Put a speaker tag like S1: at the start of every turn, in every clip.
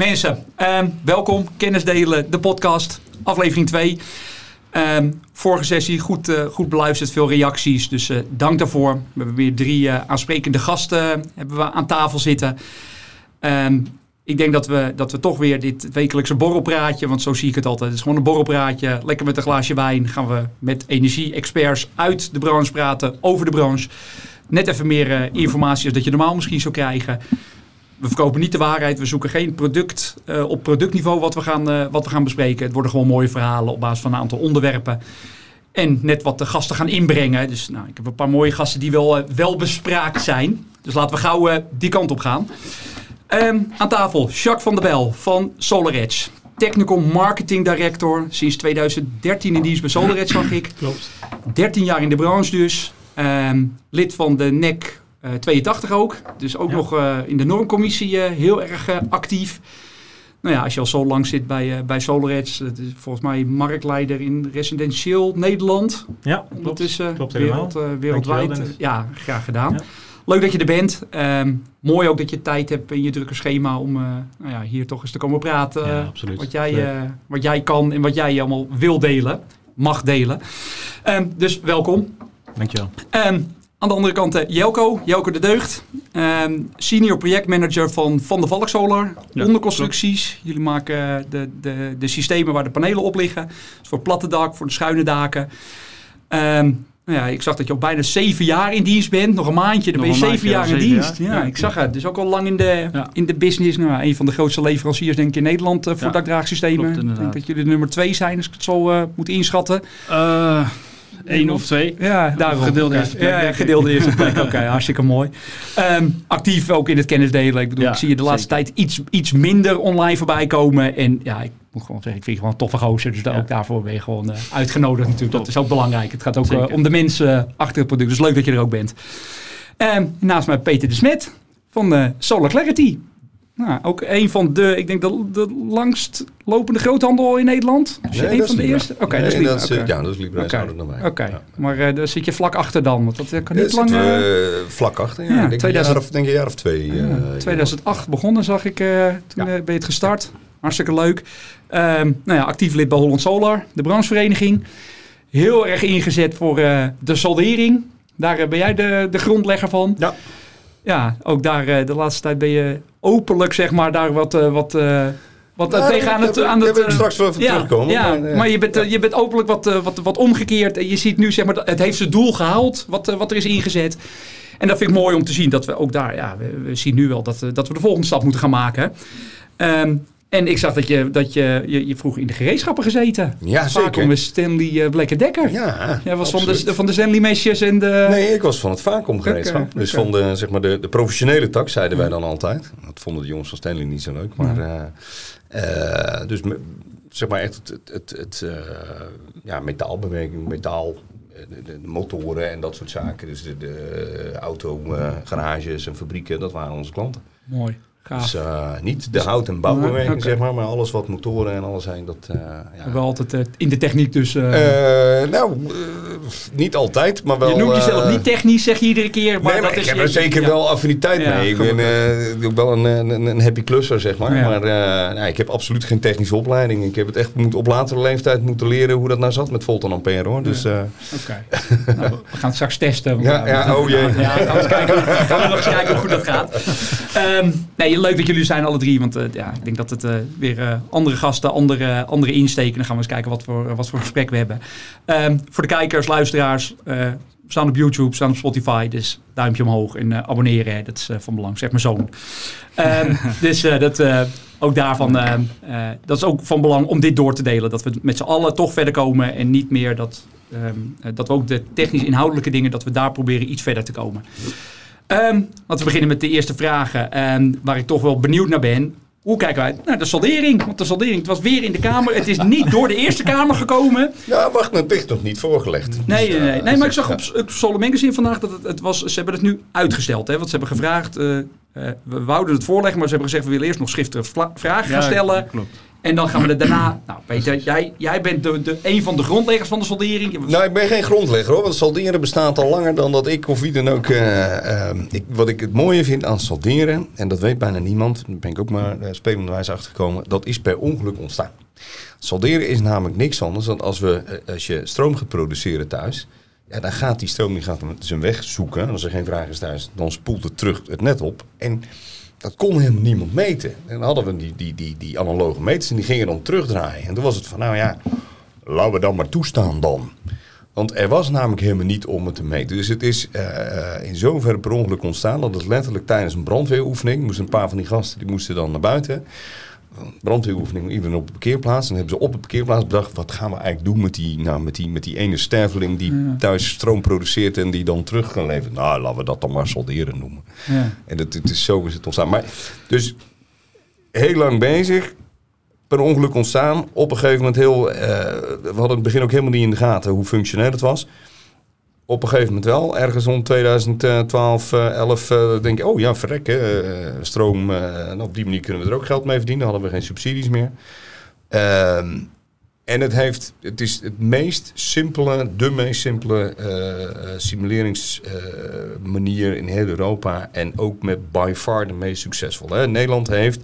S1: Mensen, ehm, welkom. Kennis delen, de podcast, aflevering 2. Ehm, vorige sessie goed, eh, goed beluisterd, veel reacties, dus eh, dank daarvoor. We hebben weer drie eh, aansprekende gasten hebben we aan tafel zitten. Ehm, ik denk dat we, dat we toch weer dit wekelijkse borrelpraatje, want zo zie ik het altijd. Het is gewoon een borrelpraatje, lekker met een glaasje wijn. Gaan we met energie-experts uit de branche praten, over de branche. Net even meer informatie als dat je normaal misschien zou krijgen we verkopen niet de waarheid. We zoeken geen product uh, op productniveau wat we, gaan, uh, wat we gaan bespreken. Het worden gewoon mooie verhalen op basis van een aantal onderwerpen. En net wat de gasten gaan inbrengen. Dus nou, ik heb een paar mooie gasten die wel, uh, wel bespraakt zijn. Dus laten we gauw die kant op gaan. Um, aan tafel Jacques van der Bel van SolarEdge. Technical Marketing Director. Sinds 2013 in dienst bij SolarEdge zag ik.
S2: Klopt.
S1: 13 jaar in de branche dus. Um, lid van de NEC 82 ook. Dus ook ja. nog uh, in de normcommissie uh, heel erg actief. Nou ja, als je al zo lang zit bij, bij SolarEdge, dat is volgens mij marktleider in residentieel Nederland.
S2: Ja, klopt.
S1: is
S2: klopt
S1: wereld, wereldwijd. ja, graag gedaan. Ja. Leuk dat je er bent. Um, mooi ook dat je tijd hebt in je drukke schema om nou ja, hier toch eens te komen praten.
S2: Ja,
S1: wat, jij, wat jij kan en wat jij allemaal wil delen, mag delen. Um, dus welkom.
S2: Dankjewel.
S1: Um, aan de andere kant uh, Jelko, Jelko de Deugd. Um, senior projectmanager van Van de Valk Solar. Ja, Onderconstructies. Klopt. Jullie maken de, de, de systemen waar de panelen op liggen. Dus voor platte dak, voor de schuine daken. Um, nou ja, ik zag dat je al bijna zeven jaar in dienst bent. Nog een maandje, dan ben je zeven jaar in dienst. Ja, ja, ik zag het. Dus ook al lang in de, ja. in de business. Nou, een van de grootste leveranciers denk ik in Nederland uh, voor ja, dakdraagsystemen. Klopt, ik denk dat jullie de nummer twee zijn, als ik het zo uh, moet inschatten.
S2: Uh, Eén of twee.
S1: Ja, daarom.
S2: Gedeelde eerste plek.
S1: Ja, gedeelde eerste plek. Oké, okay, hartstikke mooi. Um, actief ook in het kennisdelen. Ik bedoel, ja, ik zie je de laatste zeker. tijd iets, iets minder online voorbij komen. En ja, ik moet gewoon zeggen, ik vind je gewoon een toffe gozer. Dus ja. ook daarvoor ben je gewoon uh, uitgenodigd natuurlijk. Top. Dat is ook belangrijk. Het gaat ook uh, om de mensen achter het product. Dus leuk dat je er ook bent. Um, naast mij Peter de Smet van Solar Clarity. Nou, ook een van de, ik denk de, de langst lopende groothandel in Nederland.
S3: Je
S1: nee,
S3: een van
S1: de eerste. Oké, okay,
S3: nee,
S1: dat is okay.
S3: Ja, dat is Libra okay. dan mij.
S1: Oké, ja. maar uh, daar zit je vlak achter dan, want dat kan niet
S3: ja,
S1: lang...
S3: Uh, vlak achter, ja. ja denk 2000, een jaar of, denk een jaar of twee. Uh,
S1: ja, 2008 begonnen zag ik, toen ben je het gestart. Hartstikke leuk. Um, nou ja, actief lid bij Holland Solar, de branchevereniging. Heel erg ingezet voor de soldering. Daar ben jij de, de grondlegger van.
S3: Ja.
S1: Ja, ook daar de laatste tijd ben je openlijk, zeg maar, daar wat... wat wat nou, tegenaan het... Aan
S3: het, uh, straks wel
S1: ja,
S3: terugkomen.
S1: Ja, maar, maar je, bent, je bent openlijk wat, wat, wat omgekeerd. En je ziet nu, zeg maar, het heeft zijn doel gehaald, wat, wat er is ingezet. En dat vind ik mooi om te zien dat we ook daar, ja, we, we zien nu wel dat, dat we de volgende stap moeten gaan maken. Um, en ik zag dat je, dat je, je, je vroeg in de gereedschappen gezeten.
S3: Ja,
S1: Vaak
S3: zeker.
S1: met Stanley uh, Blekker-Dekker.
S3: Ja,
S1: Jij was van de, van de Stanley mesjes en de...
S3: Nee, ik was van het Vacuum gereedschap. Okay, dus okay. van de, zeg maar de, de professionele tak, zeiden wij dan altijd. Dat vonden de jongens van Stanley niet zo leuk. Maar, ja. uh, uh, dus me, zeg maar echt het, het, het, het ja, metaalbewerking, metaal... De, de, motoren en dat soort zaken. Dus de, de autogarages en fabrieken, dat waren onze klanten.
S1: Mooi.
S3: Gaaf. Dus uh, niet de hout- en bouwbewerking, okay. zeg maar, maar alles wat motoren en alles zijn. Dat, uh, ja.
S1: Wel altijd uh, in de techniek dus.
S3: nou, niet altijd, maar wel.
S1: Je noemt jezelf niet technisch, zeg je iedere keer. Maar,
S3: nee, maar
S1: dat
S3: ik heb er zeker ja. wel affiniteit ja, mee. Ik ben ook wel een, een, een, happy klusser, zeg maar. Maar nou, ik heb absoluut geen technische opleiding. Ik heb het echt moet op latere leeftijd moeten leren hoe dat nou zat met volt en ampère, hoor. Dus,
S1: Oké. Okay. nou, we gaan het straks testen.
S3: Ja, ja, oh jee.
S1: Ja, gaan we, kijken, gaan we nog eens kijken hoe goed dat gaat. Um, nee, leuk dat jullie zijn alle drie, want uh, ja, ik denk dat het uh, weer uh, andere gasten, andere, andere insteken. Dan gaan we eens kijken wat voor, wat voor gesprek we hebben. Um, voor de kijkers, luisteraars, we staan op YouTube, staan op Spotify, dus duimpje omhoog en abonneren, hè, dat is van belang, zeg mijn zoon. Um, dus dat, ook daarvan, dat is ook van belang om dit door te delen. Dat we met z'n allen toch verder komen en niet meer dat, dat we ook de technisch inhoudelijke dingen, dat we daar proberen iets verder te komen. Um, laten we beginnen met de eerste vragen, um, waar ik toch wel benieuwd naar ben. Hoe kijken wij naar de soldering? Want de soldering, het was weer in de Kamer. Het is niet door de Eerste Kamer gekomen.
S3: Ja, wacht, het ligt nog niet voorgelegd.
S1: Nee, nee, nee. nee maar ik zag op, op vandaag dat het, het was... Ze hebben het nu uitgesteld, hè. Want ze hebben gevraagd... Uh, uh, we wouden het voorleggen, maar ze hebben gezegd... we willen eerst nog schriftelijke vragen gaan
S2: ja,
S1: stellen.
S2: Klopt.
S1: En dan gaan we er daarna... Nou, Peter, jij, jij bent de, de, een van de grondleggers van de soldering.
S3: Nou, ik ben geen grondlegger hoor, want solderen bestaat al langer dan dat ik of wie dan ook. eh, eh, ik, wat ik het mooie vind aan solderen, en dat weet bijna niemand, daar ben ik ook maar uh, spelenderwijs achtergekomen, dat is per ongeluk ontstaan. Solderen is namelijk niks anders dan als, we, als je stroom gaat produceren thuis. Ja, dan gaat die stroom die gaat zijn weg zoeken. En als er geen vraag is thuis, dan spoelt het terug het net op. En dat kon helemaal niemand meten. En dan hadden we die, die, die, die analoge meters en die gingen dan terugdraaien. En toen was het van, nou ja, laten we dan maar toestaan dan. Want er was namelijk helemaal niet om het te meten. Dus het is uh, in zoverre per ongeluk ontstaan dat het letterlijk tijdens een brandweeroefening... moesten een paar van die gasten, die moesten dan naar buiten brandweeroefening, iedereen op de parkeerplaats. En dan hebben ze op de parkeerplaats bedacht, wat gaan we eigenlijk doen met die, nou, met die, met die ene sterveling die ja. thuis stroom produceert en die dan terug kan leveren. Nou, laten we dat dan maar solderen noemen. Ja. En het, het is zo is het ontstaan. Maar dus heel lang bezig, per ongeluk ontstaan. Op een gegeven moment heel, uh, we hadden het begin ook helemaal niet in de gaten hoe functioneel het was op een gegeven moment wel. Ergens om 2012, uh, 11 uh, denk ik, oh ja, verrek, uh, stroom. en op die manier kunnen we er ook geld mee verdienen. Dan hadden we geen subsidies meer. Ehm, en het, heeft, het is het meest simpele, de meest simpele simuleringsmanier in heel Europa. En ook met by far de meest succesvolle. Nederland heeft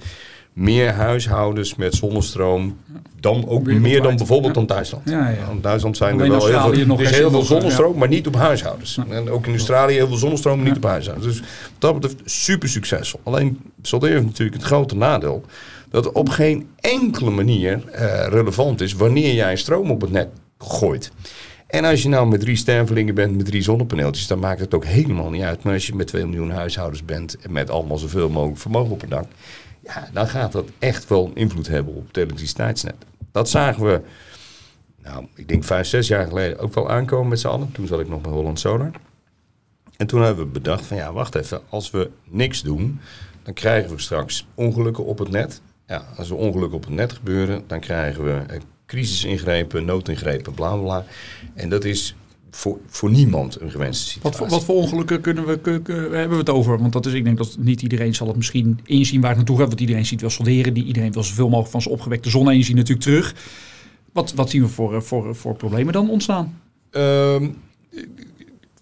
S3: meer huishoudens met zonnestroom dan ook meer dan bijvoorbeeld dan Duitsland.
S1: Ja, ja.
S3: In Duitsland zijn er wel heel veel, nog is heel veel zonnestroom, ja. maar niet op huishoudens. En ook in Australië heel veel zonnestroom, maar niet op huishoudens. Dus dat betreft super succesvol. Alleen Soldeer heeft natuurlijk het grote nadeel dat op geen enkele manier uh, relevant is wanneer jij stroom op het net gooit. En als je nou met drie stervelingen bent, met drie zonnepaneeltjes, dan maakt het ook helemaal niet uit. Maar als je met 2 miljoen huishoudens bent en met allemaal zoveel mogelijk vermogen op het dak, ja, dan gaat dat echt wel invloed hebben op het elektriciteitsnet. Dat zagen we, nou, ik denk vijf, zes jaar geleden ook wel aankomen met z'n allen. Toen zat ik nog bij Holland Solar. En toen hebben we bedacht van ja, wacht even, als we niks doen, dan krijgen we straks ongelukken op het net. Ja, als er ongelukken op het net gebeuren, dan krijgen we crisisingrepen, noodingrepen, bla bla. En dat is voor, voor niemand een gewenste situatie.
S1: Wat voor, wat voor ongelukken kunnen we, hebben we het over? Want dat is, ik denk dat niet iedereen zal het misschien inzien waar het naartoe gaat. Want iedereen ziet wel solderen. Die, iedereen wil zoveel mogelijk van zijn opgewekte zonne-energie natuurlijk terug. Wat, wat zien we voor, voor, voor problemen dan ontstaan?
S3: Um,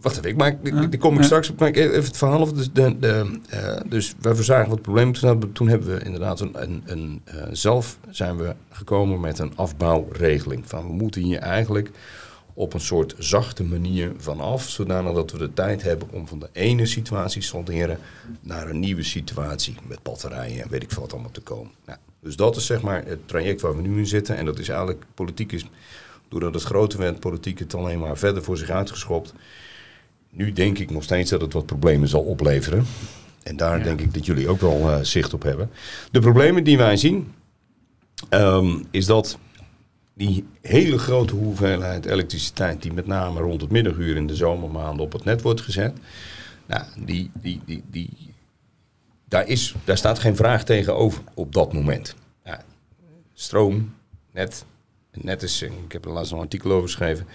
S3: wacht even, ik maak, ja. die kom ik ja. straks op. Maak even het verhaal. Dus, de, de, uh, dus wij verzagen wat problemen. Toen hebben, toen hebben we inderdaad een, een, een uh, zelf zijn we gekomen met een afbouwregeling. Van we moeten hier eigenlijk op een soort zachte manier vanaf, zodanig dat we de tijd hebben om van de ene situatie solderen naar een nieuwe situatie met batterijen en weet ik veel wat allemaal te komen. Nou, dus dat is zeg maar het traject waar we nu in zitten en dat is eigenlijk politiek is, doordat het groter werd, politiek het alleen maar verder voor zich uitgeschopt. Nu denk ik nog steeds dat het wat problemen zal opleveren. En daar ja. denk ik dat jullie ook wel uh, zicht op hebben. De problemen die wij zien, um, is dat die hele grote hoeveelheid elektriciteit die met name rond het middaguur in de zomermaanden op het net wordt gezet, nou, die, die, die, die, daar, is, daar staat geen vraag tegenover op dat moment. Ja, stroom, net, net is, ik heb er laatst een artikel over geschreven,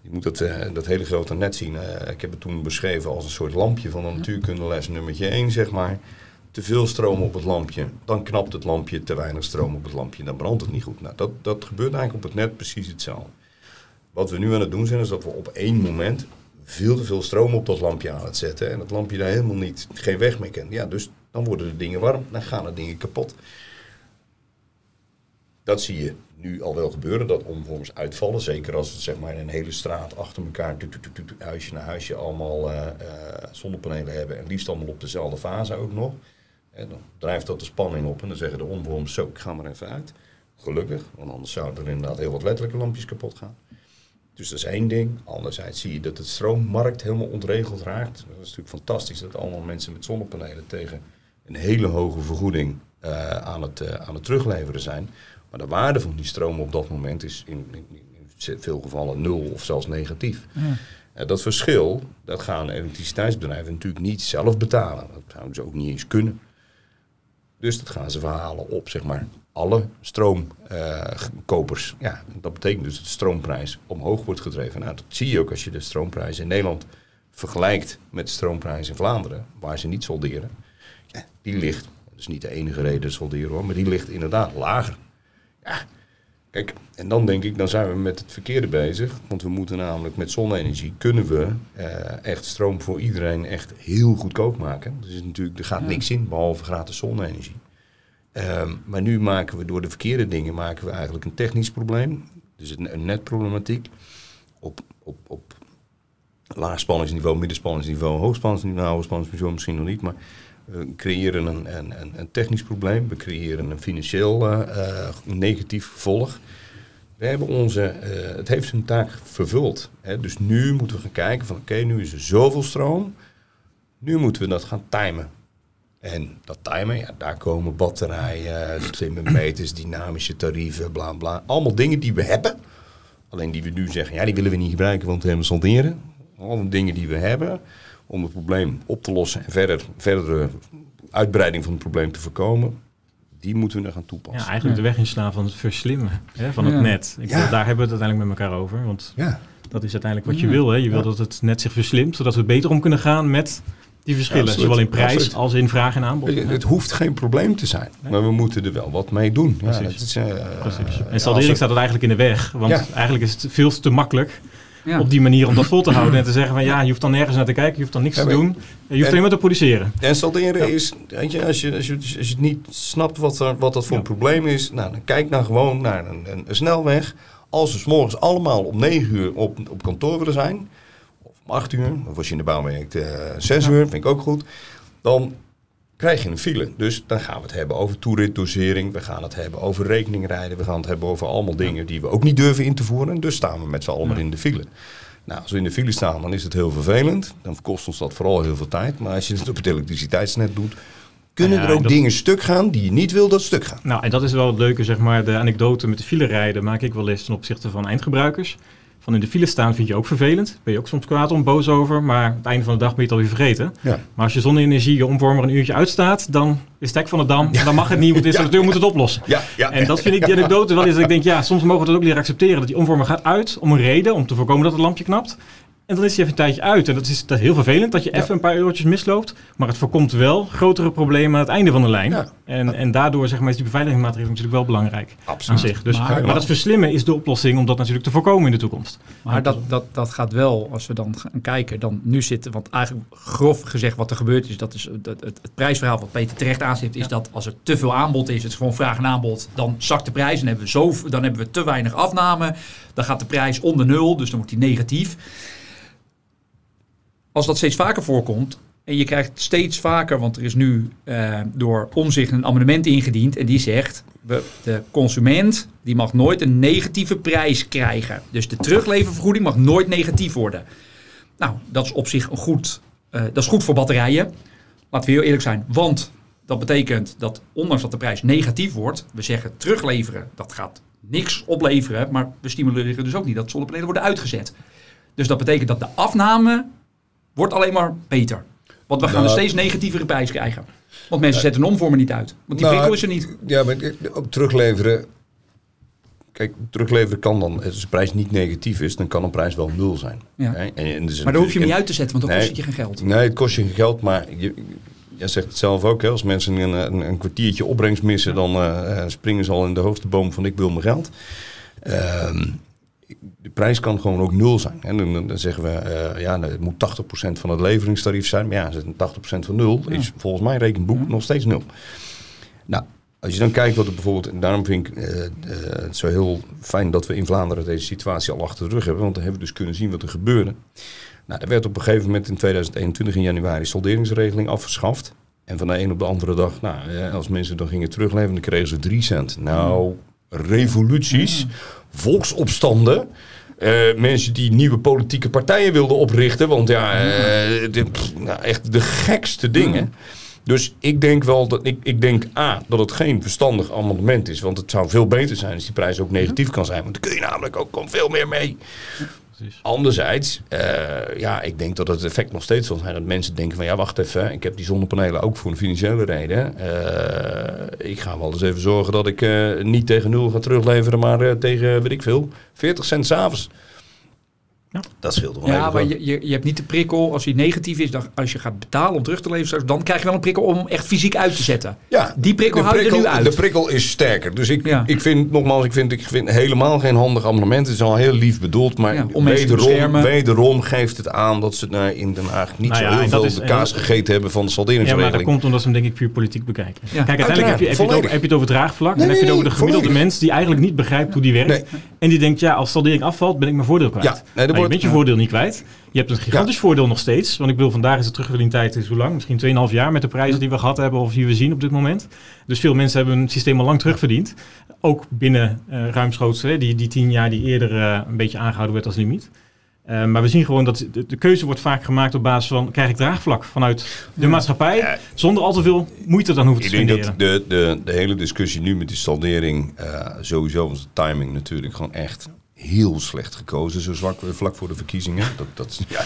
S3: je moet dat, uh, dat hele grote net zien. Uh, ik heb het toen beschreven als een soort lampje van een natuurkundeles nummertje 1, zeg maar te veel stroom op het lampje, dan knapt het lampje, te weinig stroom op het lampje, dan brandt het niet goed. Nou, dat, dat gebeurt eigenlijk op het net precies hetzelfde. Wat we nu aan het doen zijn, is dat we op één moment veel te veel stroom op dat lampje aan het zetten en het lampje daar helemaal niet, geen weg meer kent. Ja, dus dan worden de dingen warm, dan gaan de dingen kapot. Dat zie je nu al wel gebeuren, dat omvormers uitvallen. Zeker als het zeg maar een hele straat achter elkaar, huisje na huisje, allemaal uh, uh, zonnepanelen hebben. En liefst allemaal op dezelfde fase ook nog. En dan drijft dat de spanning op en dan zeggen de omvormers, zo, ik ga maar even uit. Gelukkig, want anders zouden er inderdaad heel wat letterlijke lampjes kapot gaan. Dus dat is één ding. Anderzijds zie je dat het stroommarkt helemaal ontregeld raakt. Dat is natuurlijk fantastisch dat allemaal mensen met zonnepanelen tegen een hele hoge vergoeding uh, aan, het, uh, aan het terugleveren zijn. Maar de waarde van die stroom op dat moment is in, in, in veel gevallen nul of zelfs negatief. Ja. Uh, dat verschil, dat gaan elektriciteitsbedrijven natuurlijk niet zelf betalen. Dat zouden ze ook niet eens kunnen. Dus dat gaan ze verhalen op, zeg maar, alle stroomkopers. Ja, dat betekent dus dat de stroomprijs omhoog wordt gedreven. Nou, dat zie je ook als je de stroomprijs in Nederland vergelijkt met de stroomprijs in Vlaanderen, waar ze niet solderen. Ja, die ligt, dat is niet de enige reden solderen hoor, maar die ligt inderdaad lager. Ja, kijk, en dan denk ik, dan zijn we met het verkeerde bezig. Want we moeten namelijk met zonne-energie kunnen we eh, echt stroom voor iedereen echt heel goedkoop maken. Dus is natuurlijk, er gaat niks in, behalve gratis zonne-energie. Ehm, maar nu maken we door de verkeerde dingen maken we eigenlijk een technisch probleem. Dus een, een netproblematiek. Op, op, op laagspanningsniveau, middenspanningsniveau, hoogspanningsniveau, hoogspanningsniveau misschien nog niet. Maar we creëren een, een, een, technisch probleem. We creëren een financieel uh, uh, negatief gevolg. We hebben onze, uh, het heeft zijn taak vervuld. Hè? Dus nu moeten we gaan kijken van oké, nu is er zoveel stroom. Nu moeten we dat gaan timen. En dat timen, ja, daar komen batterijen, slimme meters, dynamische tarieven, bla bla. Allemaal dingen die we hebben. Alleen die we nu zeggen, ja, die willen we niet gebruiken, want we hebben sonderen. Allemaal dingen die we hebben om het probleem op te lossen en verder, verdere uitbreiding van het probleem te voorkomen. Die moeten we nog gaan toepassen.
S2: Ja, eigenlijk de weg inslaan van het verslimmen hè, van het net. Ik
S3: Ja.
S2: daar hebben we het uiteindelijk met elkaar over. Want
S3: Ja,
S2: dat is uiteindelijk wat je wil. Hè. Je wil dat het net zich verslimt, zodat we beter om kunnen gaan met die verschillen.
S3: absoluut.
S2: Zowel in prijs
S3: Absoluut.
S2: als in vraag en aanbod.
S3: Het hoeft geen probleem te zijn, maar we moeten er wel wat mee doen. Ja,
S2: Precies.
S3: dat is, eh,
S2: Precies.
S3: ja,
S2: En saldering staat het eigenlijk in de weg. Want
S3: Ja.
S2: eigenlijk is het veel te makkelijk
S1: Ja.
S2: op die manier om dat vol te houden. En te zeggen van ja, je hoeft dan nergens naar te kijken. Je hoeft dan niks
S3: Ja,
S2: te doen. Je hoeft
S3: en-
S2: alleen maar te produceren.
S3: En salderen
S2: Ja.
S3: is, weet je, als je, als je, als je het niet snapt wat, er, wat dat voor
S2: Ja.
S3: een probleem is, nou, dan kijk nou gewoon naar een, een, een snelweg. Als we 's morgens allemaal om 9 uur op, op kantoor willen zijn, of om 8 uur, of als je in de bouw werkt, eh 6 uur, vind ik ook goed, dan krijg je een file. Dus dan gaan we het hebben over toeritdosering, we gaan het hebben over rekeningrijden, we gaan het hebben over allemaal dingen die we ook niet durven in te voeren. En dus staan we met z'n allen maar in de file. Nou, als we in de file staan, dan is het heel vervelend. Dan kost ons dat vooral heel veel tijd. Maar als je het op het elektriciteitsnet doet, kunnen
S2: Ja,
S3: er ook
S2: dat-
S3: dingen stuk gaan die je niet wil dat stuk gaan.
S2: Nou, en dat is wel het leuke, zeg maar, de anekdote met de file rijden maak ik wel eens ten opzichte van eindgebruikers. Van in de file staan vind je ook vervelend. Ben je ook soms kwaad om, boos over, maar aan het einde van de dag ben je het alweer vergeten.
S3: Ja.
S2: Maar als je zonne-energie je omvormer een uurtje uitstaat, dan is het hek van de dam, dan mag het niet, want de installateur moet het oplossen.
S3: Ja, ja.
S2: En dat vind ik die anekdote wel eens dat ik denk, ja, soms mogen we dat ook leren accepteren. Dat die omvormer gaat uit om een reden, om te voorkomen dat het lampje knapt. En dan is hij even een tijdje uit. En dat is, dat is heel vervelend dat je even een paar eurotjes misloopt. Maar het voorkomt wel grotere problemen aan het einde van de lijn.
S3: Ja.
S2: En, en daardoor zeg maar, is die beveiligingsmaatregel natuurlijk wel belangrijk aan
S3: Absoluut.
S2: zich. Dus,
S1: Maar-
S2: maar, dat verslimmen is de oplossing om dat natuurlijk te voorkomen in de toekomst.
S1: Maar dat, dat, dat gaat wel, als we dan gaan kijken, dan nu zitten, want eigenlijk grof gezegd wat er gebeurt is, dat is dat, het, het prijsverhaal wat Peter terecht aanstipt, is
S2: Ja.
S1: dat als er te veel aanbod is, het is gewoon vraag en aanbod, dan zakt de prijs en hebben we, zo, dan hebben we te weinig afname, dan gaat de prijs onder nul, dus dan wordt die negatief. Als dat steeds vaker voorkomt, en je krijgt steeds vaker, want er is nu eh, door omzicht een amendement ingediend en die zegt, de consument die mag nooit een negatieve prijs krijgen. Dus de terugleververgoeding mag nooit negatief worden. Nou, dat is op zich een goed, eh, dat is goed voor batterijen. Laten we heel eerlijk zijn, want dat betekent dat ondanks dat de prijs negatief wordt, we zeggen terugleveren, dat gaat niks opleveren, maar we stimuleren dus ook niet dat zonnepanelen worden uitgezet. Dus dat betekent dat de afname wordt alleen maar beter. Want we gaan een
S3: Nou,
S1: steeds negatievere prijs krijgen. Want mensen zetten een omvormer niet uit. Want die
S3: Nou,
S1: prikkel is er niet.
S3: Ja, maar ook terugleveren. Kijk, terugleveren kan dan, als de prijs niet negatief is, dan kan een prijs wel nul zijn.
S1: Ja.
S3: En, en dus
S1: Maar dan hoef je hem niet uit te zetten, want dan
S3: Nee.
S1: kost het je geen geld.
S3: Nee, het kost je geen geld, maar je, jij zegt het zelf ook. Hè? Als mensen een, een, een kwartiertje opbrengst missen, dan eh, eh, springen ze al in de hoogste boom van ik wil mijn geld. Ehm, de prijs kan gewoon ook nul zijn. En dan, dan zeggen we, eh, ja, het moet 80% van het leveringstarief zijn. Maar ja, als het een 80% van nul is volgens mijn rekenboek nog steeds nul. Nou, als je dan kijkt wat er bijvoorbeeld... En daarom vind ik eh, eh, het zo heel fijn dat we in Vlaanderen deze situatie al achter de rug hebben. Want dan hebben we dus kunnen zien wat er gebeurde. Nou, er werd op een gegeven moment in 2021 in januari solderingsregeling afgeschaft. En van de een op de andere dag, nou, eh, als mensen dan gingen terugleveren, dan kregen ze 3 cent. Nou, revoluties, volksopstanden. eh, mensen die nieuwe politieke partijen wilden oprichten. Want ja, eh, de- nou, echt de gekste dingen. Dus ik denk wel dat ik, ik denk A, dat het geen verstandig amendement is. Want het zou veel beter zijn als die prijs ook negatief kan zijn. Want dan kun je namelijk ook veel meer mee. Anderzijds, eh, ja, ik denk dat het effect nog steeds zal zijn dat mensen denken van ja, wacht even, ik heb die zonnepanelen ook voor een financiële reden. Eh, ik ga wel eens even zorgen dat ik eh, niet tegen nul ga terugleveren, maar tegen, weet ik veel, 40 cent s'avonds. Dat scheelt wel
S1: Ja,
S3: even.
S1: maar je, je, je hebt niet de prikkel, als die negatief is, dan, als je gaat betalen om terug te leveren, straks, dan krijg je wel een prikkel om echt fysiek uit te zetten.
S3: Ja,
S1: Die prikkel
S3: de
S1: hou je er nu uit.
S3: De prikkel is sterker. Dus ik,
S1: Ja.
S3: ik vind, nogmaals, ik vind, ik vind helemaal geen handig amendement. Het is al heel lief bedoeld, maar
S1: Ja, om
S3: wederom, wederom geeft het aan dat ze nou, in Den Haag niet
S2: Nou
S3: zo
S2: ja,
S3: heel
S2: en
S3: veel
S2: is-
S3: de
S2: en
S3: kaas gegeten hebben van de
S2: Ja, maar dat
S3: salderingsregeling.
S2: komt omdat ze hem denk ik puur politiek bekijken.
S1: Ja.
S2: Kijk, uiteindelijk heb je, heb, je het over, heb je het over draagvlak.
S3: Nee,
S2: dan heb je het over de gemiddelde
S3: volledig.
S2: mens die eigenlijk niet begrijpt hoe die werkt.
S3: Nee.
S2: En die denkt, ja, als saldering afvalt, ben ik mijn voordeel kwijt.
S3: Ja,
S2: je bent je voordeel niet kwijt. Je hebt een gigantisch voordeel nog steeds. Want ik bedoel, vandaag is de terugverdientijd is hoe lang? Misschien 2,5 jaar met de prijzen die we gehad hebben of die we zien op dit moment. Dus veel mensen hebben hun systeem al lang terugverdiend. Ook binnen eh ruimschoots, hè, die, die 10 jaar die eerder eh, een beetje aangehouden werd als limiet. Eh, maar we zien gewoon dat de, de keuze wordt vaak gemaakt op basis van krijg ik draagvlak vanuit de maatschappij,
S3: Ja.
S2: zonder al te veel moeite dan hoeven te
S3: Ik denk
S2: spenderen.
S3: dat de, de, de hele discussie nu met die saldering, sowieso was de timing natuurlijk gewoon echt heel slecht gekozen. Zo zwak, vlak voor de verkiezingen. Dat, dat, ja,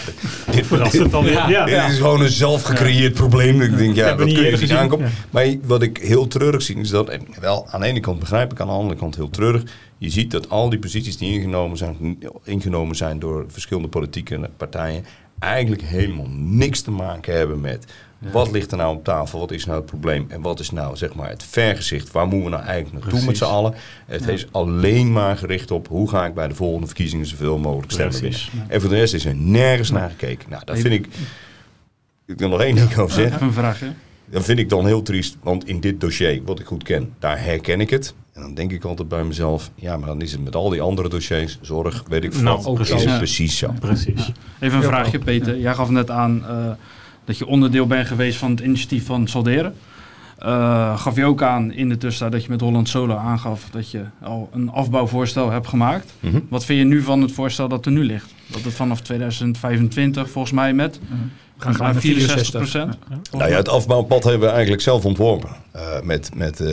S3: dit,
S2: alweer.
S1: Ja.
S2: Ja.
S3: Dit is gewoon een zelf gecreëerd probleem. Ik denk, ja, dat kun je niet aankomen. Maar wat ik heel treurig zie, is dat, en wel aan de ene kant begrijp ik, aan de andere kant heel treurig. Je ziet dat al die posities die ingenomen zijn, ingenomen zijn door verschillende politieke partijen, eigenlijk helemaal niks te maken hebben met wat ligt er nou op tafel, wat is nou het probleem en wat is nou zeg maar het vergezicht, waar moeten we nou eigenlijk naartoe met z'n allen. Het is alleen maar gericht op hoe ga ik bij de volgende verkiezingen zoveel mogelijk stemmen winnen. En voor de rest is er nergens naar gekeken. Nou, dat vind ik, ik wil nog één ding over zeggen.
S4: Even een vraagje.
S3: Dat vind ik dan heel triest, want in dit dossier, wat ik goed ken, daar herken ik het. En dan denk ik altijd bij mezelf, ja, maar dan is het met al die andere dossiers, zorg, weet ik veel,
S2: Nou, precies.
S3: precies zo.
S2: Precies.
S4: Even een vraagje, Peter. Jij gaf net aan eh, dat je onderdeel bent geweest van het initiatief van Salderen. Eh, gaf je ook aan in de tussentijd dat je met Holland Solar aangaf dat je al een afbouwvoorstel hebt gemaakt.
S3: Mhm.
S4: Wat vind je nu van het voorstel dat er nu ligt? Dat het vanaf 2025 volgens mij met
S1: We gaan gelijk naar
S4: 64
S1: 64.
S3: Nou ja, het afbouwpad hebben we eigenlijk zelf ontworpen. eh, met met eh,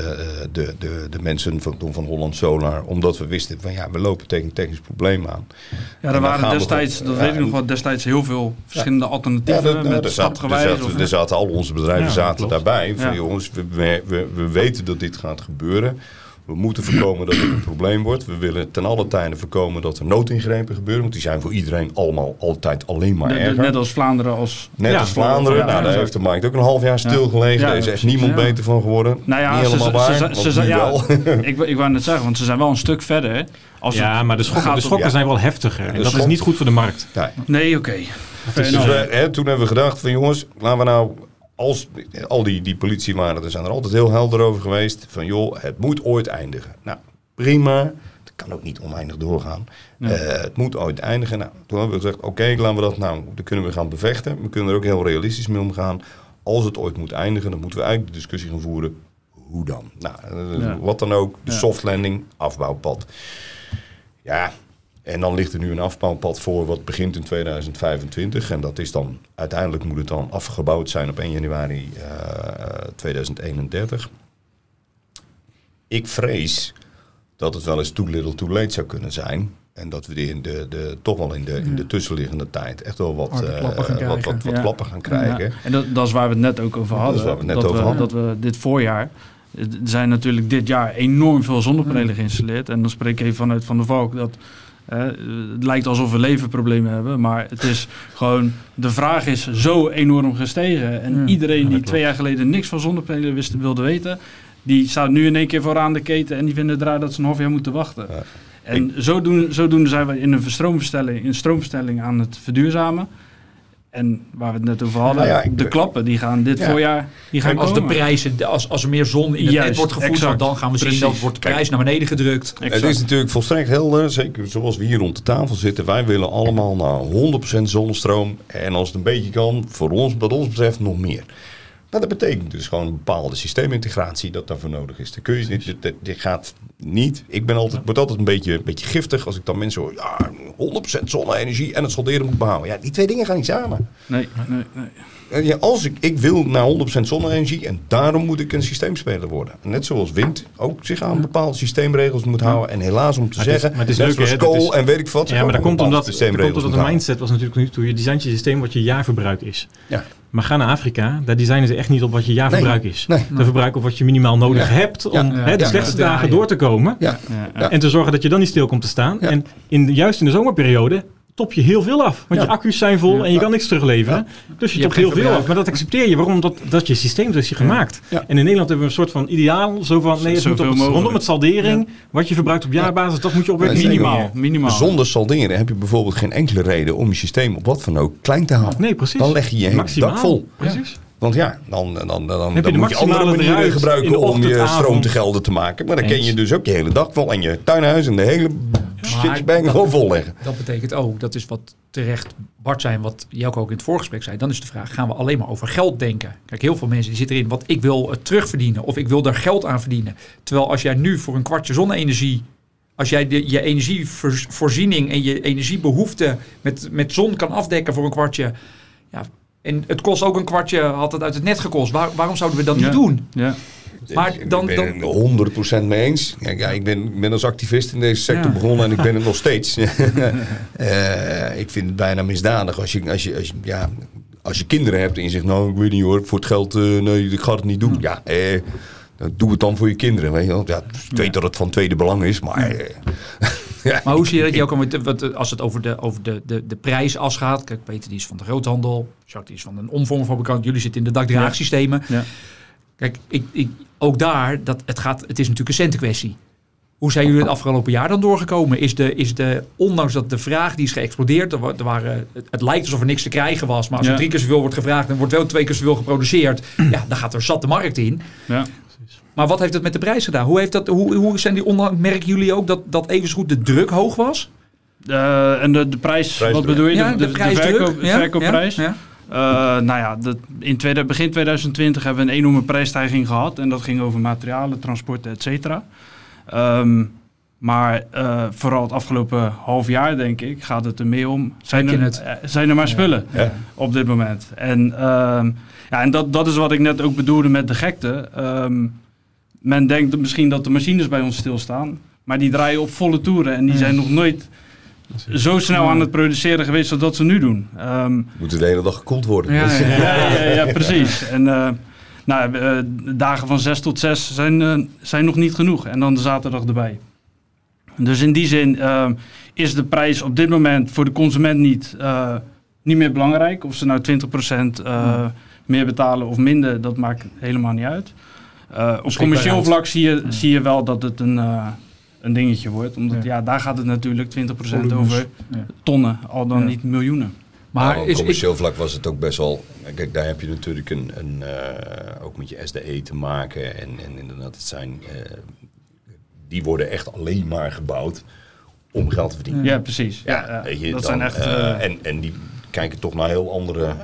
S3: de, de, de mensen van, van Holland Solar. Omdat we wisten van ja, we lopen tegen een technisch probleem aan.
S4: Ja, er waren
S3: we
S4: destijds, dat
S3: ja,
S4: weet ik nog wel, destijds heel veel verschillende alternatieven
S3: dat- nou,
S4: met
S3: er, zaten, er,
S4: stapgewijs.
S3: zaten,
S4: of-
S3: er zaten al onze bedrijven
S2: Ja,
S3: zaten daarbij. Van
S4: Ja.
S3: jongens, we, we, we, we weten dat dit gaat gebeuren. We moeten voorkomen dat het een probleem wordt. We willen ten alle tijde voorkomen dat er noodingrepen gebeuren. Want die zijn voor iedereen allemaal altijd alleen maar erger.
S4: net als Vlaanderen als...
S3: Net
S2: Ja,
S3: als Vlaanderen.
S4: ja,
S3: nou, daar
S4: ja.
S3: heeft de markt ook een half jaar stilgelegen.
S4: Ja,
S3: Daar is echt niemand
S4: ja.
S3: beter van geworden.
S4: Nou ja,
S3: Niet
S4: ze,
S3: helemaal
S4: ze,
S3: waar,
S4: ze, ze, ze- ja,
S3: wel.
S4: ik, wou- ik wou net zeggen, want ze zijn wel een stuk verder. hè. Als
S2: Ja, maar de schokken, de zijn wel heftiger. En dat is niet goed voor de markt.
S3: Nee.
S4: Nee, oké. Fair
S3: Dus we, hè, toen hebben we gedacht van jongens, laten we nou, als al die, die politie waren, er zijn er altijd heel helder over geweest. Van joh, het moet ooit eindigen. Nou, prima. Het kan ook niet oneindig doorgaan.
S4: Ja.
S3: Eh, het moet ooit eindigen. Nou, toen hebben we gezegd, oké, laten we dat nou, dan kunnen we gaan bevechten. We kunnen er ook heel realistisch mee omgaan. Als het ooit moet eindigen, dan moeten we eigenlijk de discussie gaan voeren. Hoe dan? Nou, eh,
S4: Ja.
S3: wat dan ook. De soft landing, afbouwpad. Ja, en dan ligt er nu een afbouwpad voor wat begint in 2025. En dat is dan, uiteindelijk moet het dan afgebouwd zijn op 1 januari eh, 2031. Ik vrees dat het wel eens too little too late zou kunnen zijn. En dat we die in de, de, toch wel in de, in de tussenliggende tijd echt wel wat,
S1: gaan
S3: wat, wat,
S1: krijgen.
S3: wat
S4: Ja.
S3: klappen gaan krijgen.
S4: Ja, en dat, dat is waar we het net ook over hadden.
S3: is waar we het net
S4: dat,
S3: over
S4: we,
S3: hadden.
S4: dat we dit voorjaar... Er zijn natuurlijk dit jaar enorm veel zonnepanelen geïnstalleerd. En dan spreek ik even vanuit Van de Valk dat... eh, het lijkt alsof we levenproblemen hebben. Maar het is gewoon... De vraag is zo enorm gestegen. En
S1: Ja.
S4: iedereen die twee jaar geleden niks van zonnepanelen wist, wilde weten... Die staat nu in één keer vooraan de keten. En die vinden het raar dat ze een half jaar moeten wachten.
S3: Ja.
S4: En zodoende, zodoende zijn we in een stroomverstelling, in stroomverstelling aan het verduurzamen. En waar we het net over hadden,
S3: Nou ja,
S4: de klappen die gaan dit
S3: Ja.
S4: voorjaar die gaan
S1: als de prijzen, als, als er meer zon in het
S4: Juist,
S1: net wordt gevoerd,
S4: exact.
S1: dan gaan we zien dat wordt de prijs naar beneden gedrukt.
S4: Exact.
S3: Het is natuurlijk volstrekt helder, zeker zoals we hier rond de tafel zitten. Wij willen allemaal naar 100% zonnestroom. En als het een beetje kan, voor ons, wat ons betreft, nog meer. Maar dat betekent dus gewoon een bepaalde systeemintegratie dat daarvoor nodig is. Dan kun je, dit, dit, dit gaat niet. Ik ben altijd, word altijd een beetje, een beetje giftig als ik dan mensen hoor. Ja, 100% zonne-energie en het solderen moet behouden. Ja, die twee dingen gaan niet samen.
S4: Nee, nee, nee.
S3: Eh, Ja, als ik, ik wil naar 100% zonne-energie en daarom moet ik een systeemspeler worden. Net zoals wind ook zich aan bepaalde systeemregels moet houden. En helaas om te
S2: Maar het is-
S3: zeggen,
S2: maar het is
S3: net
S2: leuk,
S3: zoals kool en weet ik wat.
S2: Ja, maar dat komt omdat,
S3: bepaalde
S2: dat komt
S3: systeemregels
S2: omdat de mindset was natuurlijk nu toe. Je designt je systeem wat je jaarverbruik is.
S3: houden.
S2: Maar ga naar Afrika, daar designen ze echt niet op wat je jaarverbruik is.
S3: Nee.
S2: Ze verbruiken op wat je minimaal nodig
S3: Ja.
S2: hebt om
S3: Ja.
S2: hè, de
S1: Ja.
S2: slechtste
S1: Ja.
S2: dagen
S1: Ja.
S2: door te komen.
S3: Ja,
S4: Ja,
S3: Ja.
S2: En te zorgen dat je dan niet stil komt te staan.
S3: Ja.
S2: En in, de- juist in de zomerperiode top je heel veel af. Want
S3: Ja.
S2: je accu's zijn vol
S1: Ja.
S2: en je kan niks terugleveren. Dus je,
S1: Je
S2: topt heel veel af. Maar dat accepteer je. Waarom? Dat, dat je systeem dus je gemaakt.
S3: Ja.
S2: En in Nederland hebben we een soort van ideaal. Zo van, nee, het moet op
S4: mogelijk.
S2: rondom het saldering. Wat je verbruikt op jaarbasis, dat moet je opwerken.
S4: Minimaal, minimaal.
S3: Zonder salderen heb je bijvoorbeeld geen enkele reden om je systeem op wat van ook klein te houden.
S2: Nee, precies.
S3: Dan leg je je hele
S2: Maximaal.
S3: dak vol.
S2: Precies.
S3: Want ja, dan, dan, dan, dan,
S2: je
S3: moet je andere manieren gebruiken om je stroom te gelden te maken. Maar dan
S2: Eens.
S3: je dus ook je hele dak vol en je tuinhuis en de hele shit gewoon vol leggen.
S1: Dat betekent ook, dat is wat terecht Bart zijn, wat Jelko ook in het voorgesprek zei. Dan is de vraag, gaan we alleen maar over geld denken? Kijk, heel veel mensen die zitten erin, wat ik wil het terugverdienen of ik wil daar geld aan verdienen. Terwijl als jij nu voor een kwartje zonne-energie, als jij de, je energievoorziening en je energiebehoefte met, met zon kan afdekken voor een kwartje. Ja, en het kost ook een kwartje, had het uit het net gekost. Waar, waarom zouden we dat
S4: Ja.
S1: niet doen?
S4: Ja.
S1: Maar
S3: ik
S1: dan-
S3: ben
S1: dan-
S3: het 100% mee eens. Kijk, ja, ik, ben, ik ben als activist in deze sector
S1: Ja.
S3: begonnen en ik ben het nog steeds. Eh, ik vind het bijna misdadig als je, als, je, als, je, ja, als je kinderen hebt en je zegt, nou ik weet niet hoor, voor het geld, eh, nee, ik ga het niet doen. Ja, eh, dan doe het dan voor je kinderen. Weet je wel. Ja, ik weet dat het van tweede belang is, maar... eh, ja,
S1: Maar hoe zie je dat, met, wat, als het over de, over de, de, de prijsas gaat? Kijk, Peter die is van de groothandel, Jacques die is van een omvormfabrikant, jullie zitten in de dakdraagsystemen.
S4: Ja.
S1: Kijk, ik, ik, ook daar, dat, het, gaat, het is natuurlijk een centenkwestie. Hoe zijn jullie het afgelopen jaar dan doorgekomen? Is de, is de, ondanks dat de vraag die is geëxplodeerd, er, wa- er waren, het, het lijkt alsof er niks te krijgen was, maar als er
S4: Ja.
S1: drie keer zoveel wordt gevraagd en wordt wel twee keer zoveel geproduceerd, ja, dan gaat er zat de markt in.
S4: Ja.
S1: Maar wat heeft het met de prijs gedaan? Hoe, heeft dat, hoe, hoe zijn die ondanks, merken jullie ook dat, dat even goed de druk hoog was?
S4: Eh, en de, de prijs,
S3: Prijsdruk.
S4: wat bedoel je?
S1: Ja,
S4: de,
S1: de,
S4: de, verkoop, verkoopprijs?
S1: Ja, ja.
S4: Nou ja, dat, in tweede, begin 2020 hebben we een enorme prijsstijging gehad. En dat ging over materialen, transporten, et cetera. Ehm, maar eh, vooral het afgelopen half jaar, denk ik, gaat het er meer om. Zijn, er,
S1: het?
S4: eh, zijn er maar spullen
S3: Ja.
S4: op dit moment? En, ehm, ja, en dat, dat is wat ik net ook bedoelde met de gekte. Ehm, men denkt misschien dat de machines bij ons stilstaan. Maar die draaien op volle toeren. En die zijn nog nooit zo snel aan het produceren geweest als dat ze nu doen. Ehm,
S3: Moet de hele dag gekoeld worden.
S1: Ja, ja,
S4: ja, precies. En eh, nou, eh, dagen van 6 tot 6 zijn, eh, zijn nog niet genoeg. En dan de zaterdag erbij. Dus in die zin is de prijs op dit moment voor de consument niet, niet meer belangrijk. Of ze nou 20% eh, meer betalen of minder, dat maakt helemaal niet uit. Op commercieel vlak zie je, zie je wel dat het een, een dingetje wordt. Omdat
S1: Ja.
S4: ja. daar gaat het natuurlijk 20%
S1: Volumes.
S4: over
S1: Ja.
S4: tonnen, al dan
S1: Ja.
S4: niet miljoenen.
S1: Maar
S3: Maar op
S1: is, ik,
S3: commercieel vlak was het ook best wel. Kijk, daar heb je natuurlijk een, een, eh, ook met je SDE te maken. En, en inderdaad, het zijn. eh, die worden echt alleen maar gebouwd om geld te verdienen.
S4: Ja, precies. Ja, ja.
S3: weet je,
S4: dat
S3: dan,
S4: zijn echt...
S3: eh, en, en die kijken toch naar heel andere eh,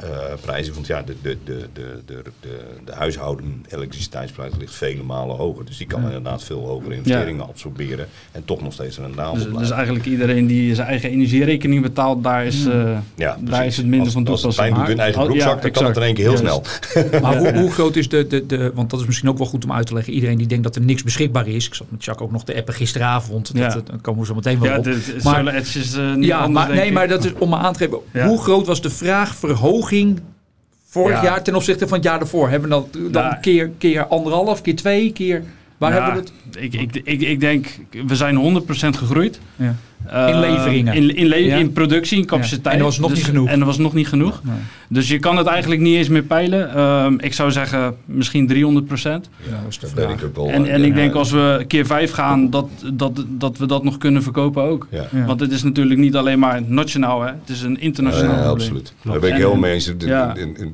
S3: prijzen. Want ja, de, de, de, de, de, de, de huishouden elektriciteitsprijs ligt vele malen hoger. Dus die kan inderdaad veel hogere investeringen absorberen. En toch nog steeds een naam
S4: dus, dus eigenlijk iedereen die zijn eigen energierekening betaalt, daar is, eh,
S3: ja,
S4: daar
S3: precies.
S4: is het minder
S3: als,
S4: van
S3: Als het
S4: toepassing.
S3: pijn doet in eigen
S4: Oh,
S3: broekzak,
S4: ja,
S3: dan kan het in één keer heel snel.
S1: maar hoe, hoe groot is de, de, de... Want dat is misschien ook wel goed om uit te leggen. Iedereen die denkt dat er niks beschikbaar is. Ik zat met Jacques ook nog de appen gisteravond. Dat, dat, dan komen we zo meteen wel
S4: Ja,
S1: op.
S4: het, het,
S1: Maar-
S4: het is eh, niet
S1: ja,
S4: anders,
S1: maar, nee,
S4: ik.
S1: maar dat is om me aan te geven.
S4: Ja.
S1: Hoe groot was de vraagverhoging vorig
S3: Ja.
S1: jaar ten opzichte van het jaar daarvoor? Hebben we dat dan
S4: Nou.
S1: keer, keer anderhalf, keer twee, keer... Waar
S4: Nou,
S1: hebben we het?
S4: Ik, ik, ik, ik denk, we zijn 100% gegroeid.
S1: Ja.
S4: Eh,
S1: In leveringen.
S4: In, in, le-
S1: Ja.
S4: in productie, in capaciteit.
S1: En dat was nog
S4: Dus-
S1: niet genoeg.
S4: En dat was nog niet genoeg.
S1: Nee.
S4: Dus je kan het eigenlijk niet eens meer peilen. Ehm, ik zou zeggen misschien 300 procent.
S1: Ja, dat
S3: ik ook wel.
S4: En, en
S3: Ja,
S4: ik denk als we keer 5 gaan, dat, dat, dat we dat nog kunnen verkopen ook.
S3: Ja.
S1: Ja.
S4: Want het is natuurlijk niet alleen maar nationaal, hè. het is een internationaal
S3: Ja,
S4: probleem.
S3: absoluut. Daar ben ik
S4: En-
S3: heel mee eens.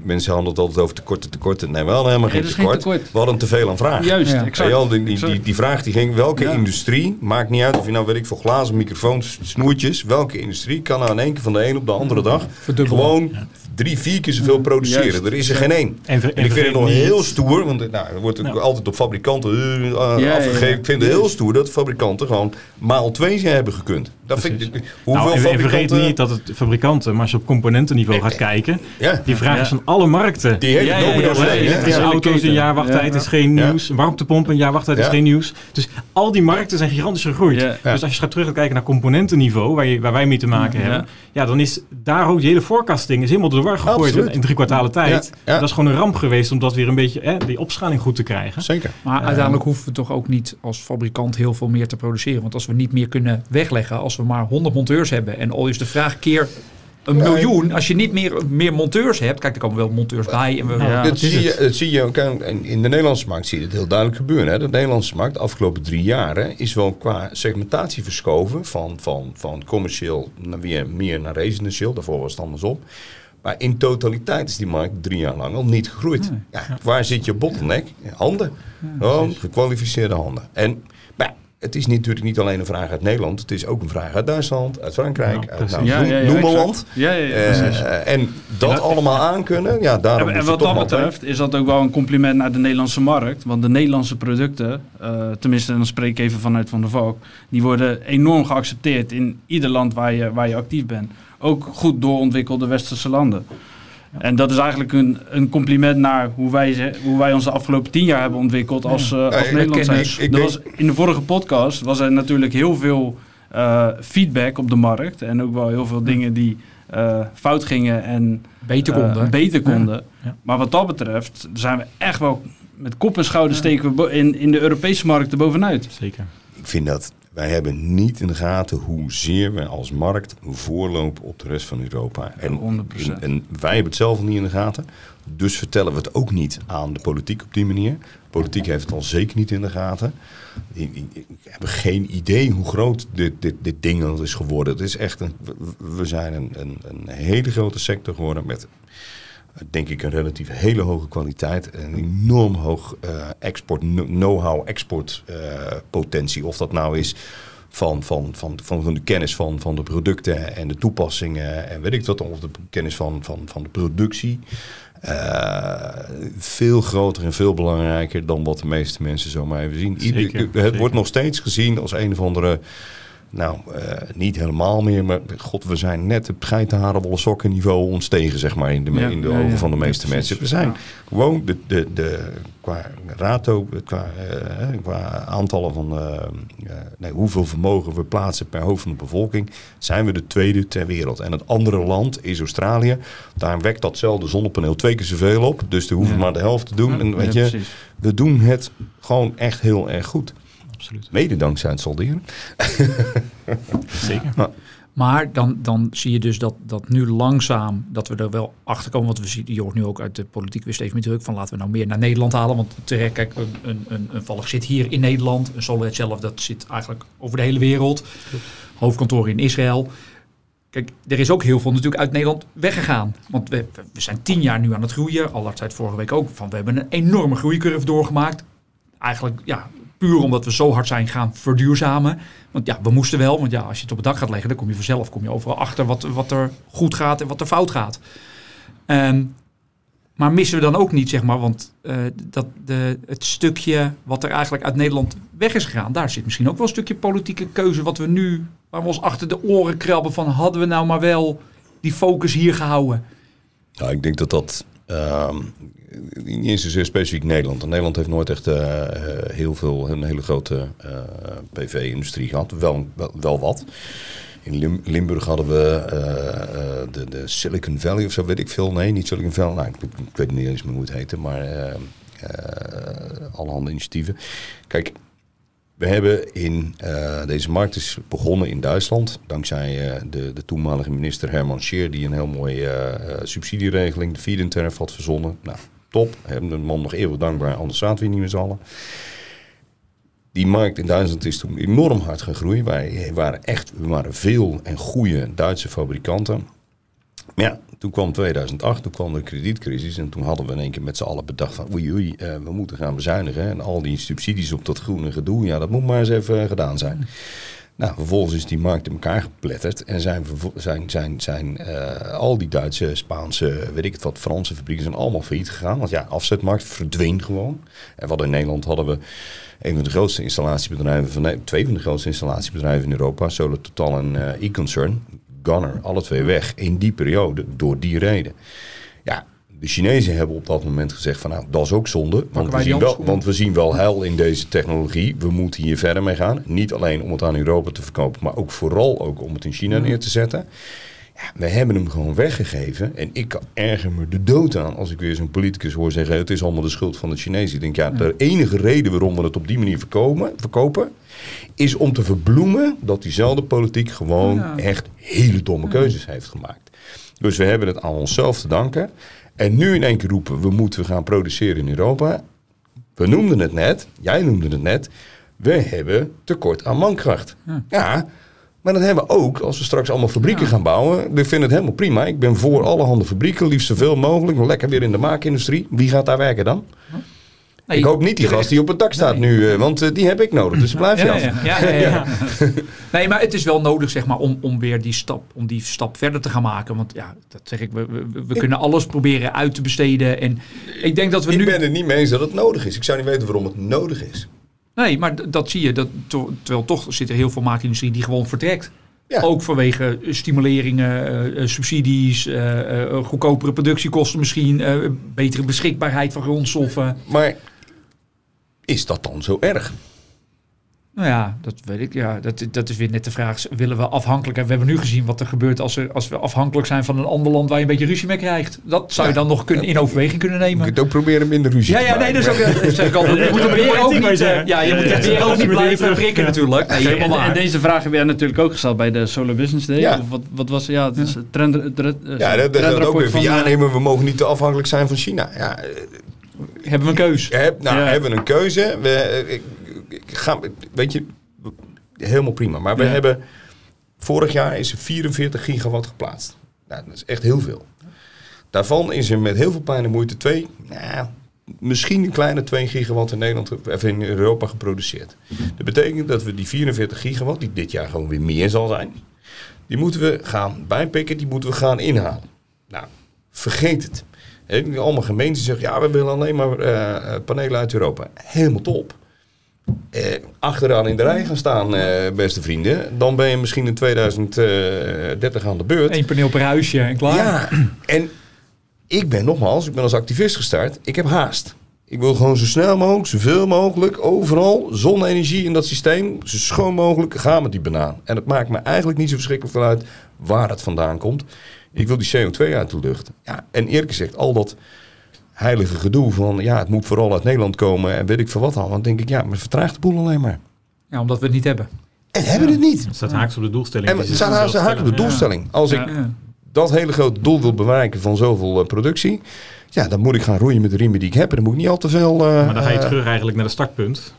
S3: Mensen handelen altijd over tekorten, tekorten. Nee, we hadden helemaal geen
S4: is geen
S3: tekort.
S4: tekort.
S3: We hadden te veel aan vraag.
S4: Juist, exact.
S3: die, die, die, die vraag die ging, welke
S4: Ja.
S3: industrie, maakt niet uit of je nou weet ik voor glazen, snoertjes, welke industrie kan nou in één keer van de een op de andere dag
S1: Verdubbelen.
S3: gewoon drie, vier keer zoveel produceren.
S4: Juist.
S3: Er is er geen één.
S2: En, ver-
S3: En ik vind het nog
S2: niet-
S3: heel stoer, want nou, er wordt ook
S2: Nou.
S3: altijd op fabrikanten eh, uh,
S4: ja,
S3: afgegeven.
S4: ja.
S3: Ik vind het heel stoer dat fabrikanten gewoon maal twee zijn hebben gekund. Dat vind ik, hoeveel
S2: Nou, en, vergeet niet dat het fabrikanten, maar als je op componentenniveau gaat kijken,
S3: ja,
S2: die vraag
S4: Ja.
S2: is van alle markten.
S3: die hele
S4: Ja, ja, hele
S2: auto's, een jaar wachttijd
S4: Ja.
S2: is geen nieuws. Warmtepomp, een jaar wachttijd is geen nieuws. Dus al die markten zijn gigantisch gegroeid.
S4: Ja.
S3: Ja.
S2: Dus als je gaat terug kijken naar componentenniveau, waar, je, waar wij mee te maken
S4: Ja.
S2: hebben, ja, dan is daar ook die hele forecasting is helemaal door de war gegooid in drie kwartalen tijd.
S3: Ja, ja.
S2: Dat is gewoon een ramp geweest om dat weer een beetje, hè, die opschaling goed te krijgen.
S3: Zeker.
S1: Maar uiteindelijk hoeven we toch ook niet als fabrikant heel veel meer te produceren. Want als we niet meer kunnen wegleggen als als we maar 100 monteurs hebben en al is de vraag keer een
S3: Ja,
S1: miljoen, als je niet meer, meer monteurs hebt, kijk, er komen wel monteurs bij. En we,
S2: Ja.
S3: dat,
S2: dat
S3: zie je,
S2: het.
S3: dat zie je ook in de Nederlandse markt zie je het heel duidelijk gebeuren. Hè. De Nederlandse markt de afgelopen drie jaren is wel qua segmentatie verschoven van, van, van commercieel naar weer meer naar residentieel. Daarvoor was het andersom. Maar in totaliteit is die markt drie jaar lang al niet gegroeid. Ja, waar zit je bottleneck? Handen. Gewoon gekwalificeerde handen. En ja, het is natuurlijk niet alleen een vraag uit Nederland. Het is ook een vraag uit Duitsland, uit Frankrijk.
S2: Ja,
S3: uit, nou,
S4: Ja, ja,
S3: noem maar land. Eh, en dat allemaal aankunnen, ja, daarom
S4: En, en wat dat betreft is dat ook wel een compliment naar de Nederlandse markt. Want de Nederlandse producten, eh, tenminste dan spreek ik even vanuit Van der Valk, die worden enorm geaccepteerd in ieder land waar je, waar je actief bent. Ook goed doorontwikkelde westerse landen. En dat is eigenlijk een, een compliment naar hoe wij, ze- hoe wij ons de afgelopen tien jaar hebben ontwikkeld als, eh, als
S3: ik
S4: Nederland.
S3: ken-
S4: zijn.
S3: ik- ik denk-
S4: was, in de vorige podcast was er natuurlijk heel veel eh, feedback op de markt. En ook wel heel veel dingen die eh, fout gingen en
S1: beter konden.
S4: beter konden.
S2: Ja.
S4: Maar wat dat betreft zijn we echt wel met kop en schouder steken we in, in de Europese markt er bovenuit.
S2: Zeker.
S3: Ik vind dat wij hebben niet in de gaten hoezeer we als markt voorlopen op de rest van Europa. En,
S4: 100%.
S3: en, en wij hebben het zelf niet in de gaten. Dus vertellen we het ook niet aan de politiek op die manier. Politiek heeft het al zeker niet in de gaten. Ik, ik, geen idee hoe groot dit, dit, dit ding is geworden. Het is echt een, we- we zijn een, een, een hele grote sector geworden met denk ik een relatief hele hoge kwaliteit. en Een enorm hoog eh, export, know-how, exportpotentie. of dat nou is van, van, van, van de kennis van, van de producten en de toepassingen en weet ik wat. Of de kennis van, van, van de productie. Eh, veel groter en veel belangrijker dan wat de meeste mensen zomaar even zien. Ieder-
S2: Zeker,
S3: het
S2: zeker.
S3: wordt nog steeds gezien als een of andere... Nou, eh, niet helemaal meer, maar god, we zijn net op geitenharenwolle sokken niveau ontstegen, zeg maar, in de,
S4: Ja,
S3: in de
S4: ja,
S3: ogen
S4: ja.
S3: van de meeste mensen. We zijn gewoon de, de, de, qua rato, qua, eh, qua aantallen van eh, nee, hoeveel vermogen we plaatsen per hoofd van de bevolking, zijn we de tweede ter wereld. En het andere land is Australië. Daar wekt datzelfde zonnepaneel twee keer zoveel op. Dus we hoeven maar de helft te doen. en weet je,
S4: precies.
S3: we doen het gewoon echt heel erg goed.
S2: Absoluut.
S3: Mede dankzij het solderen.
S2: Zeker.
S1: Maar dan, dan zie je dus dat, dat nu langzaam, dat we er wel achter komen. Want we zien, je hoort nu ook uit de politiek weer steeds meer druk van laten we nou meer naar Nederland halen. Want terecht, kijk, een, een, een, een Valk zit hier in Nederland. Een Solid zelf, dat zit eigenlijk over de hele wereld. Hoofdkantoor in Israël. Kijk, er is ook heel veel natuurlijk uit Nederland weggegaan. Want we, we zijn tien jaar nu aan het groeien. Allard zei het vorige week ook. Van, we hebben een enorme groeicurve doorgemaakt. Eigenlijk, ja, omdat we zo hard zijn gaan verduurzamen. Want ja, we moesten wel. Want ja, als je het op het dak gaat leggen, dan kom je vanzelf kom je overal achter wat, wat er goed gaat en wat er fout gaat. Ehm, maar missen we dan ook niet, zeg maar, want eh, dat de, het stukje wat er eigenlijk uit Nederland weg is gegaan, daar zit misschien ook wel een stukje politieke keuze wat we nu, waar we ons achter de oren krabben van hadden we nou maar wel die focus hier gehouden.
S3: Nou, ik denk dat dat ehm, niet eens specifiek Nederland. Nederland heeft nooit echt eh, eh, heel veel, een hele grote eh, PV-industrie gehad. Wel, wel, wat. In Lim- Limburg hadden we de, de Silicon Valley of zo, weet ik veel. Nee, niet Silicon Valley. Nou, ik, ik weet niet eens meer hoe het heette, maar eh, allerhande initiatieven. Kijk, we hebben in eh, deze markt is begonnen in Duitsland, dankzij eh, de, de toenmalige minister Herman Scheer, die een heel mooie eh, subsidieregeling, de feed-in-tariff, had verzonnen. Nou, top. Hebben de man nog eeuwig dankbaar, anders zaten we niet met z'n allen. Die markt in Duitsland is toen enorm hard gegroeid. Wij waren echt, we waren veel en goede Duitse fabrikanten. Ja, toen kwam 2008, toen kwam de kredietcrisis en toen hadden we in één keer met z'n allen bedacht van oei oei, eh, we moeten gaan bezuinigen. En al die subsidies op dat groene gedoe, ja dat moet maar eens even gedaan zijn. Nou, vervolgens is die markt in elkaar gepletterd en zijn, zijn, zijn, zijn eh, al die Duitse, Spaanse, weet ik het wat, Franse fabrieken zijn allemaal failliet gegaan. Want ja, afzetmarkt verdween gewoon. En wat in Nederland hadden we een van de grootste installatiebedrijven van Ne- twee van de grootste installatiebedrijven in Europa, Solar Total en eh, E-Concern, Gunner, alle twee weg in die periode door die reden. Ja, de Chinezen hebben op dat moment gezegd van nou, dat is ook zonde, want we, zien wel, want we zien wel heil in deze technologie. We moeten hier verder mee gaan. Niet alleen om het aan Europa te verkopen, maar ook vooral ook om het in China neer te zetten. Ja, we hebben hem gewoon weggegeven. En ik erger me de dood aan als ik weer zo'n politicus hoor zeggen... het is allemaal de schuld van de Chinezen. Ik denk, ja, de enige reden waarom we het op die manier verkopen... verkopen is om te verbloemen dat diezelfde politiek gewoon
S1: Ja.
S3: echt hele domme keuzes heeft gemaakt. Dus we hebben het aan onszelf te danken. En nu in één keer roepen, we moeten gaan produceren in Europa. We noemden het net, jij noemde het net. We hebben tekort aan mankracht. Ja, maar dat hebben we ook als we straks allemaal fabrieken gaan bouwen. Ik vind het helemaal prima. Ik ben voor allerhande fabrieken, liefst zoveel mogelijk. Lekker weer in de maakindustrie. Wie gaat daar werken dan?
S1: Nee,
S3: ik hoop niet die gast die op het dak staat nu, eh, want eh, die heb ik nodig. Dus blijf je
S1: Ja,
S3: af.
S1: ja, ja, ja, ja. Nee, maar het is wel nodig zeg maar, om, om weer die stap, om die stap verder te gaan maken. Want ja, dat zeg ik, we, we, we kunnen alles proberen uit te besteden. En ik denk dat we
S3: Ik
S1: nu...
S3: ben het niet mee eens dat het nodig is. Ik zou niet weten waarom het nodig is.
S1: Nee, maar dat zie je. Dat, terwijl toch zit er heel veel maakindustrie die gewoon vertrekt.
S3: Ja.
S1: Ook vanwege stimuleringen, eh, eh, subsidies, eh, eh, goedkopere productiekosten misschien, eh, betere beschikbaarheid van grondstoffen.
S3: Maar is dat dan zo erg?
S1: Nou ja, dat weet ik. Ja, dat, dat is weer net de vraag. Willen we afhankelijk... En we hebben nu gezien wat er gebeurt als, er, als we afhankelijk zijn van een ander land waar je een beetje ruzie mee krijgt. Dat zou je
S3: Ja.
S1: dan nog kunnen, in overweging kunnen
S3: Je
S1: nemen.
S3: kunt ook proberen minder ruzie
S1: Ja,
S3: te
S1: ja, nee,
S3: maken.
S1: dat is ook, dat zeg ik altijd. Je moet er weer ook niet, eh, ja, je moet er weer ook niet blijven prikken natuurlijk. Nee,
S4: En,
S1: helemaal
S4: en deze vraag heb jij natuurlijk ook gesteld bij de Solar Business Day.
S3: Ja.
S4: Of wat, wat was ja, het is het trend,
S3: Ja, dat, dat ook weer van,
S4: van,
S3: ja,
S4: eh,
S3: nee, maar we mogen niet te afhankelijk zijn van China. Ja, eh,
S1: Hebben we een keus?
S3: heb, nou,
S4: Ja.
S3: hebben we een keuze. We, eh, ga, weet je, helemaal prima. Maar we
S4: Ja.
S3: hebben, vorig jaar is er 44 gigawatt geplaatst. Nou, dat is echt heel veel. Daarvan is er met heel veel pijn en moeite twee, nou, misschien een kleine 2 gigawatt in Nederland, of in Europa geproduceerd. Dat betekent dat we die 44 gigawatt, die dit jaar gewoon weer meer zal zijn, die moeten we gaan bijpikken, die moeten we gaan inhalen. Nou, vergeet het. Allemaal gemeenten zeggen, ja, we willen alleen maar eh, eh, panelen uit Europa. Helemaal top. Eh, achteraan in de rij gaan staan, eh, beste vrienden. Dan ben je misschien in 2030 aan de beurt.
S1: Eén paneel per huisje en klaar.
S3: Ja, en ik ben nogmaals, ik ben als activist gestart. Ik heb haast. Ik wil gewoon zo snel mogelijk, zoveel mogelijk, overal zonne-energie in dat systeem. Zo schoon mogelijk gaan met die banaan. En het maakt me eigenlijk niet zo verschrikkelijk veel uit waar het vandaan komt. Ik wil die CO2 uit de lucht. Ja, en eerlijk gezegd, al dat heilige gedoe van ja, het moet vooral uit Nederland komen en weet ik veel wat al. Dan denk ik, ja, maar het vertraagt de boel alleen maar.
S1: Ja, omdat we het niet hebben.
S3: En hebben het niet.
S2: Het staat haaks op de doelstelling.
S3: En
S2: die
S3: we
S2: ze
S3: staan
S2: zelf
S3: haast haak op de doelstelling. Als ik
S4: Ja.
S1: Ja.
S3: Dat hele grote doel wil bereiken van zoveel eh, productie, ja, dan moet ik gaan roeien met de riemen die ik heb. En dan moet ik niet al te veel. eh,
S2: Maar dan ga je
S3: eh,
S2: terug eigenlijk naar het startpunt.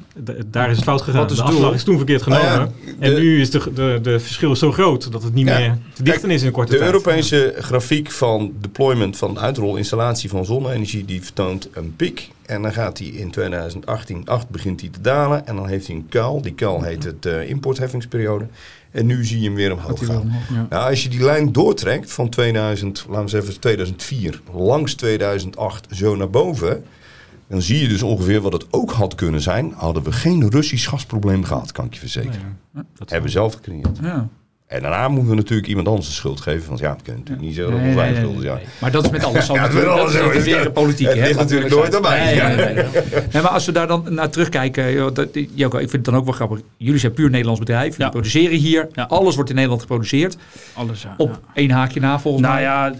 S2: Daar is het fout gegaan.
S1: Wat is
S2: de
S1: het doel?
S2: afslag is toen verkeerd genomen.
S3: Nou ja,
S2: en
S3: de-
S2: nu is de, de, de verschil zo groot dat het niet
S3: Ja.
S2: meer te dichten is in een korte
S3: de
S2: tijd.
S3: Europese grafiek van deployment van uitrolinstallatie van zonne-energie, die vertoont een piek. En dan gaat die in 2018 8 begint die te dalen. En dan heeft hij een kuil. Die kuil heet het eh, importheffingsperiode. En nu zie je hem weer omhoog gaan.
S4: Ja.
S3: Nou, als je die lijn doortrekt van 2000, laten we zeggen 2004, langs 2008 zo naar boven, dan zie je dus ongeveer wat het ook had kunnen zijn. Hadden we geen Russisch gasprobleem gehad, kan ik je verzekeren.
S2: Nee, dat
S3: Hebben we zelf gecreëerd.
S1: Ja.
S3: En daarna moeten we natuurlijk iemand anders de schuld geven. Want ja, het kan natuurlijk niet zo dat
S1: Nee, nee,
S3: schuld is. Ja.
S1: Maar dat is met alles zo.
S3: Ja,
S1: natuurlijk.
S3: met
S1: dat
S3: alles
S1: is
S3: zo.
S1: de weer politiek.
S3: Het
S1: hè,
S3: ligt natuurlijk nooit aan mij.
S1: Nee, nee, nee, nee. Nee, maar als we daar dan naar terugkijken. joh, dat, Joko, ik vind het dan ook wel grappig. Jullie zijn puur Nederlands bedrijf. Jullie
S4: Ja.
S1: produceren hier.
S4: Ja.
S1: Alles wordt in Nederland geproduceerd.
S4: Alles, ja.
S1: Op
S4: ja.
S1: één haakje na volgens
S4: Nou
S1: mij.
S4: ja,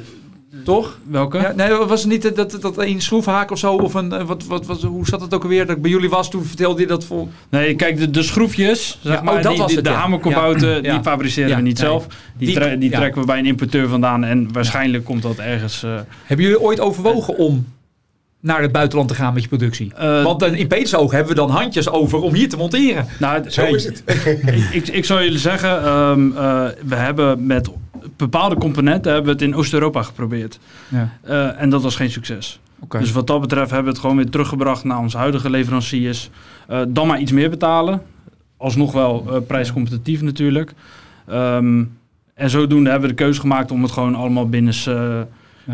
S1: Toch?
S4: welke?
S1: Ja, nee, was het niet dat, dat één schroefhaak of zo? Of een, eh, wat, wat, wat, hoe zat het ook alweer? Dat ik bij jullie was, toen vertelde je dat vol.
S4: Nee, kijk, de, de schroefjes, zeg
S1: Ja,
S4: maar,
S1: oh, dat
S4: die,
S1: was
S4: die-
S1: het,
S4: de
S1: ja.
S4: die fabriceren
S1: Ja,
S4: we niet
S1: nee.
S4: zelf. Die,
S1: Die-
S4: tre- die
S1: ja.
S4: trekken we bij een importeur vandaan en waarschijnlijk komt dat ergens... eh,
S1: Hebben jullie ooit overwogen om naar het buitenland te gaan met je productie?
S4: eh,
S1: Want in Petersoog hebben we dan handjes over om hier te monteren.
S4: nou,
S3: Zo
S4: hey,
S3: is het.
S4: ik, ik zou jullie zeggen, ehm, eh, we hebben met bepaalde componenten hebben we het in Oost-Europa geprobeerd.
S1: Ja.
S4: Eh, en dat was geen succes.
S1: Oké.
S4: Dus wat dat betreft hebben we het gewoon weer teruggebracht naar onze huidige leveranciers. Eh, dan maar iets meer betalen. Alsnog wel eh, prijscompetitief natuurlijk. Ehm, en zodoende hebben we de keuze gemaakt om het gewoon allemaal binnen, uh,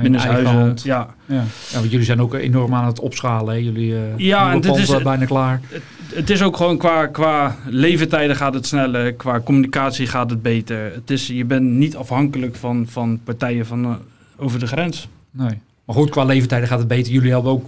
S4: binnen
S1: eigen
S4: huizen. Ja.
S1: Ja. ja, want jullie zijn ook enorm aan het opschalen. Hè? Jullie eh
S4: Ja, en dit is-
S1: bijna klaar.
S4: Het is ook gewoon qua, qua levertijden gaat het sneller, qua communicatie gaat het beter. Het is, je bent niet afhankelijk van, van partijen van, eh, over de grens.
S1: Nee. Maar goed, qua leeftijden gaat het beter. Jullie hebben ook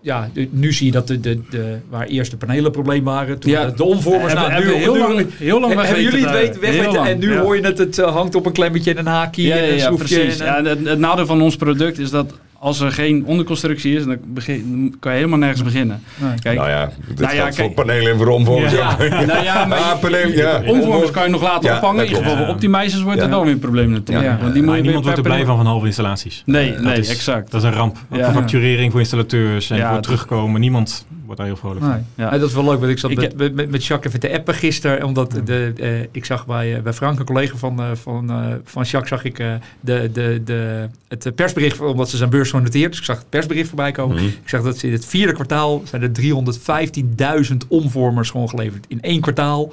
S1: ja, nu zie je dat de, de, de, waar eerst de panelen probleem waren, toen
S4: Ja.
S1: de, omvormers,
S4: Hebben-
S1: nou, nu,
S4: hebben heel lang- heel lang
S1: hebben jullie het
S4: weten
S1: weten,
S4: te-
S1: weg
S4: lang,
S1: en nu
S4: ja.
S1: hoor je het, het eh, hangt op een klemmetje en een haakje
S4: Ja,
S1: en een
S4: ja,
S1: schroefje.
S4: precies.
S1: en,
S4: Ja, en het, het nadeel van ons product is dat als er geen onderconstructie is, dan, begin, dan kan je helemaal nergens beginnen.
S1: nee.
S4: Kijk,
S3: nou ja, dit
S4: Nou ja,
S3: geldt voor panelen en voor omvormers
S2: Ja.
S4: nou ja, maar
S3: Ah, panelen, ja.
S4: omvormers kan je nog laten
S3: Ja,
S4: ophangen. In ieder geval voor optimizers wordt het
S3: Ja.
S4: wel weer een probleem natuurlijk.
S1: Ja.
S4: Want die moet
S2: niemand wordt er blij van van halve installaties.
S4: Nee,
S2: Dat
S4: nee,
S2: is-
S4: exact.
S2: Dat is een ramp.
S4: Ja.
S2: Voor facturering, voor installateurs en
S4: Ja,
S2: voor terugkomen. Niemand wordt daar heel vrolijk van.
S1: Nee.
S4: Ja.
S1: Ja, dat is wel leuk, want ik zat
S4: Ik
S1: met,
S4: heb-
S1: met, met, Jacques even te appen gisteren, omdat de, eh, ik zag bij, eh, bij Frank, een collega van, eh, van, eh, van Jacques, zag ik eh, de, de, de, het persbericht, omdat ze zijn beurs genoteerd, dus ik zag het persbericht voorbij komen.
S3: Mhm.
S1: Ik zag dat ze in het vierde kwartaal zijn er 315.000 omvormers gewoon geleverd. In één kwartaal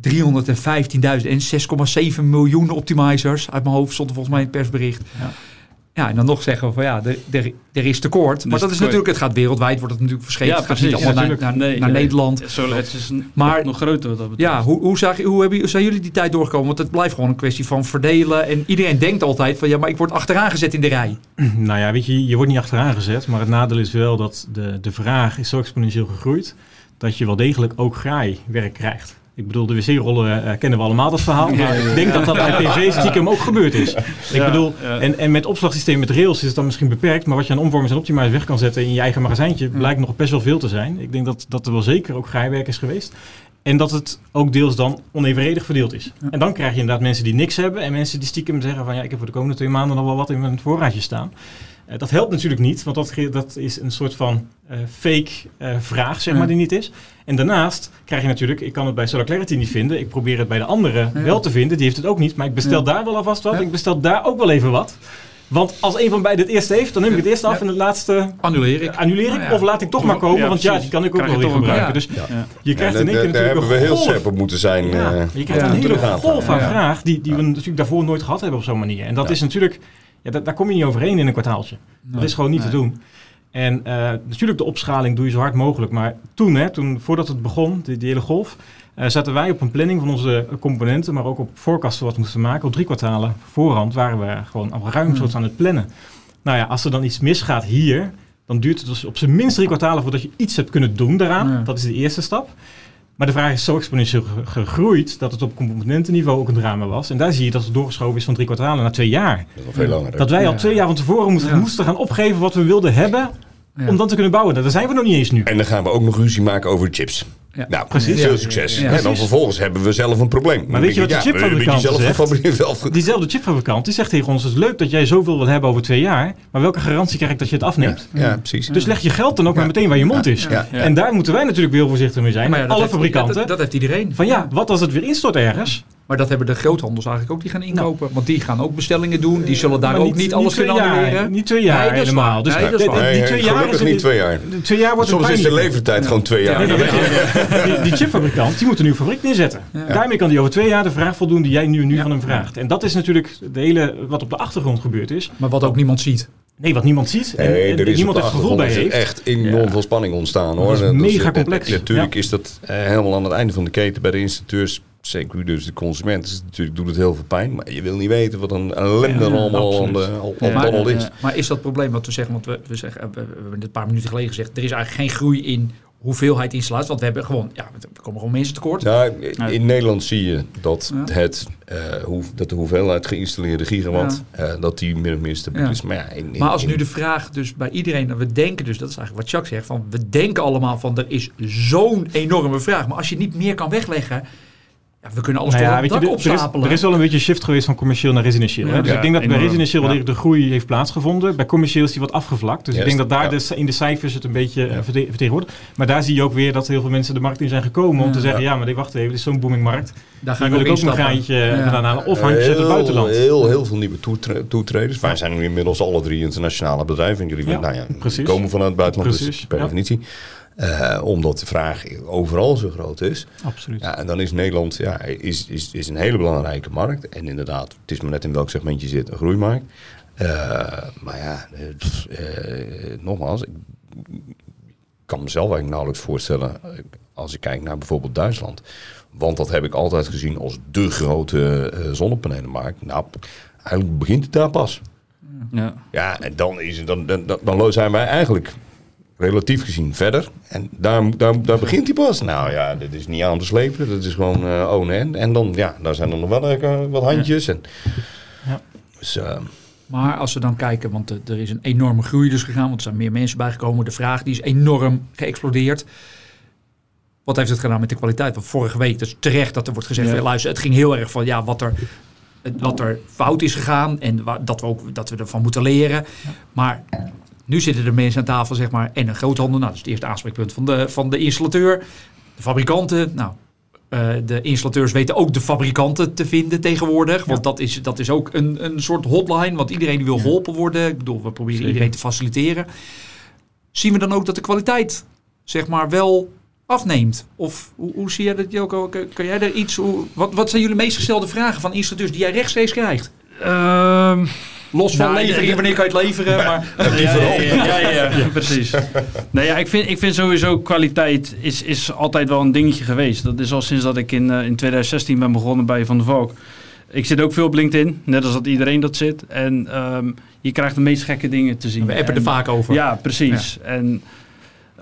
S1: 315.000 en 6,7 miljoen optimizers. Uit mijn hoofd stond er volgens mij in het persbericht.
S4: Ja.
S1: Ja, en dan nog zeggen we van ja, er, er, er is tekort. Maar
S4: Dus
S1: dat is natuurlijk, het gaat wereldwijd, wordt het natuurlijk verschepen.
S4: Ja,
S1: het gaat
S4: precies.
S1: niet allemaal naar, naar,
S4: Nee,
S1: naar
S4: nee.
S1: Nederland.
S4: Zo, het is een-
S1: Maar-
S4: nog groter wat dat betreft.
S1: Ja, hoe, hoe, zag, hoe, hebben, zijn jullie die tijd doorgekomen? Want het blijft gewoon een kwestie van verdelen. En iedereen denkt altijd van ja, maar ik word achteraan gezet in de rij.
S2: Nou ja, weet je, je wordt niet achteraan gezet. Maar het nadeel is wel dat de, de vraag is zo exponentieel gegroeid. Dat je wel degelijk ook graaiwerk krijgt. Ik bedoel, de wc-rollen eh, kennen we allemaal dat verhaal. Maar ik denk dat dat bij PV stiekem ook gebeurd is. Ik bedoel, en, en met opslagsysteem met rails is het dan misschien beperkt. Maar wat je aan omvormers en optimizers weg kan zetten in je eigen magazijntje... blijkt nog best wel veel te zijn. Ik denk dat, dat er wel zeker ook graaiwerk is geweest. En dat het ook deels dan onevenredig verdeeld is. En dan krijg je inderdaad mensen die niks hebben... en mensen die stiekem zeggen van... ja, ik heb voor de komende twee maanden nog wel wat in mijn voorraadje staan. Eh, dat helpt natuurlijk niet, want dat, dat is een soort van eh, fake eh, vraag, zeg maar,
S1: Ja.
S2: die niet is. En daarnaast krijg je natuurlijk, ik kan het bij Solar Clarity niet vinden. Ik probeer het bij de andere
S1: Ja.
S2: wel te vinden. Die heeft het ook niet, maar ik bestel
S1: Ja.
S2: daar wel alvast wat.
S1: Ja.
S2: Ik bestel daar ook wel even wat. Want als een van beiden het eerste heeft, dan neem ik het eerste af
S1: Ja.
S2: en het laatste
S1: Annuleer ik.
S2: annuleer ik.
S1: Nou ja.
S2: Of laat ik toch maar komen,
S4: Ja,
S2: want ja, die kan ik ook wel weer gebruiken.
S1: ja.
S2: Dus
S4: Ja.
S2: je krijgt
S3: Ja,
S2: in één keer
S3: daar- daar
S2: natuurlijk
S3: hebben we
S2: een
S3: heel scherp op moeten zijn.
S2: Ja,
S3: eh,
S2: je krijgt
S1: ja,
S2: een hele golf aan
S1: Ja.
S2: vraag die, die we natuurlijk daarvoor nooit gehad hebben op zo'n manier. En dat
S3: Ja.
S2: is natuurlijk, ja, dat, daar kom je niet overheen in een kwartaaltje. Dat is gewoon niet
S1: Nee.
S2: te doen. En eh, natuurlijk de opschaling doe je zo hard mogelijk. Maar toen, hè, toen voordat het begon, die, die hele golf, eh, zaten wij op een planning van onze componenten, maar ook op forecasten wat we moesten maken. Op drie kwartalen voorhand waren we gewoon al ruim
S1: Hmm.
S2: aan het plannen. Nou ja, als er dan iets misgaat hier, dan duurt het dus op zijn minst drie kwartalen voordat je iets hebt kunnen doen daaraan.
S1: Ja.
S2: Dat is de eerste stap. Maar de vraag is zo exponentieel ge- gegroeid dat het op componentenniveau ook een drama was. En daar zie je dat het doorgeschoven is van drie kwartalen naar twee jaar.
S3: Dat is nog veel langer. hè?
S2: Dat wij al twee jaar van tevoren moesten,
S1: Ja.
S2: moesten gaan opgeven wat we wilden hebben
S1: Ja.
S2: om dan te kunnen bouwen. Daar zijn we nog niet eens nu.
S3: En dan gaan we ook nog ruzie maken over de chips.
S1: Ja.
S3: Nou,
S2: Precies.
S3: Veel succes.
S1: Ja.
S3: En dan vervolgens hebben we zelf een probleem. Dan
S2: weet je wat de chipfabrikant zegt? Diezelfde chipfabrikant die zegt tegen ons: Het is leuk dat jij zoveel wil hebben over twee jaar. Maar welke garantie krijg ik dat je het afneemt?
S3: Ja, precies.
S2: Dus leg je geld dan ook maar meteen waar je mond is.
S3: Ja.
S4: Ja.
S2: En daar moeten wij natuurlijk weer heel voorzichtig mee zijn.
S1: Maar
S2: Alle
S1: heeft-
S2: fabrikanten.
S1: Dat, dat heeft iedereen.
S2: van ja, wat als het weer instort ergens?
S1: Maar dat hebben de groothandels eigenlijk ook die gaan inkopen. Want die gaan ook bestellingen doen. Die zullen daar
S2: Maar
S1: ook niet, alles kunnen
S2: jaar,
S1: annuleren.
S2: Niet twee jaar
S1: Nee,
S2: helemaal. Dus
S1: Nee, dat is
S2: die twee jaar
S3: gelukkig
S2: is
S3: niet twee jaar.
S2: De twee jaar wordt
S3: Soms is de levertijd gewoon twee jaar.
S2: Die, die chipfabrikant die moet een nieuwe fabriek neerzetten. Daarmee kan die over twee jaar de vraag voldoen die jij nu, nu
S1: Ja.
S2: van hem vraagt. En dat is natuurlijk de hele, wat op de achtergrond gebeurd is.
S1: Maar wat ook niemand ziet.
S2: Nee, wat niemand ziet en,
S3: Nee,
S2: en
S3: er is
S2: niemand het gevoel bij heeft.
S3: echt enorm
S2: Ja.
S3: veel spanning ontstaan hoor.
S2: Dat is mega complex.
S3: natuurlijk
S2: Ja.
S3: is dat eh, helemaal aan het einde van de keten bij de installateurs. Zeker u dus de consument. Dus natuurlijk doet het heel veel pijn. Maar je wil niet weten wat een ellende
S2: Ja,
S3: allemaal aan
S2: absoluut.
S3: de, al,
S4: Ja.
S3: al
S1: Maar,
S3: al is.
S4: ja.
S1: maar is dat probleem wat we zeggen? Want we, we, zeggen, we, we hebben het een paar minuten geleden gezegd. Er is eigenlijk geen groei in hoeveelheid installaties. Want we hebben gewoon, ja, er komen gewoon mensen tekort.
S3: Ja, in Nederland zie je dat,
S1: Ja.
S3: het, eh, hoe, dat de hoeveelheid geïnstalleerde gigawatt, eh, dat die min of meer stabiel
S1: Ja.
S3: is. Maar, ja, in, in-
S1: Maar als
S3: in-
S1: nu de vraag dus bij iedereen, we denken dus, dat is eigenlijk wat Chuck zegt, van we denken allemaal van er is zo'n enorme vraag. Maar als je niet meer kan wegleggen, ja, we kunnen alles
S2: Nou ja,
S1: door het
S2: weet je,
S1: dak
S2: er, is, er wel een beetje een shift geweest van commercieel naar residentieel. hè? Dus
S4: Ja,
S2: ik denk dat bij residentieel wel de groei heeft plaatsgevonden. Bij commercieel is die wat afgevlakt. Dus ik denk dat daar
S3: ja.
S2: de, in de cijfers het een beetje eh, vertegenwoordigt. Maar daar zie je ook weer dat heel veel mensen de markt in zijn gekomen om te zeggen...
S3: Ja.
S2: ja, maar wacht even, dit is zo'n booming markt.
S1: Daar ga ik
S2: wil
S1: ook
S2: ik ook een
S1: instappen.
S2: graantje
S1: Ja.
S2: vandaan halen. Of handjes uit het buitenland.
S3: Heel, heel veel nieuwe toetre- toetreders. Wij zijn nu inmiddels alle drie internationale bedrijven. En jullie
S2: Ja,
S3: nou ja, komen vanuit het buitenland, dus
S2: Precies,
S3: per
S2: ja.
S3: definitie. Eh, omdat de vraag overal zo groot is.
S2: Absoluut.
S3: Ja, en dan is Nederland ja, is, is, is een hele belangrijke markt. En inderdaad, het is maar net in welk segment je zit, een groeimarkt. Eh, maar ja, eh, pff, nogmaals, ik kan mezelf eigenlijk nauwelijks voorstellen als ik kijk naar bijvoorbeeld Duitsland. Want dat heb ik altijd gezien als de grote eh, zonnepanelenmarkt. Nou, eigenlijk begint het daar pas.
S4: Ja.
S3: Ja, en dan, is het, dan, dan, dan, dan zijn wij eigenlijk relatief gezien verder. En daar, daar, daar begint hij pas. Nou ja, dit is niet aan te slepen. Dat is gewoon uh, oh nee. En dan, ja, daar zijn er nog wel uh, wat handjes. En,
S2: Ja.
S3: Dus, uh,
S1: Maar als we dan kijken, want er is een enorme groei dus gegaan, want er zijn meer mensen bijgekomen. De vraag die is enorm geëxplodeerd. Wat heeft het gedaan met de kwaliteit? Want vorige week, dus terecht dat er wordt gezegd,
S2: Ja.
S1: luister, het ging heel erg van ja, wat er, wat er fout is gegaan en dat we, ook, dat we ervan moeten leren. Maar nu zitten er mensen aan tafel, zeg maar, en een groothandel. Nou, dat is het eerste aanspreekpunt van de, van de installateur. De fabrikanten, nou, eh, de installateurs weten ook de fabrikanten te vinden tegenwoordig. Want dat, is, dat is ook een, een soort hotline. Want iedereen wil geholpen worden. Ik bedoel, we proberen
S2: Zeker.
S1: iedereen te faciliteren. Zien we dan ook dat de kwaliteit, zeg maar, wel afneemt? Of hoe, hoe zie jij dat, Joko? Kan, kan jij daar iets... Hoe, wat, wat zijn jullie meest gestelde vragen van installateurs die jij rechtstreeks krijgt?
S4: Ehm,
S1: Los van
S4: Nou, de-
S1: wanneer kan je het leveren? Maar,
S4: ja, ja, ja, ja, ja, ja, precies. Nee, ja, ik, vind, ik vind sowieso kwaliteit is, is altijd wel een dingetje geweest. Dat is al sinds dat ik in, eh, in 2016 ben begonnen bij Van der Valk. Ik zit ook veel op LinkedIn, net als dat iedereen dat zit. En ehm, je krijgt de meest gekke dingen te zien.
S1: we appen er
S4: En-
S1: vaak over.
S4: Ja, precies. En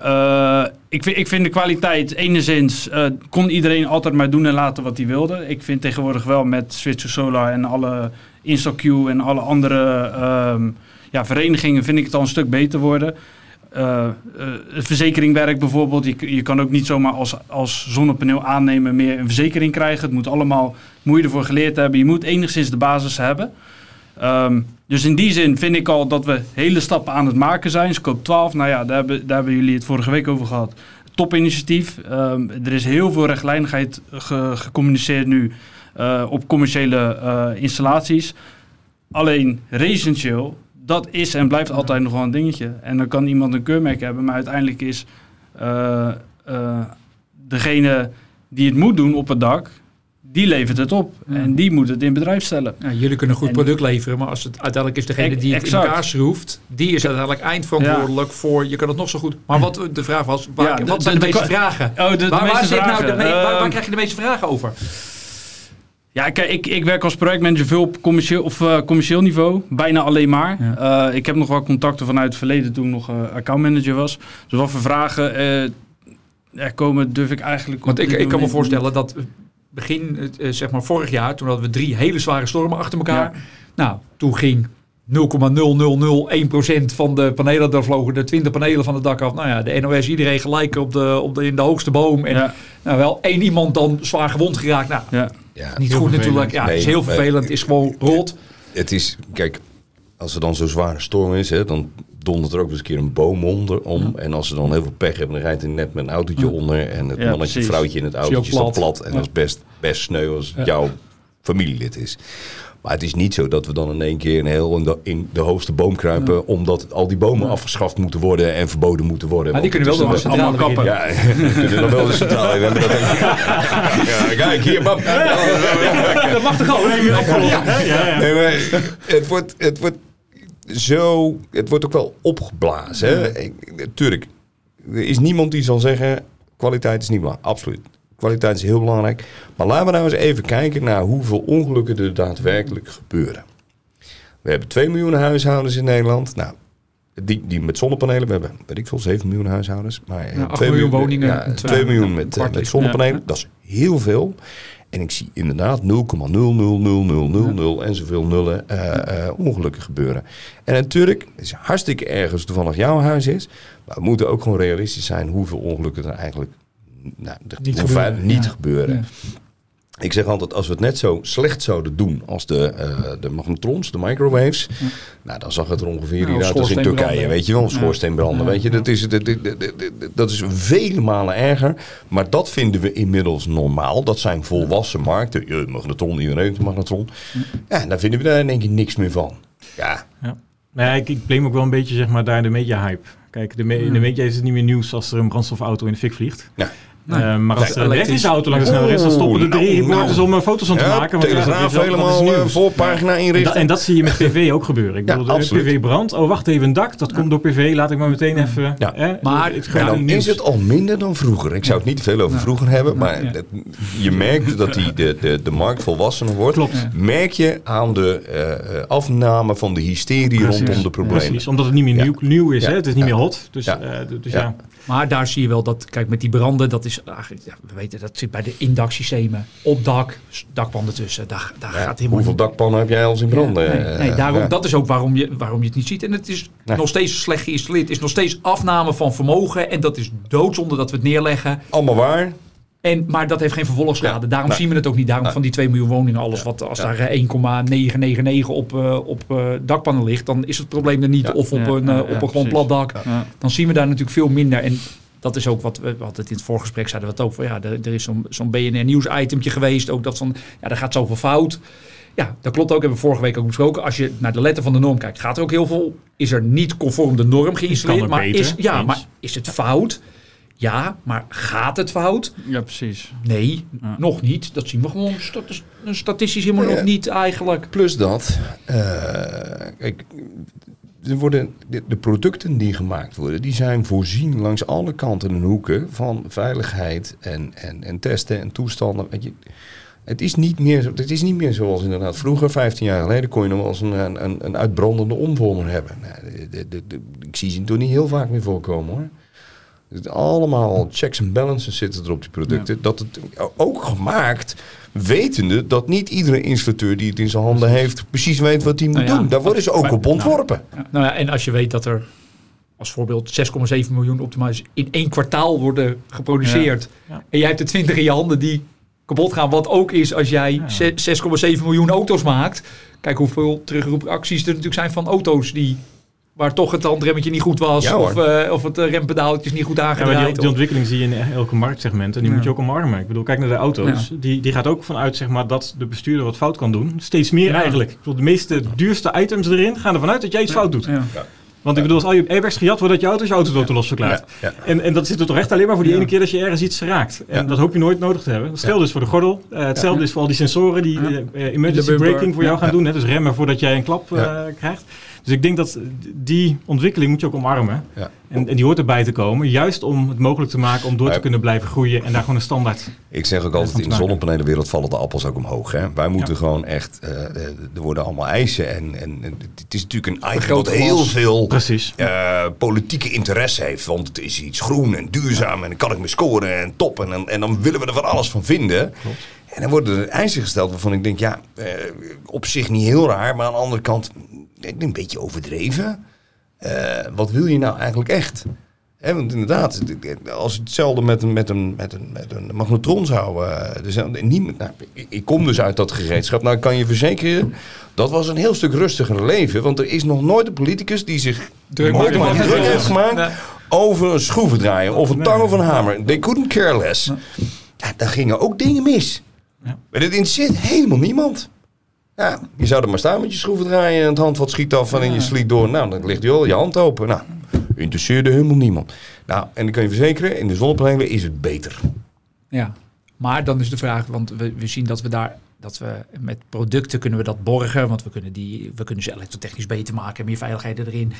S4: eh, ik, vind, ik vind de kwaliteit, enigszins eh, kon iedereen altijd maar doen en laten wat hij wilde. Ik vind tegenwoordig wel met Switch to Solar en alle InstaQ en alle andere ehm, ja, verenigingen vind ik het al een stuk beter worden. Eh, eh, verzekeringwerk bijvoorbeeld. Je, je kan ook niet zomaar als, als zonnepaneel aannemen meer een verzekering krijgen. Het moet allemaal, moet je ervoor geleerd hebben. Je moet enigszins de basis hebben. Ehm, dus in die zin vind ik al dat we hele stappen aan het maken zijn. Scope 12, nou ja, daar hebben, daar hebben jullie het vorige week over gehad. Topinitiatief. Ehm, er is heel veel rechtlijnigheid ge- gecommuniceerd nu eh, op commerciële eh, installaties. Alleen residentieel, dat is en blijft altijd nog wel een dingetje. En dan kan iemand een keurmerk hebben, maar uiteindelijk is eh, degene die het moet doen op het dak, die levert het op.
S1: Ja.
S4: En die moet het in bedrijf stellen.
S1: Ja, jullie kunnen een goed
S4: En-
S1: product leveren, maar als het uiteindelijk is degene die het
S4: exact.
S1: in elkaar schroeft, die is uiteindelijk eindverantwoordelijk voor. Je kan het nog zo goed. Maar wat de vraag was, waar,
S4: Ja, de-
S1: wat zijn de,
S4: de- de
S1: meeste vragen?
S4: Oh, de,
S1: waar, nou
S4: vragen.
S1: waar, waar
S4: Ehm,
S1: krijg je de meeste vragen over?
S4: Ja, kijk, ik, ik werk als projectmanager veel op commercieel, of, eh, commercieel niveau. Bijna alleen maar. Eh, ik heb nog wel contacten vanuit het verleden toen ik nog eh, accountmanager was. Dus wat voor vragen er komen, durf ik eigenlijk...
S1: Want
S4: op
S1: ik, ik kan me voorstellen dat begin, eh, zeg maar vorig jaar, toen hadden we drie hele zware stormen achter elkaar. Nou, toen ging 0,0001% van de panelen, daar vlogen de 20 panelen van het dak af. Nou ja, de NOS, iedereen gelijk op de, op de, in de hoogste boom. En
S4: Ja,
S1: nou, wel één iemand dan zwaar gewond geraakt. Nou,
S4: ja.
S3: ja.
S1: niet goed
S2: vervelend.
S1: natuurlijk. Ja, het is heel vervelend. Het is gewoon rot.
S3: Het is, kijk, als er dan zo'n zware storm is, hè, dan dondert er ook eens een keer een boom onder om. En als ze dan heel veel pech hebben, dan rijdt er net met een autootje onder. En het
S4: Ja,
S3: mannetje,
S4: precies.
S3: vrouwtje in het autootje staat
S1: plat.
S3: En dat is best, best sneu als het jouw familielid is. Maar het is niet zo dat we dan in één keer een heel in de, in de hoogste boom kruipen, omdat al die bomen afgeschaft moeten worden en verboden moeten worden.
S1: Maar die kunnen wel door een
S3: een-
S1: centrale
S4: allemaal
S1: beginnen.
S3: Ja, die kunnen dan wel de centrale in ja, kijk hier, bam.
S1: Dat mag toch
S2: ja.
S3: Nee, maar het wordt, het wordt zo... Het wordt ook wel opgeblazen. Hè? Tuurlijk, er is niemand die zal zeggen... kwaliteit is niet belangrijk. Absoluut. Kwaliteit is heel belangrijk. Maar laten we nou eens even kijken naar hoeveel ongelukken er daadwerkelijk gebeuren. We hebben 2 miljoen huishoudens in Nederland. Nou, die, die met zonnepanelen. We hebben, weet ik veel, 7 miljoen huishoudens. Maar eh,
S1: Ja, acht
S3: 2
S1: miljoen woningen
S3: Ja,
S1: en
S3: 2
S1: twee-
S3: miljoen met, eh, met zonnepanelen.
S1: ja.
S3: Dat is heel veel. En ik zie inderdaad 0,00000 en zoveel nullen eh, eh, ongelukken gebeuren. En natuurlijk, het is hartstikke erg als toevallig jouw huis is. Maar we moeten ook gewoon realistisch zijn hoeveel ongelukken er eigenlijk nou,
S1: Niet gebeuren,
S3: niet
S1: ja.
S3: gebeuren.
S1: Ja.
S3: Ik zeg altijd, als we het net zo slecht zouden doen als de, eh, de magnetrons, de microwaves, nou, dan zag het er ongeveer
S1: Nou,
S3: uit als in. Turkije, weet je wel,
S1: Ja.
S3: schoorsteenbranden,
S1: Ja.
S3: weet je. Dat is, dat, dat, dat- is vele malen erger, maar dat vinden we inmiddels normaal. Dat zijn volwassen markten. Je magnetron, iedereen heeft een magnetron. Ja, en daar vinden we daar in één keer niks meer van. Ja,
S2: Nou ja, ik, ik blame ook wel een beetje zeg maar, daar de media-hype. Kijk, de, me- de media is het niet meer nieuws als er een brandstofauto in de fik vliegt.
S3: Ja.
S1: Nee.
S2: Eh, maar als de
S1: elektrisch.
S2: elektrische auto langs de is, dan stoppen er
S3: Oeh,
S2: drie
S3: nou,
S2: reporters
S3: nou.
S2: om eh, foto's van te maken. want
S3: Telegraaf
S2: is is
S3: helemaal eh, voorpagina
S2: En, da-
S3: inrichten.
S2: en dat zie je met PV ook gebeuren. Ik
S3: Ja,
S2: bedoel, de
S3: absoluut.
S2: PV brandt. Oh, wacht even, een dak. Dat komt door PV. Laat ik maar meteen even...
S3: Ja.
S1: Maar-
S2: het
S3: En
S2: gaat
S3: dan
S2: in
S3: is het al minder dan vroeger. Ik zou het niet te veel over vroeger hebben, maar je merkt dat die, de, de, de markt volwassener wordt.
S2: Klopt.
S1: Ja.
S3: Merk je aan de eh, eh, afname van de hysterie
S4: Precies.
S3: rondom de problemen.
S2: Precies, omdat het niet meer
S3: Ja.
S2: nieuw, nieuw is.
S3: Ja.
S2: Hè? Het is niet
S3: Ja.
S2: meer hot. Dus dus
S3: Ja.
S2: ja.
S1: Maar daar zie je wel dat, kijk, met die branden, dat is eigenlijk, ja, we weten dat zit bij de indaksystemen. Op dak, dakpannen tussen. Daar, daar
S3: Ja,
S1: gaat helemaal
S3: hoeveel dakpannen heb jij al zien branden?
S1: Nee,
S3: Eh,
S1: nee daarom,
S3: ja.
S1: dat is ook waarom je, waarom je het niet ziet. En het is
S3: Nee.
S1: nog steeds slecht geïnstalleerd. Het is nog steeds afname van vermogen. En dat is doodzonde dat we het neerleggen.
S3: Allemaal waar.
S1: En, maar dat heeft geen vervolgschade.
S3: Ja.
S1: Daarom
S3: Nee.
S1: zien we het ook niet. Daarom
S3: Nee.
S1: van die 2 miljoen woningen, alles
S3: Ja.
S1: wat als
S3: Ja.
S1: daar eh, 1,999 op, eh, op eh, dakpannen ligt, dan is het probleem er niet.
S3: Ja.
S1: Of op
S4: Ja,
S1: een, eh, op een gewoon plat dak.
S4: Ja.
S1: Dan zien we daar natuurlijk veel minder. En dat is ook wat we, het in het voorgesprek zeiden we het ook van ja, er, er is zo'n zo'n BNR nieuws itemtje geweest. Ook dat van ja, er gaat zoveel fout. Ja, dat klopt ook. Hebben we vorige week ook besproken. Als je naar de letter van de norm kijkt, gaat er ook heel veel. Is er niet conform de norm geïnstalleerd? Maar
S2: beter,
S1: is, ja,
S2: eens.
S1: maar is het fout? Ja, maar gaat het fout?
S4: ja, precies.
S1: Nee,
S4: Ja.
S1: nog niet. Dat zien we gewoon statis- statistisch helemaal
S3: Ja.
S1: nog niet eigenlijk.
S3: Plus dat, eh, kijk, er worden, de, producten die gemaakt worden, die zijn voorzien langs alle kanten en hoeken van veiligheid en, en, en testen en toestanden. Weet je, het is, niet meer, het is niet meer zoals inderdaad vroeger, 15 jaar geleden, kon je nog wel eens een, een, een uitbrandende omvormer hebben. Nou, de, de, ik zie ze toch niet heel vaak meer voorkomen hoor. Allemaal checks en balances zitten er op die producten. Dat het ook gemaakt, wetende dat niet iedere installateur die het in zijn handen heeft, precies weet wat hij moet
S1: Nou ja,
S3: doen. Daar worden ze ook
S1: maar-
S3: op ontworpen.
S1: Ja, Nou ja, en als je weet dat er als voorbeeld 6,7 miljoen optimizers in één kwartaal worden geproduceerd.
S2: Ja. Ja.
S1: En jij hebt er 20 in je handen die kapot gaan. Wat ook is als jij
S2: Ja.
S1: ze- 6,7 miljoen auto's maakt. Kijk hoeveel terugroepacties er natuurlijk zijn van auto's die... Waar toch het handremmetje niet goed was.
S3: Ja,
S1: of, eh, of het eh, rempedaaltje niet goed
S2: Ja, maar
S1: aangedraaid.
S2: die, die ontwikkeling zie je in elke marktsegment en die
S1: Ja.
S2: moet je ook omarmen. Ik bedoel, kijk naar de auto's. Die, die gaat ook vanuit zeg maar, dat de bestuurder wat fout kan doen. Steeds meer
S1: Ja.
S2: eigenlijk. Ik bedoel, de meeste duurste items erin gaan ervan uit dat jij iets fout doet.
S1: Ja.
S2: Want ik bedoel, als al je airbags gejat wordt, dat je auto je auto los verklaart.
S3: Ja,
S2: En, en dat zit er toch echt alleen maar voor die
S1: Ja.
S2: ene keer dat je ergens iets raakt. En
S3: Ja.
S2: dat hoop je nooit nodig te hebben. Dat geldt dus voor de gordel. Eh, hetzelfde
S1: Ja.
S2: is voor al die sensoren die
S1: Ja.
S2: eh, emergency braking voor jou
S1: Ja.
S2: gaan doen. Hè? Dus remmen voordat jij een klap eh, krijgt. Dus ik denk dat die ontwikkeling moet je ook omarmen.
S3: Ja.
S2: En, en die hoort erbij te komen. Juist om het mogelijk te maken om door te kunnen blijven groeien. En daar gewoon een standaard.
S3: Ik zeg ook altijd, in
S2: te
S3: de zonnepanelenwereld vallen de appels ook omhoog. Hè? Wij moeten
S2: Ja.
S3: gewoon echt, er worden allemaal eisen. En, en het is natuurlijk een item dat
S1: Vergrootglas.
S3: heel veel
S2: Precies.
S3: eh, politieke interesse heeft. Want het is iets groen en duurzaam en dan kan ik me scoren en top. En, dan- en dan willen we er van alles van vinden.
S2: Klopt.
S3: En dan worden er eisen gesteld waarvan ik denk, ja, eh, op zich niet heel raar. Maar aan de andere kant, ik denk een beetje overdreven. Eh, wat wil je nou eigenlijk echt? Want inderdaad, als het hetzelfde met een, met een, met een, met een magnetron zou... nou, ik, kom dus uit dat gereedschap. Nou, ik kan je verzekeren, dat was een heel stuk rustiger leven. Want er is nog nooit een politicus die zich
S1: Druk
S3: druk,
S1: maakt.
S3: druk heeft gemaakt... Over een schroevendraaier of een tang of een hamer. They couldn't care less. Ja, daar gingen ook dingen mis.
S2: Ja.
S3: Maar dit interesseert helemaal niemand. Ja, je zou er maar staan met je schroevendraaier en het handvat schiet af en je sliet door. Nou, dan ligt je al je hand open. Nou, interesseerde helemaal niemand. Nou, en ik kan je verzekeren, in de zonnepanelen is het beter.
S1: Ja, maar dan is de vraag, want we, we zien dat we daar dat we met producten kunnen we dat borgen, want we kunnen die we kunnen ze elektrotechnisch beter maken, meer veiligheid erin.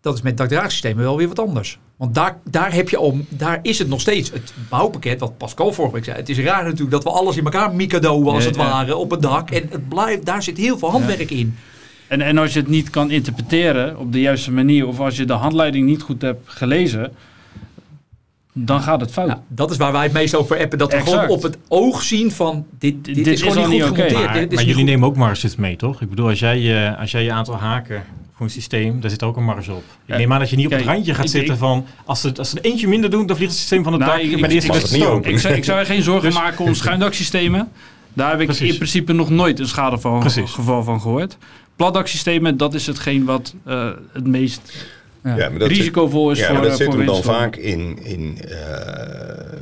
S1: Dat is met dakdraagsystemen wel weer wat anders. Want daar, daar heb je al, daar is het nog steeds het bouwpakket, wat Pascal vorige week zei. Het is raar natuurlijk dat we alles in elkaar mikado als
S4: Ja,
S1: het
S4: ja.
S1: ware op het dak. En het blijft, daar zit heel veel handwerk in.
S4: En, en als je het niet kan interpreteren op de juiste manier, of als je de handleiding niet goed hebt gelezen, dan gaat het fout.
S1: Nou, dat is waar wij het meest over appen. Dat we
S4: Exact.
S1: gewoon op het oog zien van dit, dit,
S4: Dit
S1: is gewoon niet goed gemonteerd.
S2: Maar,
S1: Dit is
S2: maar jullie
S1: goed.
S2: nemen ook marges mee, toch? Ik bedoel, als jij, eh, als jij je aantal haken voor een systeem, daar zit ook een marge op. Ik
S4: Ja.
S2: neem aan dat je niet op het
S4: Kijk,
S2: randje gaat
S4: ik-
S2: zitten
S4: ik-
S2: van... Als ze, als ze er eentje minder doen, dan vliegt het systeem van het
S4: Nou,
S2: dak
S4: ik-
S2: bij de eerste
S3: ik- ik-
S4: zou, ik zou er geen zorgen
S2: Dus-
S4: maken om schuindaksystemen. Daar heb ik
S2: Precies.
S4: in principe nog nooit een schadegeval van gehoord. Platdaksystemen, dat is hetgeen wat eh, het meest
S1: Ja.
S3: Ja, maar dat zit-
S4: risicovol is
S3: ja,
S4: voor
S3: maar dat
S4: eh,
S3: zit hem dan vaak in, in eh,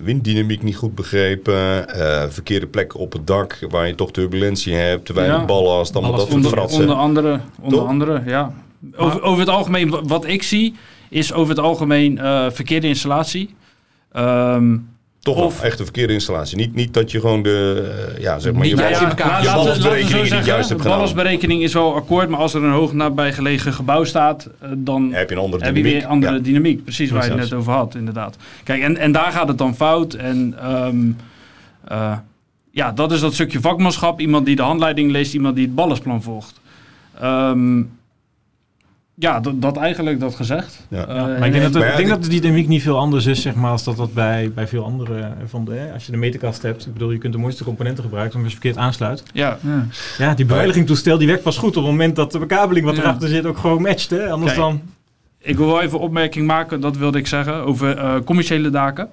S3: winddynamiek niet goed begrepen. eh, verkeerde plekken op het dak waar je toch turbulentie hebt. Te weinig
S4: Ja.
S3: ballast, allemaal dat soort
S4: Onder,
S3: fratsen.
S4: onder andere, onder
S3: Toch?
S4: andere ja. Over, over het algemeen, wa- wat ik zie, is over het algemeen eh, verkeerde installatie. Ehm,
S3: Toch
S4: Of-
S3: echt een verkeerde installatie. Niet, niet dat je gewoon de, eh, ja, zeg maar, je,
S1: elkaar.
S3: je
S1: Ja,
S3: niet
S4: zeggen,
S3: juist hebt gedaan.
S4: is wel akkoord, maar als er een hoog nabijgelegen gebouw staat, eh, dan
S3: Heb je een andere
S4: heb je
S3: dynamiek.
S4: weer andere
S3: Ja.
S4: dynamiek. Precies waar je het net over had, inderdaad. Kijk, en, en daar gaat het dan fout. En ehm, eh, ja, dat is dat stukje vakmanschap. Iemand die de handleiding leest, iemand die het ballensplan volgt. Ehm, ja, dat, dat eigenlijk, dat gezegd.
S3: Ja.
S4: Eh,
S2: maar ik
S4: en-
S2: denk, dat, de,
S3: Maar ja,
S2: ik denk dat de dynamiek niet veel anders is, zeg maar, als dat dat bij, bij veel andere eh, van de, hè, als je de meterkast hebt. Ik bedoel, je kunt de mooiste componenten gebruiken, maar als je verkeerd aansluit.
S4: ja,
S2: Ja, die beveiligingstoestel die werkt pas goed op het moment dat de bekabeling wat
S4: Ja.
S2: erachter zit ook gewoon matcht, hè? Anders
S4: Kijk.
S2: dan...
S4: Ik wil wel even een opmerking maken, dat wilde ik zeggen, over eh, commerciële daken.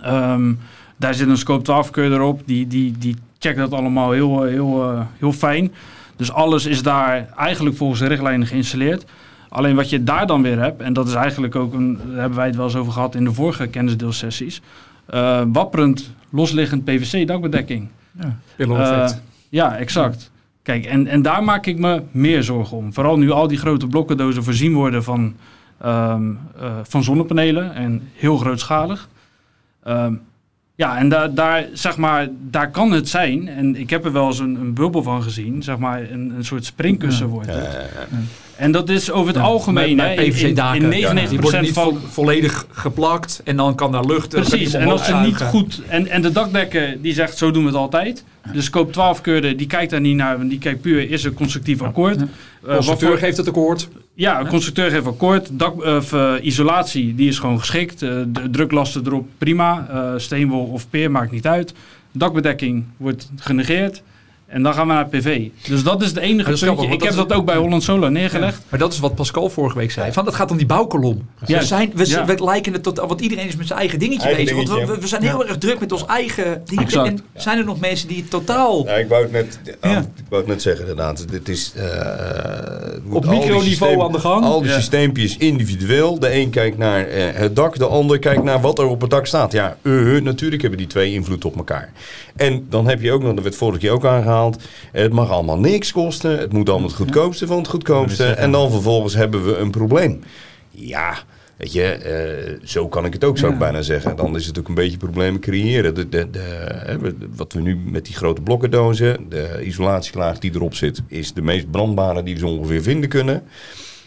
S4: Ehm, daar zit een scope 12 keur erop, die, die, die checkt dat allemaal heel, eh, heel, eh, heel fijn. Dus alles is daar eigenlijk volgens de richtlijnen geïnstalleerd. Alleen wat je daar dan weer hebt, en dat is eigenlijk ook een, daar hebben wij het wel eens over gehad in de vorige kennisdeelsessies. eh wapperend, losliggend PVC-dakbedekking.
S1: Pillow-effect.
S4: Eh, ja, exact. Kijk, en, en daar maak ik me meer zorgen om. Vooral nu al die grote blokkendozen voorzien worden van, ehm, eh, van zonnepanelen en heel grootschalig. Ehm, ja, en daar, daar, zeg maar, daar kan het zijn, en ik heb er wel eens een, een bubbel van gezien, zeg maar, een, een soort springkussen wordt
S3: Ja,
S4: het. En dat is over het
S1: Ja,
S4: algemeen,
S1: bij- bij
S4: in, in,
S1: PVC-daken.
S4: in 99%
S1: die worden niet
S4: van...
S1: vo- volledig geplakt en dan kan daar lucht
S4: Precies, en als ze niet goed... En, en de dakdekker die zegt, zo doen we het altijd. De scope 12 keurde, die kijkt daar niet naar, want die kijkt puur, is er constructief akkoord?
S1: Ja.
S4: Eh,
S1: De constructeur geeft het akkoord.
S4: ja, een constructeur geeft akkoord. Dak, of, eh, isolatie, die is gewoon geschikt. Eh, de druklasten erop, prima. Steenwol of peer, maakt niet uit. Dakbedekking wordt genegeerd. En dan gaan we naar PV. Dus dat is het enige
S1: dat is
S4: puntje.
S1: grappig,
S4: Ik heb
S1: dat is-
S4: dat ook bij Holland Solar neergelegd.
S1: Maar dat is wat Pascal vorige week zei. Van, het gaat om die bouwkolom. We,
S4: Juist.
S1: zijn, we,
S4: Ja.
S1: we lijken het tot... Want iedereen is met zijn eigen dingetje
S3: Eigen
S1: bezig. Want we,
S3: dingetje.
S1: we, we zijn heel erg druk met ons eigen ding.
S4: Exact.
S1: En zijn er nog mensen die het totaal...
S3: Ja, ik wou het net, ah,
S1: Ja.
S3: ik wou het net zeggen inderdaad. Dit is, eh, het moet
S1: Op microniveau aan de gang.
S3: Al die
S4: Ja.
S3: systeempjes individueel. De een kijkt naar eh, het dak, de ander kijkt naar wat er op het dak staat. Ja, uh, natuurlijk hebben die twee invloed op elkaar. En dan heb je ook nog, dat werd vorige keer ook aangehaald. Het mag allemaal niks kosten. Het moet allemaal het goedkoopste van het goedkoopste. En dan vervolgens hebben we een probleem. Ja, weet je, eh, zo kan ik het ook, zou ik bijna zeggen. Dan is het ook een beetje problemen creëren. De, de, de, wat we nu met die grote blokkendozen, de isolatielaag die erop zit, is de meest brandbare die we zo ongeveer vinden kunnen.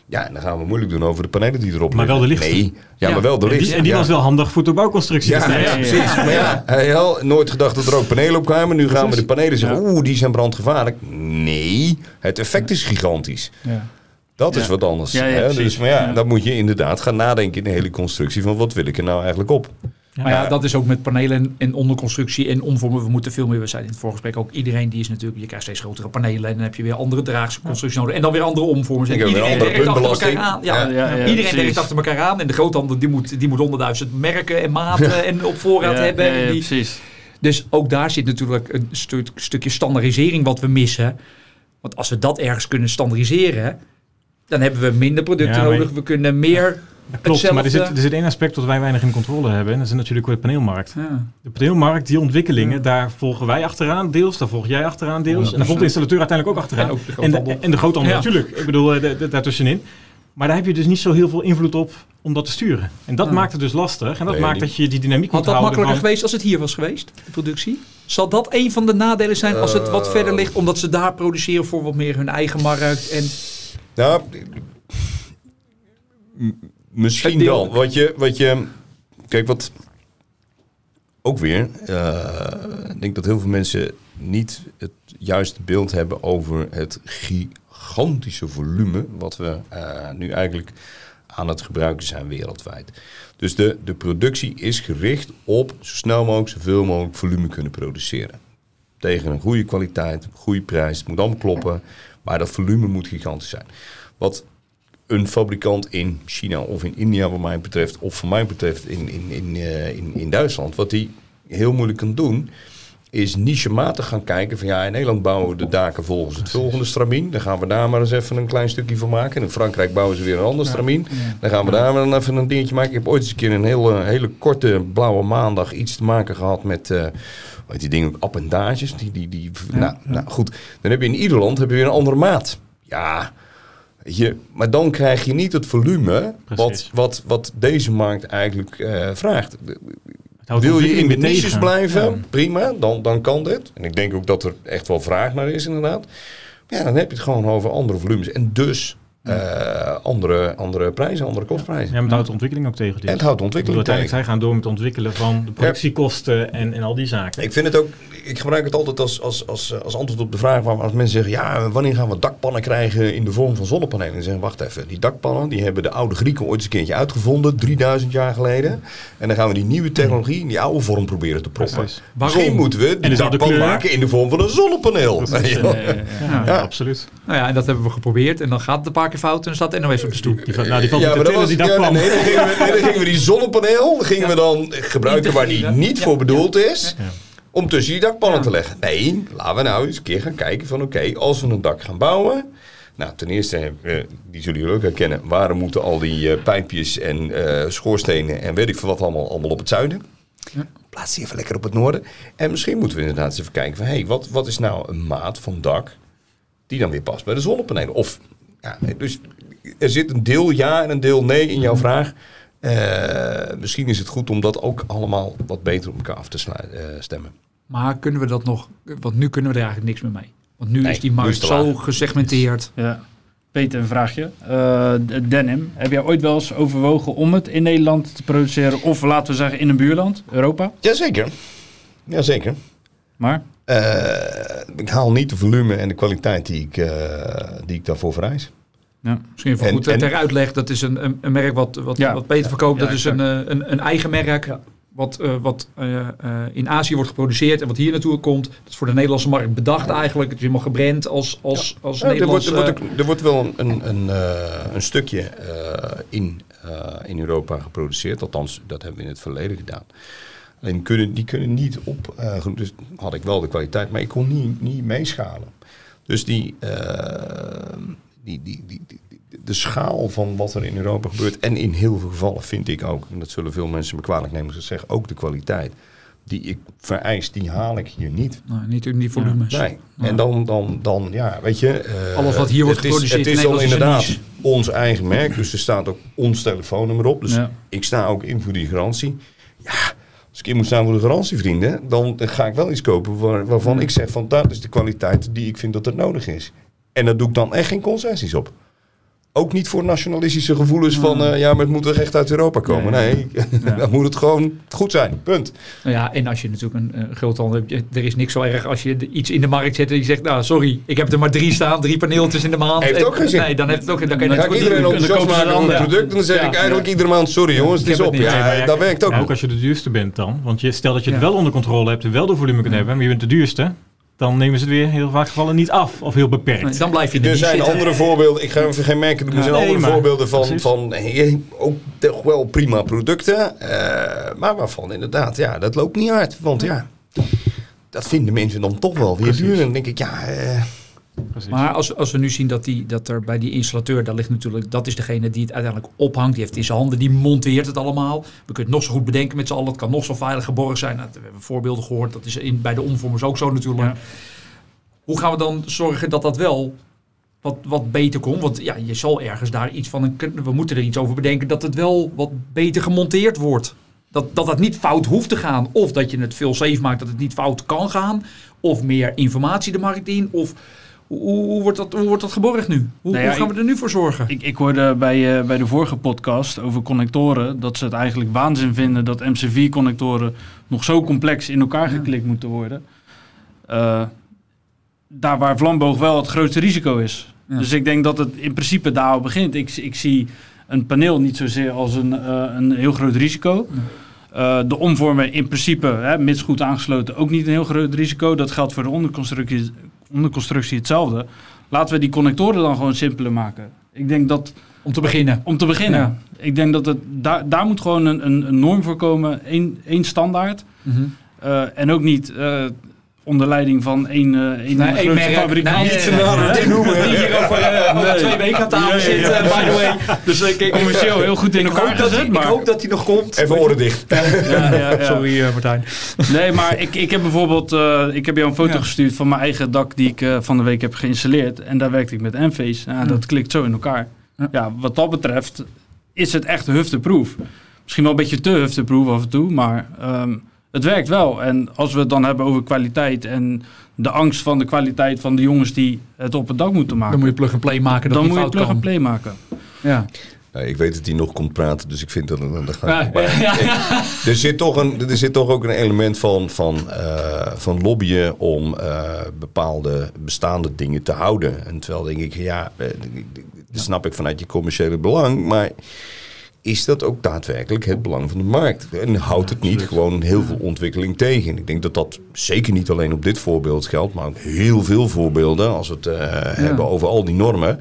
S3: Ja, en dan gaan we moeilijk doen over de panelen die erop
S2: Maar wel de
S3: liggen. Nee, ja,
S1: Ja.
S3: maar wel de
S2: En die,
S3: lichtste.
S2: en die
S3: ja.
S2: was wel handig voor de bouwconstructie.
S3: Ja, ja,
S4: ja, ja.
S3: precies. Maar ja, hij had nooit gedacht dat er ook panelen op kwamen. Nu gaan we de panelen zeggen, oeh, die zijn brandgevaarlijk. Nee, het effect is gigantisch.
S4: Ja.
S3: Dat is
S4: Ja.
S3: wat anders.
S4: Ja, ja,
S3: hè?
S4: precies.
S3: Dus maar ja,
S4: Ja.
S3: dan moet je inderdaad gaan nadenken in de hele constructie van wat wil ik er nou eigenlijk op.
S1: Maar ja,
S3: Ja.
S1: dat is ook met panelen en, onderconstructie en omvormen. We moeten veel meer, we zeiden in het voorgesprek ook, iedereen die is natuurlijk, je krijgt steeds grotere panelen en dan heb je weer andere draagse constructies nodig. En dan weer andere omvormers. En iedereen
S3: andere
S1: werkt achter elkaar aan. Ja.
S3: Ja.
S4: Ja, ja,
S1: iedereen
S4: precies.
S1: werkt achter elkaar aan en de groothandel die moet, die moet honderdduizend merken en maten en op voorraad
S4: Ja,
S1: hebben.
S4: ja,
S1: En
S4: ja,
S1: die,
S4: precies.
S1: dus ook daar zit natuurlijk een stu- stukje standaardisering wat we missen. Want als we dat ergens kunnen standaardiseren, dan hebben we minder producten
S2: Ja,
S1: nodig. We kunnen meer
S2: Dat klopt, maar er zit, er zit één aspect wat wij weinig in controle hebben. En dat is natuurlijk de paneelmarkt.
S1: Ja.
S2: De paneelmarkt, die ontwikkelingen, daar volgen wij achteraan deels, daar volg jij achteraan deels. En daar volgt de installateur uiteindelijk ook achteraan.
S1: En ook de
S2: En de, en de groothandel
S1: Ja.
S2: natuurlijk. Ik bedoel, eh, de- de- daartussenin. Maar daar heb je dus niet zo heel veel invloed op om dat te sturen. En dat
S1: Ja.
S2: maakt het dus lastig. En dat
S3: Nee,
S2: maakt
S3: die-
S2: dat je die dynamiek
S1: Had
S2: moet
S1: dat makkelijker
S2: van-
S1: geweest als het hier was geweest, de productie? Zal dat een van de nadelen zijn als het wat verder ligt, omdat ze daar produceren voor wat meer hun eigen markt? En
S3: Nou, m- misschien wel. Wat je, wat je, kijk, wat ook weer, eh, ik denk dat heel veel mensen niet het juiste beeld hebben over het gigantische volume wat we eh, nu eigenlijk aan het gebruiken zijn wereldwijd. Dus de, de productie is gericht op zo snel mogelijk, zoveel mogelijk volume kunnen produceren. Tegen een goede kwaliteit, goede prijs, het moet allemaal kloppen, maar dat volume moet gigantisch zijn. Wat een fabrikant in China of in India, wat mij betreft, of voor mij betreft in, in, in, eh, in, in Duitsland, wat die heel moeilijk kan doen, is nichematig gaan kijken van ja, in Nederland bouwen we de daken volgens het volgende stramien. Dan gaan we daar maar eens even een klein stukje van maken. En in Frankrijk bouwen ze weer een ander stramien. Dan gaan we daar maar even een dingetje maken. Ik heb ooit eens een keer een hele, hele korte blauwe maandag iets te maken gehad met... eh hoe heet die dingen appendages. Die, die, die, nou, nou goed, dan heb je in ieder land heb je weer een andere maat. Ja, je, maar dan krijg je niet het volume wat, wat, wat deze markt eigenlijk eh, vraagt. Wil je in de niches blijven,
S2: Ja.
S3: prima, dan, dan kan dit. En ik denk ook dat er echt wel vraag naar is, inderdaad. Maar ja, dan heb je het gewoon over andere volumes. En dus eh, andere, andere prijzen, andere kostprijzen.
S2: Ja, maar het houdt de ontwikkeling ook tegen. dit.
S3: En het houdt de
S2: bedoel,
S3: ontwikkeling
S2: uiteindelijk,
S3: tegen.
S2: zij gaan door met het ontwikkelen van de productiekosten en, en al die zaken.
S3: Ik vind het ook, ik gebruik het altijd als, als, als, als antwoord op de vraag waar als mensen zeggen, ja, wanneer gaan we dakpannen krijgen in de vorm van zonnepanelen? En zeggen, wacht even, die dakpannen, die hebben de oude Grieken ooit eens een keertje uitgevonden, 3000 jaar geleden. En dan gaan we die nieuwe technologie in die oude vorm proberen te proppen. Misschien moeten we die dakpan maken in de vorm van een zonnepaneel.
S2: Precies.
S3: Ja.
S4: Eh,
S2: Ja,
S3: Ja.
S2: absoluut.
S1: Nou ja, en dat hebben we geprobeerd. En dan gaat het een paar keer fout en dan staat NOS op de stoep.
S2: Die, nou, die valt
S3: Ja, maar dat was,
S2: die
S3: ja, nee, dan gingen, we, nee, dan gingen we die zonnepaneel gingen we dan gebruiken waar die niet voor bedoeld is. Om tussen die dakpannen
S1: Ja.
S3: te leggen. Nee, laten we nou eens een keer gaan kijken van oké, als we een dak gaan bouwen. Nou, ten eerste, die zullen jullie ook herkennen. Waarom moeten al die eh, pijpjes en eh, schoorstenen en weet ik veel wat allemaal, allemaal op het zuiden?
S1: Ja.
S3: Plaats die even lekker op het noorden. En misschien moeten we inderdaad eens even kijken van hé, hey, wat, wat is nou een maat van dak die dan weer past bij de zonnepanelen? Of, ja, dus er zit een deel ja en een deel nee in jouw vraag. Eh, misschien is het goed om dat ook allemaal wat beter op elkaar af te eh, stemmen.
S1: Maar kunnen we dat nog... Want nu kunnen we er eigenlijk niks meer mee. Want nu
S3: Nee,
S1: is die markt zo gesegmenteerd.
S4: Ja. Peter, een vraagje. Eh, de denim. Heb jij ooit wel eens overwogen om het in Nederland te produceren? Of laten we zeggen in een buurland, Europa?
S3: Jazeker. Jazeker.
S4: Maar?
S3: Eh ik haal niet de volume en de kwaliteit die ik, eh, die ik daarvoor vereis.
S4: Ja.
S1: Misschien even
S3: En-
S1: goed eh,
S3: en-
S1: ter uitleg. Dat is een, een, een merk wat, wat,
S4: Ja.
S1: wat Peter verkoopt.
S4: Ja,
S1: dat is een, een, een eigen merk.
S4: Ja.
S1: Wat, eh, wat eh, eh, in Azië wordt geproduceerd en wat hier naartoe komt. Dat is voor de Nederlandse markt bedacht eigenlijk. Het is helemaal gebrand als, als, als
S3: Ja, er, wordt,
S1: Nederlands...
S3: er, wordt, ook- er wordt wel een, een, een, eh, een stukje eh, in, eh, in Europa geproduceerd. Althans, dat hebben we in het verleden gedaan. Alleen kunnen, die kunnen niet op. eh, dus had ik wel de kwaliteit, maar ik kon niet, niet meeschalen. Dus die, eh, die, die, die, die- de schaal van wat er in Europa gebeurt. En in heel veel gevallen vind ik ook, en dat zullen veel mensen me kwalijk nemen, als ik zeg ook de kwaliteit. Die ik vereis, die haal ik hier niet.
S1: niet in die volumes.
S3: Nee. En dan, dan, dan, ja, weet je. eh,
S1: Alles wat hier wordt geproduceerd
S3: Het is
S1: een
S3: inderdaad ons eigen merk. Dus er staat ook ons telefoonnummer op. Dus
S4: Ja.
S3: ik sta ook in voor die garantie. Ja, ik in moet staan voor de garantie, vrienden, dan ga ik wel iets kopen waar, waarvan ik zeg van dat is de kwaliteit die ik vind dat het nodig is. En daar doe ik dan echt geen concessies op. Ook niet voor nationalistische gevoelens van eh, ja, maar het moet er echt uit Europa komen. Nee, dan moet het gewoon goed zijn. Punt.
S1: Nou ja, en als je natuurlijk een, een groothandel hebt, je- er is niks zo erg als je iets in de markt zet en je zegt, nou sorry, ik heb er maar drie staan, drie paneeltjes in de maand.
S3: Heeft
S1: En-
S3: ook geen zin.
S1: Nee, dan heeft het ook dan kan je
S3: Dan ga ik iedereen
S1: niet doen.
S3: enthousiast
S1: En dan kopen
S3: maken over
S1: een
S3: het
S1: ander.
S3: product. En dan zeg
S1: Ja.
S3: ik eigenlijk iedere maand, sorry jongens, het is op.
S1: het.
S3: Ja,
S1: Nee, ja,
S3: dat werkt ook
S2: Ja, ook als je de duurste bent dan. Want je, stel dat je het
S1: Ja.
S2: wel onder controle hebt en wel de volume kunt hebben, maar je bent de duurste. Dan nemen ze het weer heel vaak gevallen niet af of heel beperkt.
S1: Nee, dan blijf je in de
S3: Er
S1: niche
S3: zijn
S1: zitten.
S3: andere voorbeelden, ik ga even geen merken noemen, er zijn
S2: Nee,
S3: andere
S2: maar-
S3: voorbeelden van,
S2: precies.
S3: van hey, ook toch wel prima producten, eh, maar waarvan inderdaad, ja, dat loopt niet hard. Want ja, dat vinden mensen dan toch wel weer duur. En dan denk ik, ja, eh,
S2: Precies.
S1: Maar als, als we nu zien dat, die, dat er bij die installateur, daar ligt natuurlijk, dat is degene die het uiteindelijk ophangt. Die heeft het in zijn handen, die monteert het allemaal. We kunnen het nog zo goed bedenken met z'n allen. Het kan nog zo veilig geborgen zijn. Nou, we hebben voorbeelden gehoord. Dat is in, bij de omvormers ook zo natuurlijk.
S4: Ja.
S1: Hoe gaan we dan zorgen dat dat wel wat, wat beter komt? Want ja, je zal ergens daar iets van... Een, we moeten er iets over bedenken dat het wel wat beter gemonteerd wordt. Dat, dat het niet fout hoeft te gaan. Of dat je het veel safe maakt dat het niet fout kan gaan. Of meer informatie de markt in. Of hoe, wordt, dat, hoe wordt dat geborgd nu? Hoe,
S4: Nou ja,
S1: hoe gaan we er nu voor zorgen?
S4: Ik, ik hoorde bij, eh, bij de vorige podcast over connectoren dat ze het eigenlijk waanzin vinden dat MC4-connectoren nog zo complex in elkaar geklikt moeten worden. Eh, daar waar vlamboog wel het grootste risico is.
S1: Ja.
S4: Dus ik denk dat het in principe daar al begint. Ik, ik zie een paneel niet zozeer als een, eh, een heel groot risico. De omvormen in principe, hè, mits goed aangesloten, ook niet een heel groot risico. Dat geldt voor de onderconstructie, onderconstructie hetzelfde. Laten we die connectoren dan gewoon simpeler maken. Ik denk dat,
S1: Om te beginnen.
S4: om te beginnen,
S1: Ja.
S4: ik denk dat het, daar, daar moet gewoon een, een, een norm voor komen. één standaard.
S1: Mhm.
S4: Eh, en ook niet eh, onder leiding van één, eh één
S1: Nee, merk.
S4: fabrikant.
S3: Noemen.
S1: Die hier over, eh, over twee weken aan tafel zit, eh, by the way. Dus ik, ik,
S4: Commercieel heel goed in elkaar
S1: hoop dat
S4: gezet. maar...
S1: ik hoop dat hij nog komt.
S3: even oren dicht.
S4: Ja, ja, ja.
S1: Sorry eh, Martijn.
S4: Nee, maar ik, ik heb bijvoorbeeld, eh, ik heb jou een foto gestuurd van mijn eigen dak die ik eh, van de week heb geïnstalleerd. En daar werkte ik met Enphase. Ja, Dat klikt zo in elkaar.
S1: Ja.
S4: Ja. wat dat betreft is het echt hufteproof. misschien wel een beetje te hufteproof af en toe, maar ehm, het werkt wel. En als we het dan hebben over kwaliteit en de angst van de kwaliteit van de jongens die het op het dak moeten maken,
S1: Dan moet je plug-and-play maken dat
S4: dan moet je
S1: fout kan.
S4: plug-and-play maken.
S1: Ja.
S3: Nou, ik weet dat hij nog komt praten, dus ik vind dat... dat ga
S1: Ja,
S3: ik, maar
S1: ja.
S3: ik- er, zit toch een, er zit toch ook een element van, van, eh, van lobbyen om eh, bepaalde bestaande dingen te houden. En terwijl denk ik, ja, eh, dat snap ik vanuit je commerciële belang, maar... Is dat ook daadwerkelijk het belang van de markt? En houdt het niet gewoon heel veel ontwikkeling tegen? Ik denk dat dat zeker niet alleen op dit voorbeeld geldt, maar ook heel veel voorbeelden als we het eh, hebben over al die normen.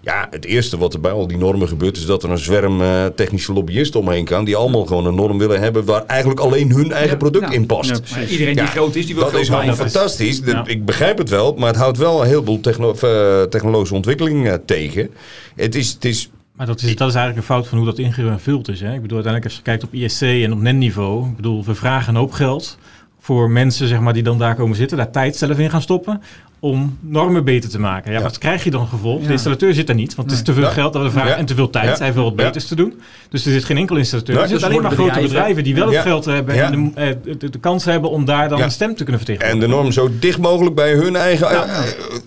S3: Ja, het eerste wat er bij al die normen gebeurt is dat er een zwerm eh, technische lobbyisten omheen kan die allemaal gewoon een norm willen hebben waar eigenlijk maar hun eigen
S1: Ja,
S3: product in past.
S1: Iedereen die groot is, die wil
S3: Dat
S1: groot
S3: is
S1: blijven.
S3: fantastisch. Dat-. Ik begrijp het wel, maar het houdt wel een heleboel techno eh, technologische ontwikkeling tegen. Het is, het is
S2: Maar dat is, dat is eigenlijk een fout van hoe dat ingevuld is. Hè? Ik bedoel, uiteindelijk als je kijkt op ISC en op NEN-niveau, ik bedoel, we vragen een hoop geld voor mensen zeg maar, die dan daar komen zitten, daar tijd zelf in gaan stoppen om normen beter te maken. Ja,
S3: Ja.
S2: Wat krijg je dan gevolg?
S1: Ja.
S2: De installateur zit er niet, want het is te veel
S3: Ja.
S2: geld dat we vragen
S3: Ja.
S2: en te veel tijd.
S3: Ja.
S2: Hij wel wat
S3: Ja.
S2: beters te doen. Dus er zit geen enkel installateur.
S3: Nee,
S2: er zitten
S1: dus
S2: alleen maar grote
S1: bedrijven-
S2: bedrijven die wel het geld hebben
S3: Ja.
S2: en de, eh, de, de kans hebben om daar dan
S3: Ja.
S2: een stem te kunnen
S3: en
S2: vertegenwoordigen.
S3: de norm zo dicht mogelijk bij hun eigen eh, eh,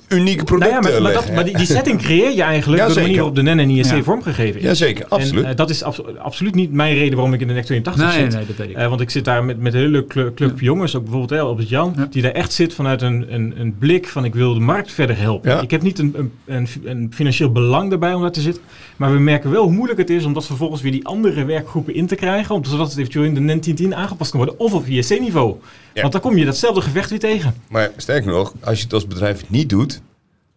S3: unieke
S2: Nou
S3: producten
S2: ja, maar, maar, dat, maar die, die setting creëer je eigenlijk
S3: Ja,
S2: door de manier waarop de NEN en ISC
S1: Ja.
S2: vormgegeven is.
S3: Jazeker, absoluut.
S2: En dat is abso- absoluut niet mijn reden waarom ik in de NEC 82
S1: Nee,
S2: zit.
S1: nee, dat weet ik.
S2: Eh, want ik zit daar met, met een hele club, club jongens, ook bijvoorbeeld hè, op het Jan,
S1: Ja.
S2: die daar echt zit vanuit een, een, een blik van ik wil de markt verder helpen.
S3: Ja.
S2: Ik heb niet een, een, een, financieel belang daarbij om daar te zitten, maar we merken wel hoe moeilijk het is om dat vervolgens weer die andere werkgroepen in te krijgen, om, zodat het eventueel in de NEN 1010 aangepast kan worden, of op ISC-niveau.
S3: Ja.
S2: Want dan kom je datzelfde gevecht weer tegen.
S3: Maar sterker nog, als je het als bedrijf niet doet,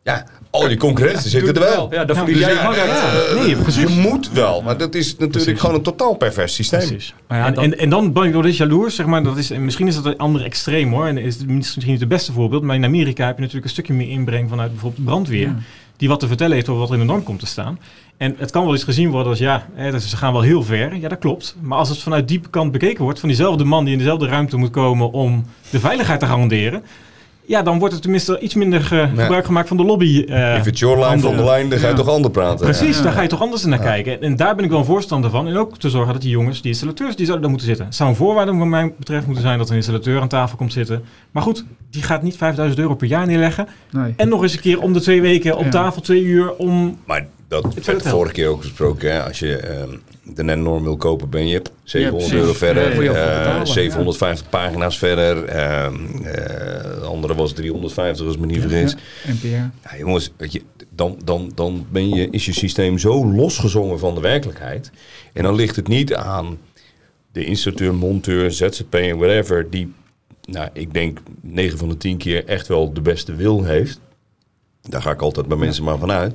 S3: ja, al je concurrenten zitten er wel.
S1: Ja, dan
S2: Ja,
S1: verlies
S3: dus
S1: jij
S2: nee, precies.
S3: Je moet wel, maar dat is natuurlijk
S2: Precies.
S3: gewoon een totaal pervers systeem.
S2: Precies.
S1: Maar ja,
S2: en,
S1: dan-
S2: en, en dan ben ik door dit jaloers, zeg maar. Dat is, en misschien is dat een ander extreem hoor. En is het misschien niet het beste voorbeeld. Maar in Amerika heb je natuurlijk een stukje meer inbreng vanuit bijvoorbeeld de brandweer.
S1: Ja.
S2: Die wat te vertellen heeft over wat er in de norm komt te staan. En het kan wel eens gezien worden als ja, hè, dat ze gaan wel heel ver. Ja, dat klopt. Maar als het vanuit die kant bekeken wordt, van diezelfde man die in dezelfde ruimte moet komen om de veiligheid te garanderen. Ja, dan wordt er tenminste iets minder ge- gebruik gemaakt van de lobby. eh,
S3: If it's your line
S2: andere-
S3: van de lijn, dan ga je
S1: Ja.
S3: toch ander praten.
S2: Precies,
S1: Ja.
S2: daar ga je toch anders naar kijken. En, en daar ben ik wel een voorstander van. En ook te zorgen dat die jongens, die installateurs, die zouden daar moeten zitten. Het zou een voorwaarde wat mij betreft moeten zijn dat een installateur aan tafel komt zitten. Maar goed, die gaat niet 5000 euro per jaar neerleggen.
S1: Nee.
S2: En nog eens een keer om de twee weken op
S1: Ja.
S2: tafel, twee uur, om...
S3: Maar dat
S2: verder
S3: werd de vorige keer ook gesproken. Hè? Als je ehm, de NEN-norm wil kopen, ben je 700
S1: precies.
S3: euro verder.
S1: Ja, moet je ook voor
S3: eh,
S1: betalen,
S3: 750 pagina's verder. ehm, eh, de andere was 350, als ik me niet vergis. Ja, jongens, weet je, dan, dan, dan ben je, is je systeem zo losgezongen van de werkelijkheid. En dan ligt het niet aan de installateur, monteur, ZZP en whatever, die, nou, ik denk 9 van de 10 keer echt wel de beste wil heeft. Daar ga ik altijd bij mensen maar vanuit.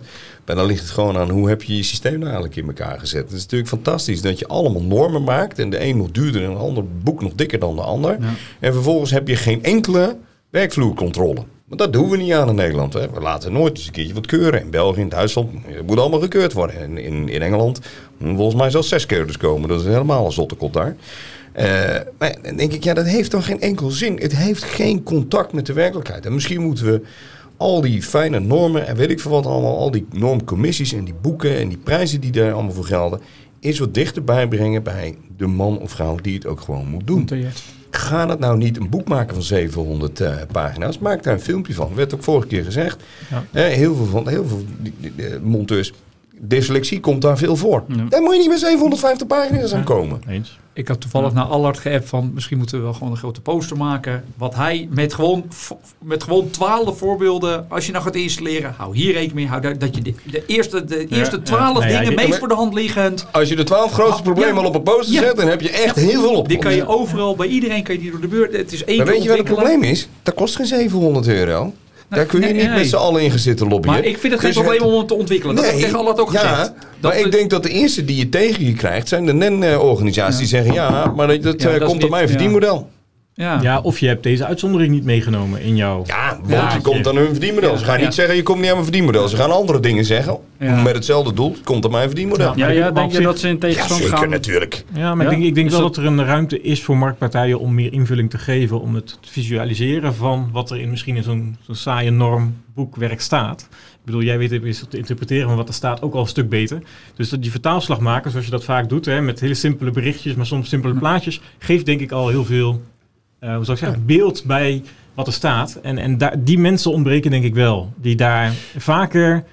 S3: Maar dan ligt het gewoon aan hoe heb je je systeem nou eigenlijk in elkaar gezet. Het is natuurlijk fantastisch dat je allemaal normen maakt. En de een nog duurder en de ander boek nog dikker dan de ander.
S1: Ja.
S3: En vervolgens heb je geen enkele werkvloercontrole. Want dat doen we niet aan in Nederland. Hè. We laten nooit eens een keertje wat keuren. In België, in Duitsland, het moet allemaal gekeurd worden. En in, in Engeland volgens mij zelfs zes keurders komen. Dat is helemaal een zottekot daar. Eh, maar dan denk ik, ja, dat heeft dan geen enkel zin. Het heeft geen contact met de werkelijkheid. En misschien moeten we al die fijne normen en weet ik veel wat allemaal, al die normcommissies en die boeken en die prijzen die daar allemaal voor gelden, eens wat dichterbij brengen bij de man of vrouw die het ook gewoon moet doen. Ga het nou niet een boek maken van 700 eh, pagina's. Maak daar een filmpje van. Werd ook vorige keer gezegd.
S2: Ja.
S3: Eh, heel veel, van, heel veel die- die- die, monteurs. Dyslexie komt daar veel voor.
S4: Ja.
S3: Daar moet je niet met 750 pagina's aan komen.
S2: Eens.
S1: Ik had toevallig naar Allard geappt van misschien moeten we wel gewoon een grote poster maken. Wat hij met gewoon, met gewoon twaalf voorbeelden, als je nou gaat installeren, hou hier rekening mee. Hou daar, dat je de, de eerste, de
S2: Ja,
S1: eerste
S2: ja.
S1: twaalf
S2: Nou ja,
S1: dingen, meest voor de hand liggend.
S3: Als je de 12 grootste
S1: Ah,
S3: problemen
S1: ja.
S3: al op een poster
S1: Ja.
S3: zet, dan heb je echt heel veel op.
S1: Die kan je overal, bij iedereen kan je die door de beurt. Het is één
S3: Maar
S1: keer
S3: weet je wat het probleem is? Dat kost geen 700 euro. Daar kun je
S1: nee,
S3: niet
S1: nee.
S3: met z'n allen in gaan zitten lobbyen.
S1: Maar ik vind het geen
S3: Dus
S1: probleem
S3: het-
S1: om het te ontwikkelen. Dat heb ik tegen ook
S3: ja,
S1: gezegd.
S3: maar ik denk dat de eerste die je tegen je krijgt zijn de NEN-organisaties die zeggen ja, maar dat, dat
S1: Ja,
S3: eh, komt op mijn verdienmodel.
S1: Ja.
S2: Ja, of je hebt deze uitzondering niet meegenomen in jouw...
S3: Ja, want
S1: Ja.
S3: je komt aan hun verdienmodel. Ze gaan
S1: Ja.
S3: niet zeggen, je komt niet aan mijn verdienmodel. Ze gaan andere dingen zeggen.
S1: Ja.
S3: Met hetzelfde doel, het komt aan mijn verdienmodel.
S4: Ja, ja denk je dat ze in
S3: Ja,
S4: tegenstand
S3: zeker
S4: gaan?
S3: natuurlijk.
S2: Ja, maar
S4: Ja?
S2: ik denk, ik denk wel
S4: dat-
S2: dat er een ruimte is voor marktpartijen om meer invulling te geven. Om het te visualiseren van wat er in, misschien in zo'n zo'n saaie normboekwerk staat. Ik bedoel, jij weet is te interpreteren van wat er staat ook al een stuk beter. Dus dat die vertaalslag maken, zoals je dat vaak doet, hè, met hele simpele berichtjes, maar soms simpele plaatjes, geeft denk ik al heel veel, eh, hoe zou ik zeggen, beeld bij wat er staat. En, en daar, die mensen ontbreken denk ik wel, die daar vaker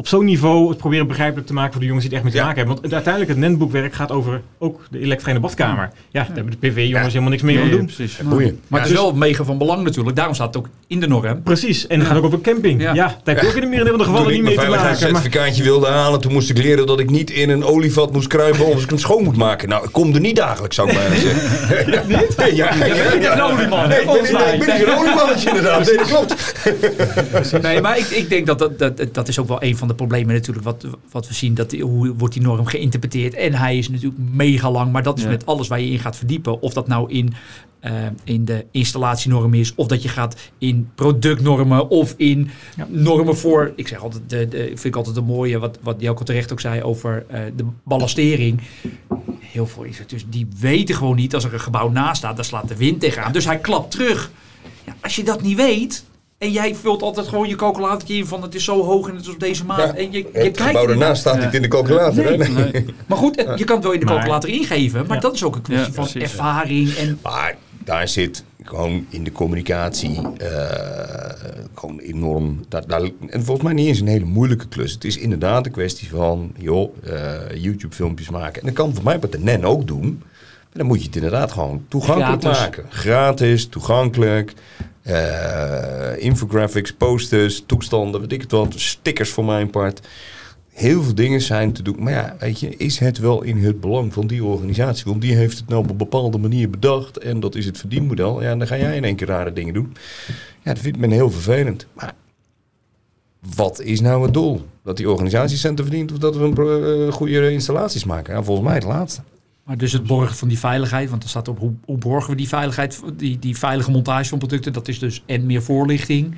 S2: op zo'n niveau het proberen begrijpelijk te maken voor de jongens die het echt mee te
S3: Ja.
S2: maken hebben. Want uiteindelijk het netboekwerk gaat over ook de de badkamer. Ja, daar hebben de PV-jongens helemaal niks mee
S4: Nee,
S2: aan doen.
S4: precies.
S3: Boeien.
S1: Maar het is wel mega van belang natuurlijk. Daarom staat het ook in de norm.
S2: Precies, en het
S1: Ja.
S2: gaat ook over camping.
S1: Ja.
S2: Daar heb je ook in de merendeel van de gevallen
S3: Toen ik
S2: niet mee te maken. Maar,
S3: veiligheidscertificaatje wilde halen, toen moest ik leren dat ik niet in een olievat moest kruipen als ik hem schoon moet maken. Nou, ik kom er niet dagelijks, zou ik bijna zeggen. Ja, niet? Ja,
S1: een olieman,
S3: Nee, ik ben, ik niet een oliemannetje inderdaad. Nee, dat klopt.
S1: Nee, maar ik, ik denk dat dat, dat dat is ook wel een van de problemen natuurlijk. Wat, wat we zien, dat, hoe wordt die norm geïnterpreteerd. En hij is natuurlijk mega lang. Maar dat is
S4: Ja.
S1: met alles waar je in gaat verdiepen. Of dat nou in, eh, in de installatienorm is. Of dat je gaat in productnormen. Of in
S2: Ja.
S1: normen voor... Ik zeg altijd, de, de, vind ik altijd een mooie... Wat, wat Jelko terecht ook zei over eh, de ballastering. Heel veel instructeurs die weten gewoon niet... Als er een gebouw naast staat, dan slaat de wind tegenaan. Dus hij klapt terug. Ja, als je dat niet weet... En jij vult altijd gewoon je calculatortje in van het is zo hoog en het is op deze maat.
S3: Ja,
S1: en je, je
S3: Het
S1: kijkt
S3: gebouw daarnaast staat
S4: Ja.
S3: niet in de calculator.
S1: Nee.
S3: Nee.
S4: Nee.
S1: maar goed, het- je kan het wel in de calculator ingeven. Maar
S2: Ja.
S1: dat is ook een kwestie
S4: Ja,
S1: van
S4: precies,
S1: ervaring. En
S3: Maar daar zit gewoon in de communicatie eh, gewoon enorm. Daar, daar, en volgens mij niet eens een hele moeilijke klus. Het is inderdaad een kwestie van, joh, eh, YouTube-filmpjes maken. En dat kan voor mij wat de NEN ook doen. Maar dan moet je het inderdaad gewoon toegankelijk
S1: Gratis.
S3: maken. Gratis, toegankelijk. Eh, infographics, posters, toestanden, weet ik het wat. Stickers voor mijn part. Heel veel dingen zijn te doen. Maar ja, weet je, is het wel in het belang van die organisatie? Want die heeft het nou op een bepaalde manier bedacht. En dat is het verdienmodel. Ja, dan ga jij in één keer rare dingen doen. Ja, dat vindt men heel vervelend. Maar wat is nou het doel? Dat die organisatie centen verdient of dat we een eh, goede installaties maken? Ja, volgens mij het laatste.
S1: Maar dus het borgen van die veiligheid, want er staat op hoe, hoe borgen we die veiligheid, die, die veilige montage van producten. Dat is dus en meer voorlichting.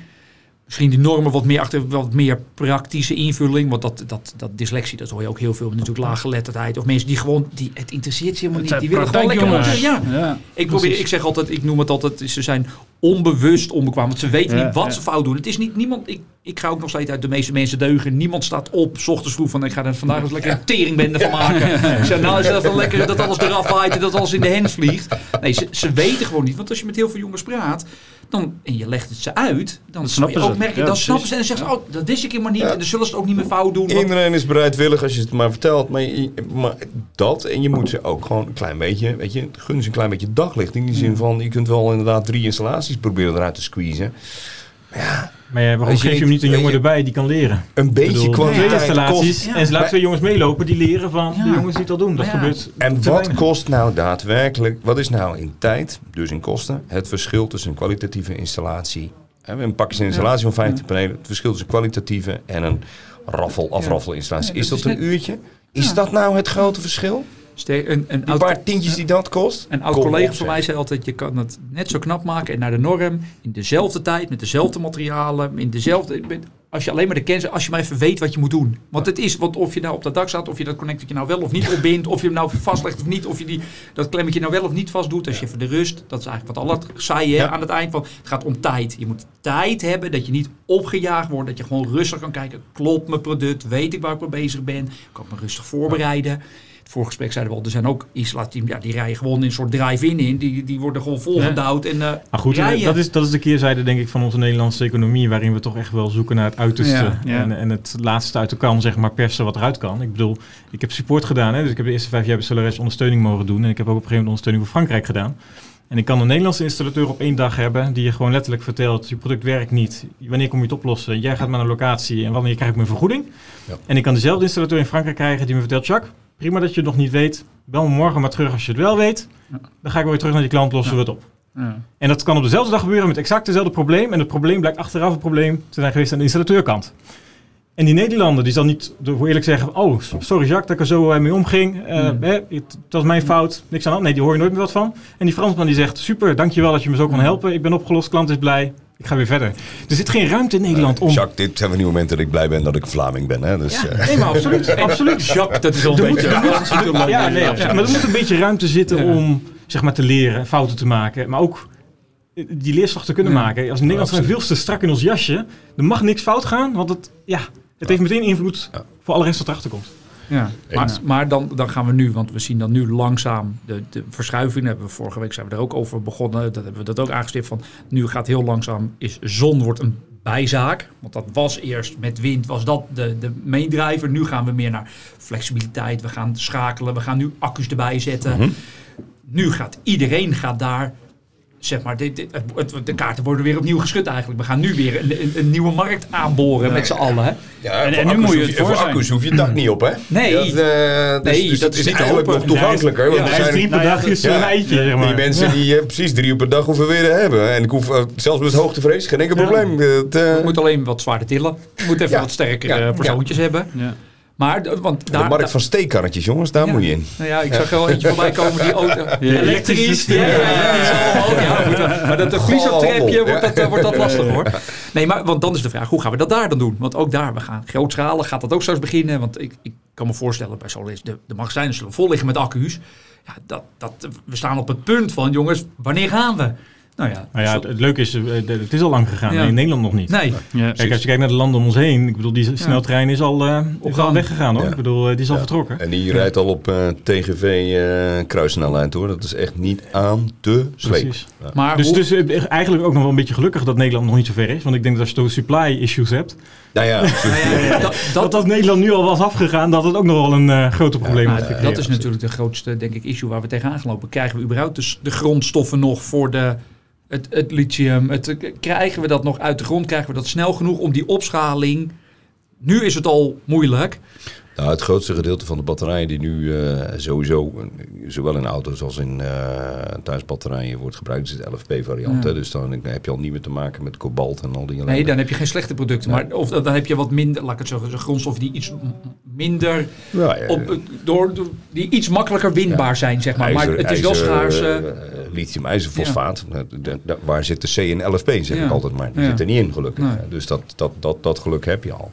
S1: Misschien die normen wat meer achter, wat meer praktische invulling. Want dat, dat, dat dyslexie, dat hoor je ook heel veel. Natuurlijk laaggeletterdheid. Of mensen die gewoon, die, het interesseert ze helemaal niet. Die willen gewoon lekker. Ja.
S4: Ja.
S1: Ik, probeer, ik zeg altijd, ik noem het altijd, ze zijn onbewust onbekwaam. Want ze weten
S4: Ja,
S1: niet wat
S4: ja.
S1: ze fout doen. Het is niet niemand, ik, ik ga ook nog steeds uit de meeste mensen deugen. Niemand staat op, s ochtends vroeg van ik ga er vandaag eens lekker een teringbende van maken. Ik zeg nou is dat wel lekker dat alles eraf waait en dat alles in de hens vliegt. Nee, ze, ze weten gewoon niet. Want als je met heel veel jongens praat, dan, en je legt het ze uit, dan snap je
S4: snappen
S1: ook
S4: ze.
S1: merken,
S4: Ja,
S1: dan snappen ze en dan zeggen ze, oh, dat wist ik helemaal niet.
S3: Ja.
S1: En dan zullen ze het ook niet meer fout doen. want-
S3: Iedereen is bereidwillig als je het maar vertelt. Maar, je- maar dat, en je moet ze ook gewoon een klein beetje, weet je, gun ze een klein beetje daglicht. In die zin van, je kunt wel inderdaad drie installaties proberen eruit te squeezen.
S2: Maar ja, waarom
S3: Als je
S2: geef je hem
S3: niet-
S2: niet een jongen
S3: je-
S2: erbij die kan leren?
S3: Een beetje
S2: bedoel, twee
S3: kwaliteit
S2: installaties.
S1: Ja.
S2: en ze laat
S3: Maar-
S2: twee jongens meelopen die leren van
S1: Ja.
S2: de jongens die het al doen. Dat
S1: Maar ja.
S2: gebeurt
S3: En wat
S2: weinig.
S3: kost nou daadwerkelijk, wat is nou in tijd, dus in kosten, het verschil tussen een kwalitatieve installatie. Hè, Een pakjes een installatie van 50 panelen, het verschil tussen kwalitatieve en een raffel, afraffel installatie.
S1: Ja,
S3: is
S1: dat
S3: dat
S1: is
S3: een uurtje? Is dat nou het grote verschil?
S1: Een, een oud-
S3: paar tientjes die dat kost?
S1: Een oud collega van mij zei altijd, je kan het net zo knap maken en naar de norm, in dezelfde tijd, met dezelfde materialen, in dezelfde... Als je alleen maar de kennis, als je maar even weet wat je moet doen. Want het is, want of je nou op dat dak staat, of je dat connectortje nou wel of niet opbindt, of je hem nou vastlegt of niet, of je die, dat klemmetje nou wel of niet vast doet. Als je even de rust, dat is eigenlijk wat Allah zei hè,
S3: Ja.
S1: aan het eind van, het gaat om tijd. Je moet tijd hebben, dat je niet opgejaagd wordt, dat je gewoon rustig kan kijken, klopt mijn product, weet ik waar ik mee bezig ben, kan ik me rustig voorbereiden. Het vorige gesprek zeiden we al, er zijn ook installaties, ja, die rijden gewoon in een soort drive-in in. Die, die worden gewoon volgedouwd en eh
S2: Maar goed,
S1: rijden.
S2: dat is, dat is de keerzijde denk ik van onze Nederlandse economie, waarin we toch echt wel zoeken naar het uiterste
S4: Ja, ja.
S2: En, en het laatste uit de kan, zeg maar, persen wat eruit kan. Ik bedoel, ik heb support gedaan, hè, dus ik heb de eerste vijf jaar bij Solaris ondersteuning mogen doen en ik heb ook op een gegeven moment ondersteuning voor Frankrijk gedaan. En ik kan een Nederlandse installateur op één dag hebben die je gewoon letterlijk vertelt, je product werkt niet, wanneer kom je het oplossen, jij gaat naar een locatie en wanneer krijg ik mijn vergoeding.
S3: Ja.
S2: En ik kan dezelfde installateur in Frankrijk krijgen die me vertelt, Jacques, prima dat je het nog niet weet, bel me morgen maar terug als je het wel weet. Dan ga ik weer terug naar die klant, lossen we het op.
S4: Ja.
S2: En dat kan op dezelfde dag gebeuren met exact hetzelfde probleem. En het probleem blijkt achteraf een probleem te zijn geweest aan de installateurkant. En die Nederlander die zal niet, voor eerlijk zeggen, oh, sorry Jacques dat ik er zo eh, mee omging. Hè, het, was mijn fout, niks aan de hand. Nee, die hoor je nooit meer wat van. En die Fransman die zegt, super, dankjewel dat je me zo kan helpen. Ik ben opgelost, klant is blij. Ik ga weer verder. Er zit geen ruimte in Nederland om...
S3: Jacques, dit zijn van die momenten dat ik blij ben dat ik Vlaming ben. Hè? Dus, eh,
S2: Nee, maar absoluut, absoluut.
S1: Jacques, dat is al een beetje...
S2: moet- ja, nee, absoluut. Maar er moet een beetje ruimte zitten
S1: Ja.
S2: om zeg maar, te leren, fouten te maken. Maar ook eh, die leerslag te kunnen
S1: Ja.
S2: maken. Als Nederlanders zijn veel te strak in ons jasje. Er mag niks fout gaan, want het, ja, het heeft meteen invloed
S3: Ja.
S2: voor alle rest wat erachter komt.
S1: Ja, maar, maar dan, dan gaan we nu, want we zien dan nu langzaam de, de verschuiving. Hebben we vorige week zijn we er ook over begonnen. Dat hebben we dat ook aangestipt van. Nu gaat heel langzaam is zon wordt een bijzaak. Want dat was eerst met wind was dat de, de meedrijver. Nu gaan we meer naar flexibiliteit. We gaan schakelen. We gaan nu accu's erbij zetten.
S3: Mhm.
S1: Nu gaat iedereen gaat daar. Zeg maar, dit, dit- het, het- de kaarten worden weer opnieuw geschud eigenlijk. We gaan nu weer een, een, een nieuwe markt aanboren met z'n allen. Hè?
S3: Ja,
S4: En-
S3: voor
S4: en nu
S3: accu's
S4: moet je
S3: hoef
S4: het
S3: voor
S4: voor zijn.
S3: accu's hoef je het dak niet op, hè?
S1: Nee.
S3: Dat, eh, dus,
S1: Nee,
S3: dus
S1: dat is
S3: is
S1: niet
S3: eigenlijk
S1: open.
S3: nog toegankelijker. Want
S2: Ja,
S3: er
S2: hij is
S3: zijn
S2: drie per
S4: nou
S2: dag is
S3: ja,
S2: een zeg maar.
S3: die mensen die eh, precies drie op per dag hoeven weer te hebben. En ik hoef eh, zelfs met hoogtevrees geen enkel
S2: Ja.
S3: probleem. Het, eh,
S1: We moeten alleen wat zwaarder tillen. We moeten even
S3: Ja.
S1: wat sterkere
S3: Ja.
S1: eh, persoontjes hebben.
S4: Ja.
S1: Maar, want
S3: de
S1: daar...
S3: markt
S1: daar-
S3: van steekkarretjes, jongens, daar
S1: Ja.
S3: moet je in.
S1: Nou ja, ik zag wel eentje voorbij komen die auto. elektrisch. Ja,
S2: Ja,
S1: ja, maar dat de vliesertrapje wordt dat, eh, wordt dat lastig hoor. Nee, maar want dan is de vraag, hoe gaan we dat daar dan doen? Want ook daar, we gaan grootschalen, gaat dat ook straks beginnen? Want ik, ik kan me voorstellen, bij Solis, de, de magazijnen zullen vol liggen met accu's. Ja, dat, dat, we staan op het punt van, jongens, wanneer gaan we? Nou ja,
S2: Nou ja, het, het leuke is, eh, het is al lang gegaan.
S1: Ja.
S2: maar In Nederland nog niet.
S1: nee.
S4: Ja.
S2: Kijk, als je kijkt naar de landen om ons heen. Ik bedoel, die sneltrein is al, eh, is al
S1: gang.
S2: weggegaan hoor.
S3: Ja.
S2: Ik bedoel, eh, die is al
S3: Ja.
S2: vertrokken.
S3: En die rijdt al op eh, TGV eh kruissnelheid hoor. Dat is echt niet aan te slepen.
S2: Precies.
S1: Maar
S2: Dus,
S1: hoe-
S2: dus eigenlijk ook nog wel een beetje gelukkig dat Nederland nog niet zo ver is. Want ik denk dat als je toch supply issues hebt,
S3: Nou ja,
S1: ja, dat,
S2: dat Nederland nu al was afgegaan, dat het ook nog wel een grote probleem had
S1: dat is natuurlijk de grootste, denk ik, issue waar we tegenaan gaan lopen. Krijgen we überhaupt dus de grondstoffen nog voor de, het, het lithium? Het, krijgen we dat nog uit de grond? Krijgen we dat snel genoeg om die opschaling? Nu is het al moeilijk.
S3: Nou, het grootste gedeelte van de batterijen die nu eh, sowieso, eh, zowel in auto's als in eh thuisbatterijen wordt gebruikt, is de LFP-variant.
S1: Ja.
S3: Dus dan heb je al niet meer te maken met kobalt en al die ellende.
S1: Nee, dan heb je geen slechte producten.
S3: Nee.
S1: Maar of, dan heb je wat minder, laat ik het zo zeggen, grondstoffen die iets minder,
S3: Ja, ja,
S1: op, door, door- die iets makkelijker winbaar zijn, zeg maar. maar het is wel schaars.
S3: Eh,
S1: eh,
S3: waar zit de C in LFP, zeg
S1: Ja.
S3: ik altijd maar. Die zit er niet in, gelukkig.
S1: Nee.
S3: Dus dat, dat, dat, dat geluk heb je al.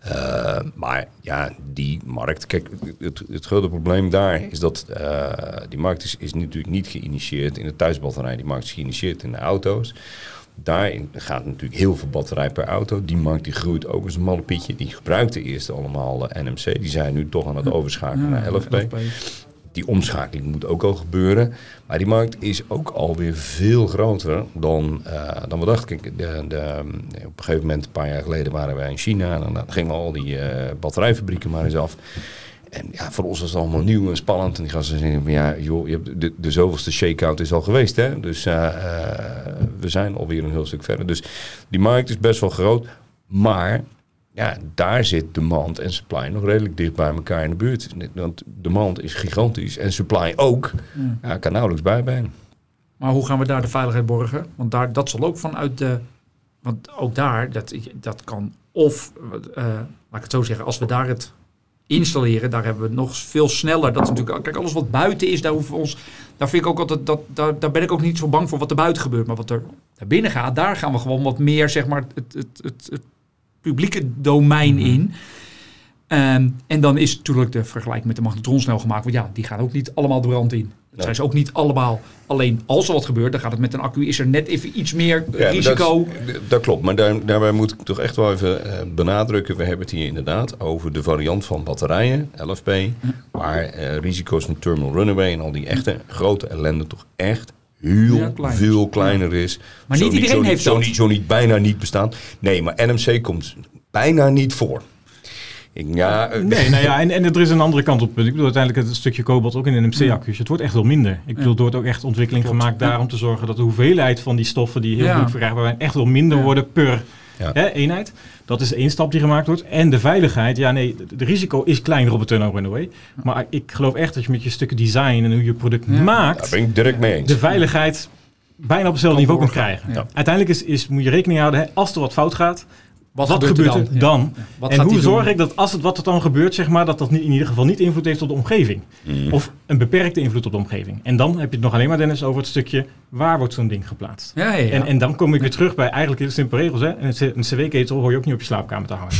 S3: Eh, maar ja, die markt. Kijk, het, het grote probleem daar is dat eh, die markt is, is natuurlijk niet geïnitieerd in de thuisbatterij. Die markt is geïnitieerd in de auto's. Daarin gaat natuurlijk heel veel batterij per auto. Die markt die groeit ook als een malle pietje. Die gebruikte eerst allemaal NMC. Die zijn nu toch aan het overschakelen
S1: ja,
S3: naar LFP. Die omschakeling moet ook al gebeuren. Maar die markt is ook alweer veel groter dan, eh, dan we dachten. Kijk, de, de, op een gegeven moment, een paar jaar geleden, waren wij in China. En dan gingen al die eh, batterijfabrieken maar eens af. En ja, voor ons was het allemaal nieuw en spannend. En die gasten zeiden, ja, joh, je hebt de, de zoveelste shakeout is al geweest. Hè? Dus eh, we zijn alweer een heel stuk verder. Dus die markt is best wel groot. Maar ja, daar zit demand en supply nog redelijk dicht bij elkaar in de buurt. Want demand is gigantisch en supply ook.
S1: Ja.
S3: Ja, kan nauwelijks bij.
S1: Maar hoe gaan we daar de veiligheid borgen? Want daar, dat zal ook vanuit de. Want ook daar, dat, dat kan of, eh, laat ik het zo zeggen, als we daar het installeren, daar hebben we nog veel sneller. Dat is natuurlijk, kijk, alles wat buiten is, daar hoeven we ons. Daar vind ik ook altijd, dat, daar, daar ben ik ook niet zo bang voor wat er buiten gebeurt. Maar wat er naar binnen gaat, daar gaan we gewoon wat meer, zeg maar, het, het, het, het publieke domein in. Ehm, en dan is natuurlijk de vergelijking met de magnetron snel gemaakt. Want ja, die gaan ook niet allemaal de brand in. Dat zijn ze ook niet allemaal. Alleen als er wat gebeurt, dan gaat het met een accu. Is er net even iets meer
S3: Ja,
S1: risico.
S3: Dat, dat klopt, maar daar, daarbij moet ik toch echt wel even eh, benadrukken. We hebben het hier inderdaad over de variant van batterijen, LFP. Waar eh, risico's van terminal runaway en al die echte grote ellende toch echt heel
S1: Ja, klein.
S3: veel kleiner is.
S1: Maar
S3: Zo
S1: niet iedereen
S3: zo
S1: heeft
S3: zo
S1: dat.
S3: Niet, zo niet bijna niet bestaan. Nee, maar NMC komt bijna niet voor. Ik, ja, eh,
S2: Nee, nou ja, en, en er is een andere kant op. Ik bedoel, uiteindelijk het stukje kobalt ook in de NMC-accu's. Het wordt echt wel minder. Ik bedoel, er wordt ook echt ontwikkeling
S1: Klopt.
S2: gemaakt daar om te zorgen dat de hoeveelheid van die stoffen die heel
S1: Ja.
S2: moeilijk verkrijgbaar zijn, echt wel minder
S1: Ja.
S2: worden per
S3: Ja.
S2: hè, eenheid. Dat is één stap die gemaakt wordt. En de veiligheid, ja nee, de, de risico is kleiner op het turnover runaway. Maar ik geloof echt dat je met je stukken design en hoe je het product
S1: Ja.
S2: maakt,
S3: daar ben ik direct mee eens.
S2: de veiligheid bijna op hetzelfde
S1: Kan
S2: niveau kunt
S1: doorgaan.
S2: krijgen.
S1: Ja.
S2: Uiteindelijk is, is, moet je rekening houden, hè, als er wat fout gaat, wat,
S1: gebeurt er dan? Ja.
S2: dan? En hoe
S1: doen?
S2: zorg ik dat als het wat er dan gebeurt, zeg maar, dat dat niet, in ieder geval niet invloed heeft op de omgeving?
S3: Mhm.
S2: Of een beperkte invloed op de omgeving. En dan heb je het nog alleen maar, Dennis, over het stukje waar wordt zo'n ding geplaatst.
S1: Ja, ja, ja.
S2: En, en dan kom ik weer terug bij eigenlijk hele simpele regels. Hè? Een, C- een cw-ketel hoor je ook niet op je slaapkamer te hangen.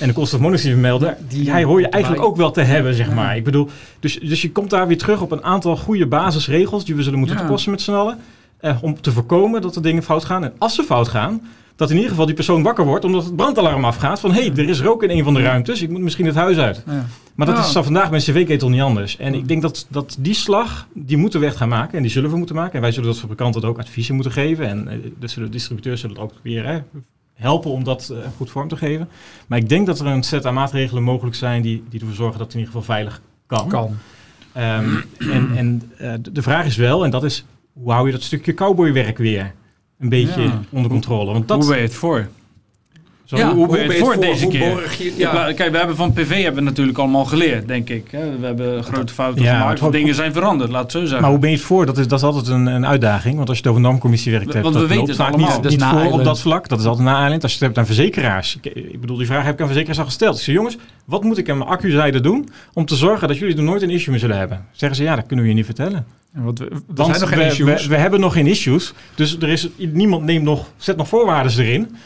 S2: En de koolstofmonoxidemelder, die hij hoor je eigenlijk ook wel te hebben, zeg maar. Ik bedoel, dus, dus je komt daar weer terug op een aantal goede basisregels die we zullen moeten
S1: Ja.
S2: toepassen met z'n allen. Eh, om te voorkomen dat er dingen fout gaan. En als ze fout gaan, dat in ieder geval die persoon wakker wordt omdat het brandalarm afgaat. Van hé, hey, er is rook in een van de ruimtes, ik moet misschien het huis uit.
S1: Ja.
S2: Maar dat
S1: Ja.
S2: is vandaag bij een cv-ketel niet anders. En ik denk dat, dat die slag, die moeten we echt gaan maken. En die zullen we moeten maken. En wij zullen dat fabrikanten ook adviezen moeten geven. En eh, dus zullen de distributeurs zullen het ook weer hè, helpen om dat eh, goed vorm te geven. Maar ik denk dat er een set aan maatregelen mogelijk zijn die, die ervoor zorgen dat het in ieder geval veilig kan.
S1: Kan.
S2: Ehm, en en eh, de vraag is wel, en dat is, hoe hou je dat stukje cowboywerk weer een beetje
S4: Ja.
S2: onder controle? Want dat,
S4: Hoe ben je het voor?
S2: zo-
S1: Ja,
S4: hoe ben je het voor
S1: voor?
S4: deze
S1: Hoe
S4: keer?
S1: je-
S4: Ja.
S1: Ja.
S4: Kijk, we hebben van PV hebben we natuurlijk allemaal geleerd, denk ik. hè. We hebben grote fouten
S2: Ja,
S4: gemaakt. Dingen zijn veranderd, laat het zo zeggen.
S2: Maar hoe ben je het voor? Dat is, dat is altijd een, een uitdaging. Want als je het over normcommissiewerk hebt,
S4: Want
S2: dat
S4: we weten
S2: loopt
S4: het
S2: vaak
S4: allemaal.
S2: niet,
S1: Dat is
S2: niet voor op dat vlak. Dat is altijd na Island. Als je het hebt aan verzekeraars. Ik, ik bedoel, die vraag heb ik aan verzekeraars al gesteld. Ik zeg, jongens, wat moet ik aan mijn accuzijde doen om te zorgen dat jullie er nooit een issue mee zullen hebben? Zeggen ze, ja, dat kunnen we je niet vertellen.
S1: Want we, er
S2: Want
S1: zijn nog geen
S2: we,
S1: issues.
S2: We, we hebben nog geen issues. Dus er is, niemand neemt nog, zet nog voorwaarden erin.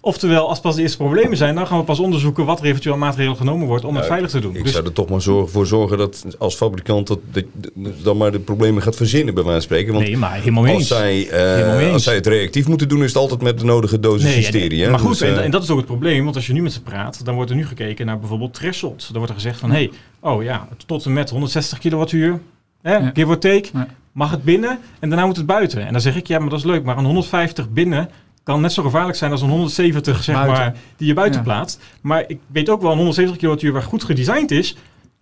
S2: Oftewel, als pas de eerste problemen zijn, dan gaan we pas onderzoeken wat er eventueel aan maatregelen genomen wordt om het veilig te doen.
S3: Ik
S2: Dus
S3: zou er toch maar zorgen, voor zorgen dat als fabrikant dat, dat, dat dan maar de problemen gaat verzinnen, bij wijze van spreken. Want
S2: nee, maar helemaal
S3: als,
S2: eens.
S3: zij, eh,
S2: Helemaal mee eens.
S3: als zij het reactief moeten doen, is het altijd met de nodige dosis
S2: Nee,
S3: hysterie. hè?
S2: Maar goed,
S3: Dus, eh,
S2: en, en dat is ook het probleem. Want als je nu met ze praat, dan wordt er nu gekeken naar bijvoorbeeld thresholds. Dan wordt er gezegd van, hé, hey, oh ja, tot en met 160 kilowattuur, hè,
S1: Ja.
S2: give or take,
S1: Ja.
S2: mag het binnen en daarna moet het buiten. En dan zeg ik, ja, maar dat is leuk, maar een 150 binnen kan net zo gevaarlijk zijn als een 170, zeg
S1: Buiten.
S2: maar, die je buiten
S1: Ja.
S2: plaatst. Maar ik weet ook wel, een 170 kilowattuur waar goed gedesigned is,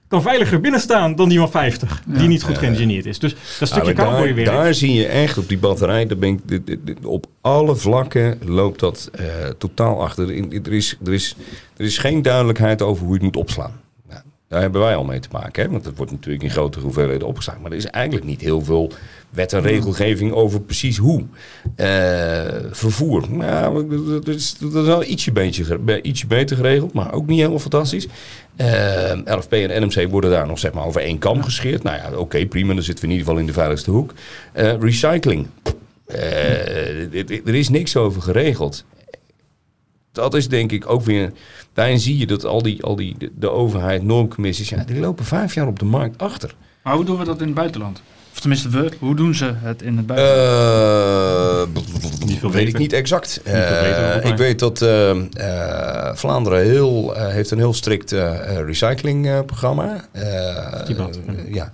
S2: kan veiliger binnen staan dan die van 50,
S1: Ja.
S2: die niet goed
S3: Ja.
S2: geïngineerd is. Dus dat stukje
S3: maar daar,
S2: cowboywerk.
S3: daar zie je echt op die batterij, daar ben ik, dit- dit- dit- op alle vlakken loopt dat eh, totaal achter. In- Er is, er, is, er is geen duidelijkheid over hoe je het moet opslaan. Daar hebben wij al mee te maken, hè? want het wordt natuurlijk in grotere hoeveelheden opgeslagen. Maar er is eigenlijk niet heel veel wet en regelgeving over precies hoe. Eh, vervoer, nou, dat is, dat is wel ietsje, beetje, ietsje beter geregeld, maar ook niet helemaal fantastisch. Eh, LFP en NMC worden daar nog zeg maar over één kam gescheerd. Nou ja, oké, prima, dan zitten we in ieder geval in de veiligste hoek. Eh, recycling. Er is niks over geregeld. Dat is denk ik ook weer... Daarin zie je dat al die, al die de, de overheid, normcommissies... Ja, die lopen vijf jaar op de markt achter.
S4: Maar hoe doen we dat in het buitenland? Of tenminste, we, hoe doen ze het in het buitenland?
S3: Eh,
S2: Niet veel
S3: weet ik niet exact.
S2: Niet veel beter,
S3: Eh, ik weet dat eh, eh, Vlaanderen heel, eh, heeft een heel strikt recyclingprogramma. Eh, eh, ja.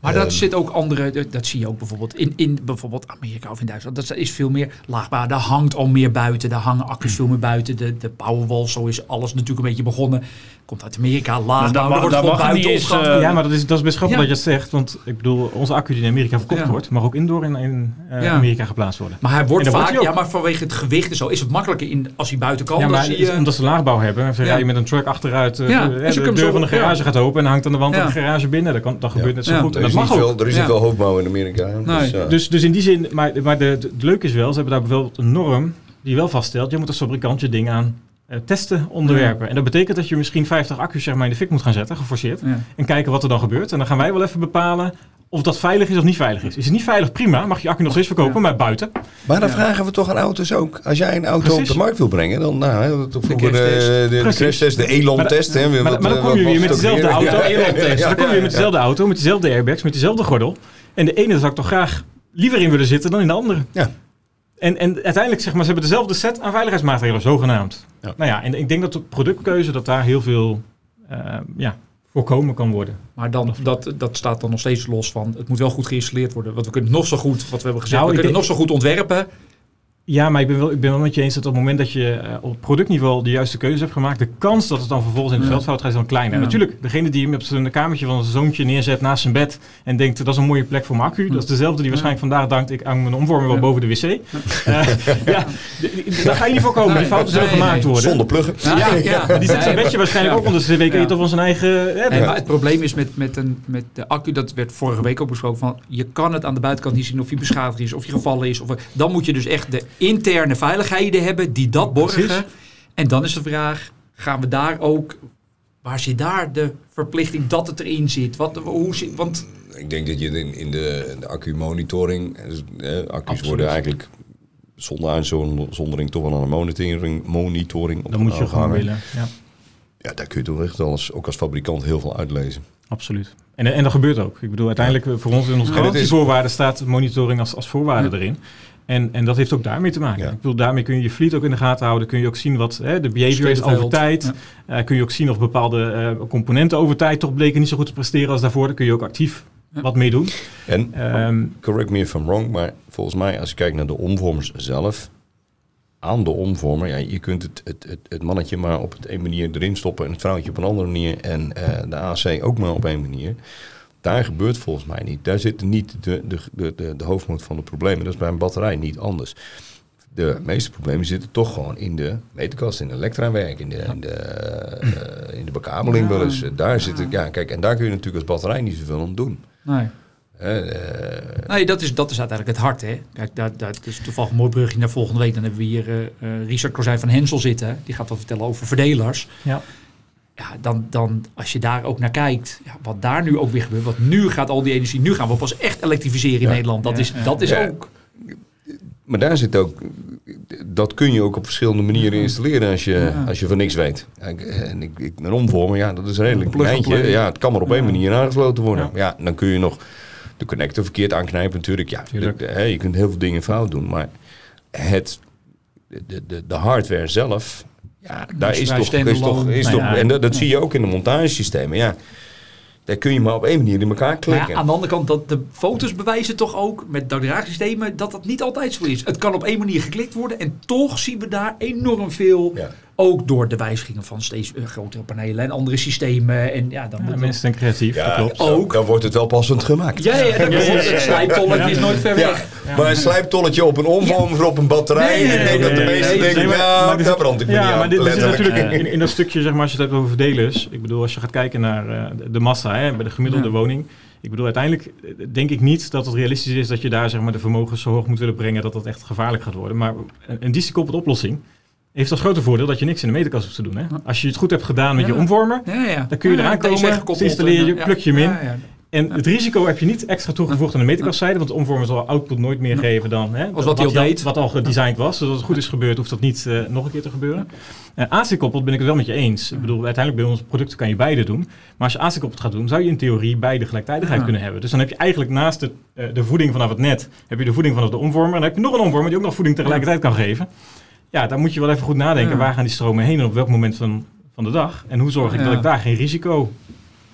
S1: Maar dat
S3: Ehm,
S1: zit ook andere, dat, dat zie je ook bijvoorbeeld in, in bijvoorbeeld Amerika of in Duitsland. Dat is veel meer laagbaar. Daar hangt al meer buiten. Daar hangen accu's veel meer buiten. De, de Powerwall, zo is alles natuurlijk een beetje begonnen. Komt uit Amerika, laagbaar.
S4: daar mag-
S1: daar wordt buiten opgehangen.
S4: eh,
S2: Ja, maar dat is, dat is best grappig
S1: Ja.
S2: dat je het zegt. Want ik bedoel, onze accu die in Amerika verkocht
S1: Ja.
S2: wordt, mag ook indoor in, in eh,
S1: Ja.
S2: Amerika geplaatst worden.
S1: Maar hij wordt vaak,
S2: wordt hij
S1: ja, maar vanwege het gewicht en zo is het makkelijker in, als hij buiten kan.
S2: ja, maar
S1: zie
S2: het is
S1: je,
S2: omdat ze laagbouw hebben. En
S1: Ja.
S2: rij je met een truck achteruit,
S1: Ja,
S2: de, de
S1: kunnen
S2: deur van de garage
S1: ja.
S2: gaat open en hangt aan de wand
S1: Ja.
S2: van de garage binnen. Dat, kan, dat gebeurt net zo goed. En
S3: Er
S2: dat
S3: is,
S2: mag
S3: niet
S2: ook.
S3: veel, er is
S1: Ja.
S3: niet veel hoofdbouw in Amerika. Dus,
S2: Dus, dus in die zin, maar, maar de, de- het leuke is wel, ze hebben daar bijvoorbeeld een norm die wel vaststelt, je moet als fabrikant je ding aan eh, testen onderwerpen. En dat betekent dat je misschien 50 accu's zeg maar, in de fik moet gaan zetten, geforceerd.
S1: Ja.
S2: En kijken wat er dan gebeurt. En dan gaan wij wel even bepalen of dat veilig is of niet veilig is. Is het niet veilig, prima. Mag je accu nog steeds verkopen,
S1: Ja.
S2: maar buiten.
S3: Maar dan
S1: Ja.
S3: vragen we toch aan auto's ook. Als jij een auto
S2: Precies.
S3: op de markt wil brengen, dan nou, hè, dat- vroeger de, de, de, crashtest, de Elon-test. hè,
S2: Maar,
S3: wat-
S2: maar dan kom je weer met dezelfde auto.
S3: Ja, ja,
S2: dan kom je weer met dezelfde auto, met dezelfde airbags, met dezelfde gordel. En de ene zou ik toch graag liever in willen zitten dan in de andere.
S3: Ja.
S2: En, en uiteindelijk, zeg maar, ze hebben dezelfde set aan veiligheidsmaatregelen, zogenaamd.
S3: Ja.
S2: Nou ja, en ik denk dat de productkeuze, dat daar heel veel eh, ja, voorkomen kan worden.
S1: Maar dan, dat, dat staat dan nog steeds los van. Het moet wel goed geïnstalleerd worden. Want we kunnen nog zo goed, wat we hebben gezegd,
S2: Nou,
S1: we kunnen nog zo goed ontwerpen.
S2: Ja, maar ik ben wel, ik ben wel met je eens dat op het moment dat je eh, op productniveau de juiste keuze hebt gemaakt, de kans dat het dan vervolgens in de
S1: Ja.
S2: veldfout gaat is dan kleiner.
S1: Ja.
S2: Natuurlijk, degene die hem op zijn kamertje van zijn zoontje neerzet naast zijn bed en denkt dat is een mooie plek voor mijn accu, dat is dezelfde die waarschijnlijk vandaag dankt ik hang mijn omvormer wel boven de wc. Eh, ja, d- daar ga je niet voor komen.
S1: Nee,
S2: die fouten zullen
S1: nee,
S2: gemaakt
S1: nee.
S2: worden.
S3: Zonder pluggen.
S1: Ja, ja.
S2: Maar die zet zijn bedje waarschijnlijk
S1: ja.
S2: ook onder zijn cv-ketel
S1: Ja.
S2: van zijn eigen... eh,
S1: Nee, maar het probleem is met, met, een, met de accu, dat werd vorige week ook besproken, van je kan het aan de buitenkant niet zien of hij beschadigd is, of hij gevallen is. Of, dan moet je dus echt de interne veiligheden hebben die dat borgen.
S2: Precies.
S1: En dan is de vraag, gaan we daar ook... Waar zit daar de verplichting dat het erin zit? Wat, hoe zit want
S3: Ik denk dat je in, in de, de accu-monitoring... dus, eh, accu's
S1: Absoluut.
S3: worden eigenlijk zonder uitzondering toch wel aan een monitoring, monitoring op
S2: Dan moet je gewoon willen. Ja,
S3: Ja, daar kun je toch echt als, ook als fabrikant heel veel uitlezen.
S2: absoluut. En, en dat gebeurt ook. Ik bedoel, uiteindelijk voor ons in onze garantievoorwaarden staat monitoring als, als voorwaarde erin. En, en dat heeft ook daarmee te maken.
S3: Ja.
S2: Ik bedoel, daarmee kun je je fleet ook in de gaten houden. Kun je ook zien wat hè, de behavior is over tijd. Eh, kun je ook zien of bepaalde eh, componenten over tijd toch bleken niet zo goed te presteren als daarvoor. Dan kun je ook actief
S1: Ja.
S2: wat mee doen.
S3: En,
S2: Ehm,
S3: correct me if I'm wrong, maar volgens mij als je kijkt naar de omvormers zelf... aan de omvormer, ja, je kunt het, het, het, het mannetje maar op een manier erin stoppen... en het vrouwtje op een andere manier en eh, de AC ook maar op één manier... Daar gebeurt volgens mij niet. Daar zit niet de, de, de, de, de hoofdmoot van de problemen. Dat is bij een batterij niet anders. De meeste problemen zitten toch gewoon in de meterkast, in de elektrawerk, in de, in de, eh, in de bekabeling wel eens. Daar zit het, ja, kijk, en daar kun je natuurlijk als batterij niet zoveel aan doen.
S1: nee.
S3: Eh,
S1: Nee, dat is, dat is uiteindelijk het hart. Hè? Kijk, dat, dat is toevallig een mooi brugje naar volgende week. Dan hebben we hier eh, eh, Richard Kozijn van Hensel zitten. Die gaat wat vertellen over verdelers.
S2: ja.
S1: Ja, dan, dan als je daar ook naar kijkt, ja, wat daar nu ook weer gebeurt. Want nu gaat al die energie, nu gaan we pas echt elektrificeren in
S3: Ja.
S1: Nederland. Dat
S4: Ja,
S1: is, dat is
S3: Ja.
S1: ook.
S3: Maar daar zit ook, dat kun je ook op verschillende manieren installeren als je,
S1: Ja.
S3: als je van niks weet. En ik, ik, een omvormer, ja, dat is redelijk kleintje. Ja, het kan maar op één
S1: Ja.
S3: manier aangesloten worden.
S2: Ja.
S3: Ja. dan kun je nog de connector verkeerd aanknijpen natuurlijk. Ja, de- je kunt heel veel dingen fout doen, maar het, de, de, de hardware zelf, ja, daar is toch, is
S1: standalone.
S3: toch, is
S2: Nou
S3: toch en dat, dat zie je ook in de montagesystemen. Ja, daar kun je maar op één manier in elkaar
S1: Maar
S3: klikken.
S1: ja, aan de andere kant, dat de foto's bewijzen toch ook met dakdraagsystemen dat dat niet altijd zo is. Het kan op één manier geklikt worden en toch zien we daar enorm veel.
S3: Ja.
S1: Ook door de wijzigingen van steeds eh, grotere panelen en andere systemen. En ja, dan
S2: Ja,
S1: moet het-
S2: mensen zijn creatief, dat
S3: Ja,
S2: klopt.
S3: dan-
S1: Ook.
S3: Dan wordt het wel passend gemaakt.
S1: Ja, ja, dat
S2: Ja, ja, ja,
S1: het slijptolletje is nooit ver
S3: Ja,
S1: weg.
S3: maar een slijptolletje op een omvormer op een batterij.
S1: Nee,
S3: ik denk dat de meesten denken, ja,
S2: maar dit-
S3: daar brand ik me niet aan.
S2: maar dit, dit is natuurlijk in, in dat stukje, zeg maar, als je het hebt over verdelers. Ik bedoel, als je gaat kijken naar eh, de- massa hè, bij de gemiddelde
S1: Ja.
S2: woning. Ik bedoel, uiteindelijk eh, denk ik niet dat het realistisch is dat je daar zeg maar, de vermogens zo hoog moet willen brengen dat dat echt gevaarlijk gaat worden. Maar een, een oplossing heeft als grote voordeel dat je niks in de meterkast hoeft te doen. Hè? Als je het goed hebt gedaan met je omvormer. Dan kun je eraan komen, installeer je,
S1: eh,
S2: plug je hem in. En het risico heb je niet extra toegevoegd aan de meterkastzijde, want de omvormer zal output nooit meer geven dan hè,
S1: Als wat hij al
S2: wat al gedesigned was. Dus als het goed is gebeurd, hoeft dat niet eh, nog een keer te gebeuren. Uh, AC-koppeld ben ik het wel met je eens. Ik bedoel, uiteindelijk bij onze producten kan je beide doen. Maar als je AC-koppeld gaat doen, zou je in theorie beide gelijktijdigheid
S1: Ja.
S2: kunnen hebben. Dus dan heb je eigenlijk naast de, eh, de voeding vanaf het net, heb je de voeding vanaf de omvormer. En dan heb je nog een omvormer die ook nog voeding tegelijkertijd kan geven. Ja, daar moet je wel even goed nadenken.
S1: Ja.
S2: Waar gaan die stromen heen en op welk moment van, van de dag? En hoe zorg ik
S1: Ja.
S2: dat ik daar geen risico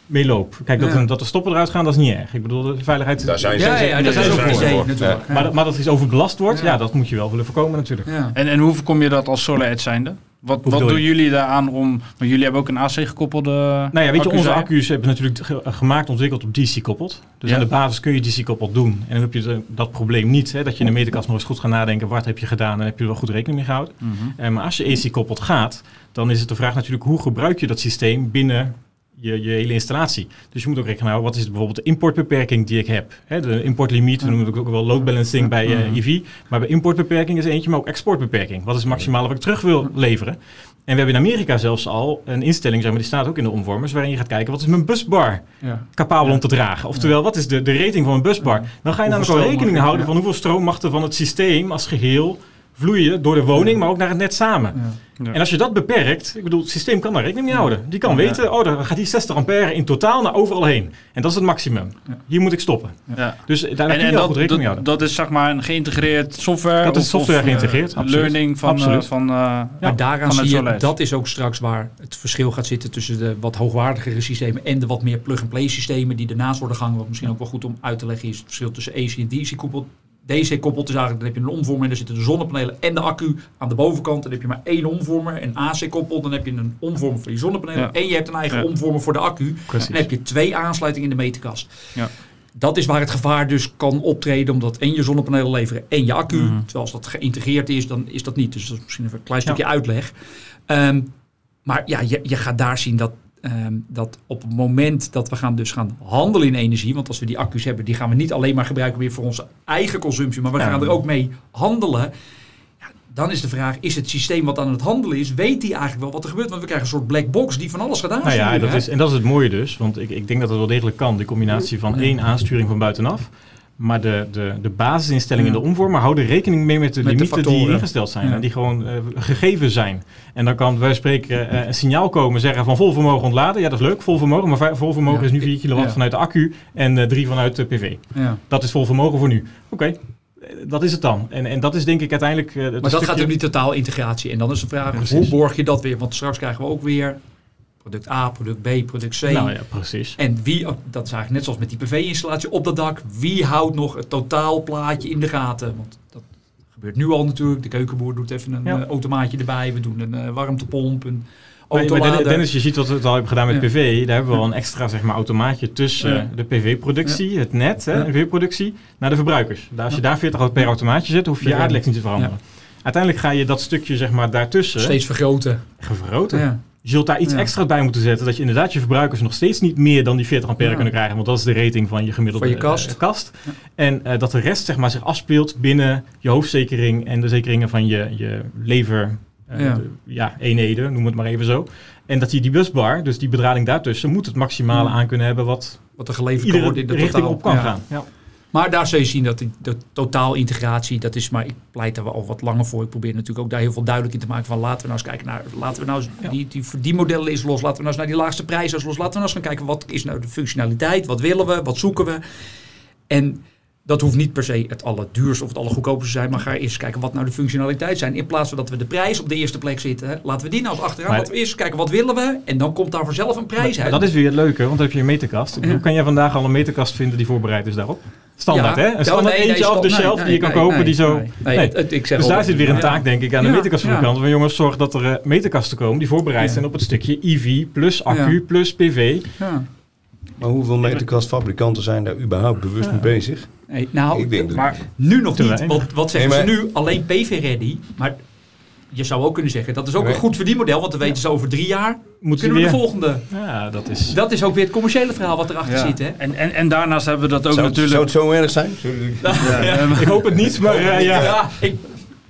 S2: mee loop? Kijk, dat,
S1: Ja.
S2: dat de stoppen eruit gaan, dat is niet erg. Ik bedoel, de veiligheid...
S3: Daar zijn ze.
S1: Ja,
S2: is
S1: is ook
S2: ook
S1: een
S2: voor. Maar, dat- maar dat het iets overbelast wordt,
S1: Ja.
S2: ja. dat moet je wel willen voorkomen natuurlijk.
S1: Ja.
S4: En, en hoe voorkom je dat als Solar zijnde? Wat, wat doen jullie daaraan om... Want jullie hebben ook een AC-gekoppelde
S2: Nou ja, weet je, onze accu's hebben natuurlijk ge- gemaakt, ontwikkeld op DC-koppeld. Dus
S4: Ja.
S2: aan de basis kun je DC-koppeld doen. En dan heb je de- dat probleem niet, hè, dat je in de meterkast nog eens goed gaat nadenken, wat heb je gedaan en heb je er wel goed rekening mee gehouden.
S4: Mhm.
S2: Eh, maar als je AC-koppeld gaat, dan is het de vraag natuurlijk, hoe gebruik je dat systeem binnen je, je hele installatie? Dus je moet ook rekenen houden, wat is bijvoorbeeld de importbeperking die ik heb? De importlimiet, we noemen het ook wel load balancing bij eh,
S4: Mhm.
S2: EV. Maar bij importbeperking is eentje, maar ook exportbeperking. Wat is het maximale wat ik terug wil leveren? En we hebben in Amerika zelfs al een instelling, zeg maar, die staat ook in de omvormers, waarin je gaat kijken, wat is mijn busbar
S4: Ja.
S2: capabel om te dragen? Oftewel, wat is de, de rating van een busbar? Dan ga je namelijk
S1: mag
S2: rekening houden van hoeveel stroom mag er van het systeem als geheel vloeien door de woning, maar ook naar het net samen.
S4: Ja.
S2: En als je dat beperkt, ik bedoel, het systeem kan daar rekening mee houden. Die kan
S4: Ja.
S2: weten, oh, dan gaat die 60 ampère in totaal naar overal heen. En dat is het maximum.
S1: Ja.
S2: Hier moet ik stoppen.
S4: Ja.
S2: Dus daar
S4: En,
S2: kun
S4: en dat,
S2: goed rekening mee
S4: dat,
S2: houden.
S4: dat is zeg maar een geïntegreerd software.
S2: Dat is
S4: of-
S2: software
S4: of,
S2: geïntegreerd,
S4: eh, learning van, eh,
S2: Absoluut.
S4: van eh,
S1: Maar daaraan
S4: van
S1: zie je, dat is ook straks waar het verschil gaat zitten tussen de wat hoogwaardigere systemen en de wat meer plug-and-play systemen die ernaast worden gehangen. Wat misschien ook wel goed om uit te leggen is het verschil tussen AC en DC koppeld. DC koppelt is eigenlijk, dan heb je een omvormer en daar zitten de zonnepanelen en de accu aan de bovenkant. Dan heb je maar één omvormer. En AC koppelt, dan heb je een omvormer voor je zonnepanelen
S4: Ja.
S1: en je hebt een eigen
S4: Ja.
S1: omvormer voor de accu.
S2: Precies.
S1: Dan heb je twee aansluitingen in de meterkast.
S4: Ja.
S1: Dat is waar het gevaar dus kan optreden, omdat en je zonnepanelen leveren en je accu.
S4: Mhm.
S1: Terwijl als dat geïntegreerd is, dan is dat niet. Dus dat is misschien even een klein stukje uitleg. Ehm, maar ja, je, je gaat daar zien dat, ehm, dat op het moment dat we gaan dus gaan handelen in energie, want als we die accu's hebben, die gaan we niet alleen maar gebruiken weer voor onze eigen consumptie, maar we
S2: Ja.
S1: gaan er ook mee handelen. Ja, Dan is de vraag, is het systeem wat aan het handelen is, weet die eigenlijk wel wat er gebeurt? Want we krijgen een soort black box die van alles gaat
S2: Nou ja,
S1: aansturen,
S2: dat
S1: hè?
S2: is, en dat is het mooie dus. Want ik, ik denk dat het wel degelijk kan. Die combinatie van één aansturing van buitenaf. Maar de, de, de basisinstellingen in de omvormer houden rekening mee met de
S1: Met de
S2: limieten die ingesteld zijn.
S1: Ja.
S2: En die gewoon eh, gegeven zijn. En dan kan wij spreken eh, een signaal komen zeggen van vol vermogen ontladen. Ja, dat is leuk, vol vermogen. Maar vol vermogen
S1: Ja.
S2: is nu 4 kilowatt vanuit de accu en eh 3 vanuit de PV.
S1: Ja.
S2: Dat is vol vermogen voor nu. Oké, dat is het dan. En, en dat is denk ik uiteindelijk...
S1: Maar dat
S2: stukje-
S1: gaat om die totaalintegratie. En dan is de vraag, hoe borg je dat weer? Want straks krijgen we ook weer product A, product B, product C.
S2: Nou ja, precies.
S1: En wie, ook- dat is eigenlijk net zoals met die PV-installatie op dat dak, wie houdt nog het totaalplaatje in de gaten? Want dat gebeurt nu al natuurlijk. De keukenboer doet even een
S2: Ja.
S1: eh, automaatje erbij. We doen een eh, warmtepomp, een
S2: Maar,
S1: autolader.
S2: Dennis, je ziet wat we het al hebben gedaan met
S1: Ja.
S2: PV. Daar hebben we al een extra zeg maar, automaatje tussen de PV-productie, het net, hè, de PV-productie, naar de verbruikers. Daar, als je daar 40 watt per automaatje zet, hoef je je aardlek niet te veranderen. Uiteindelijk ga je dat stukje zeg maar, daartussen
S1: steeds vergroten.
S2: vergroten. Je zult daar iets
S1: Ja.
S2: extra bij moeten zetten, dat je inderdaad je verbruikers nog steeds niet meer dan die 40 ampère
S1: Ja.
S2: kunnen krijgen. Want dat is de rating van je gemiddelde
S1: Van je kast.
S2: eh, kast. En eh, dat de rest zeg maar, zich afspeelt binnen je hoofdzekering en de zekeringen van je, je lever eh,
S1: Ja.
S2: de- ja, eenheden, noem het maar even zo. En dat je die busbar, dus die bedrading daartussen, moet het maximale aan kunnen hebben wat
S1: Wat er geleverd kan worden in de
S2: richting
S1: totaal.
S2: op kan
S1: Ja.
S2: gaan.
S1: Maar daar zul je zien dat die, de totaalintegratie, dat is maar, ik pleit daar wel al wat langer voor. Ik probeer natuurlijk ook daar heel veel duidelijk in te maken van laten we nou eens kijken naar, laten we nou eens,
S2: Ja.
S1: die, die verdienmodellen eens los, laten we nou eens naar die laagste prijzen eens los, laten we nou eens gaan kijken wat is nou de functionaliteit, wat willen we, wat zoeken we. En dat hoeft niet per se het allerduurste of het allergoedkoopste te zijn, maar ga eerst kijken wat nou de functionaliteit zijn. In plaats van dat we de prijs op de eerste plek zitten, hè, laten we die nou eens achteraan.
S2: Maar-
S1: Laten we eerst kijken wat willen we en dan komt daar vanzelf een prijs
S2: Maar
S1: uit.
S2: dat is weer het leuke, want dan heb je een meterkast.
S1: Ja.
S2: Kan jij vandaag al een meterkast vinden die voorbereid is daarop? Standaard,
S1: Ja.
S2: hè? Een standaard
S1: nee,
S2: eentje af de shelf
S1: nee,
S2: die je kan kopen,
S1: nee,
S2: die zo...
S1: nee. Het- ik zeg
S2: Dus
S1: al-
S2: daar zit weer een
S1: Ja.
S2: taak, denk ik, aan de
S1: Ja,
S2: meterkastfabrikanten. Van jongens, zorg dat er eh, meterkasten komen die voorbereid
S1: Ja.
S2: zijn op het stukje EV plus accu
S1: Ja.
S2: plus PV.
S1: Ja.
S3: Maar hoeveel meterkastfabrikanten zijn daar überhaupt bewust mee bezig?
S1: Nee, nou,
S3: Ik denk dat-
S1: maar nu nog niet. Want wat zeggen
S3: Nee,
S1: ze nu? Alleen PV-ready. Maar je zou ook kunnen zeggen, dat is ook een goed verdienmodel. Want dan weten ze over drie jaar,
S2: Moet
S1: kunnen we de volgende.
S2: Ja, dat is...
S1: Dat is ook weer het commerciële verhaal wat erachter
S4: Ja.
S1: zit. Hè?
S4: En, en, en daarnaast hebben we dat ook
S3: Zou,
S4: natuurlijk...
S3: zou het zo erg zijn? Jullie-
S2: Ik hoop het niet, maar ja.
S1: Ja, ik...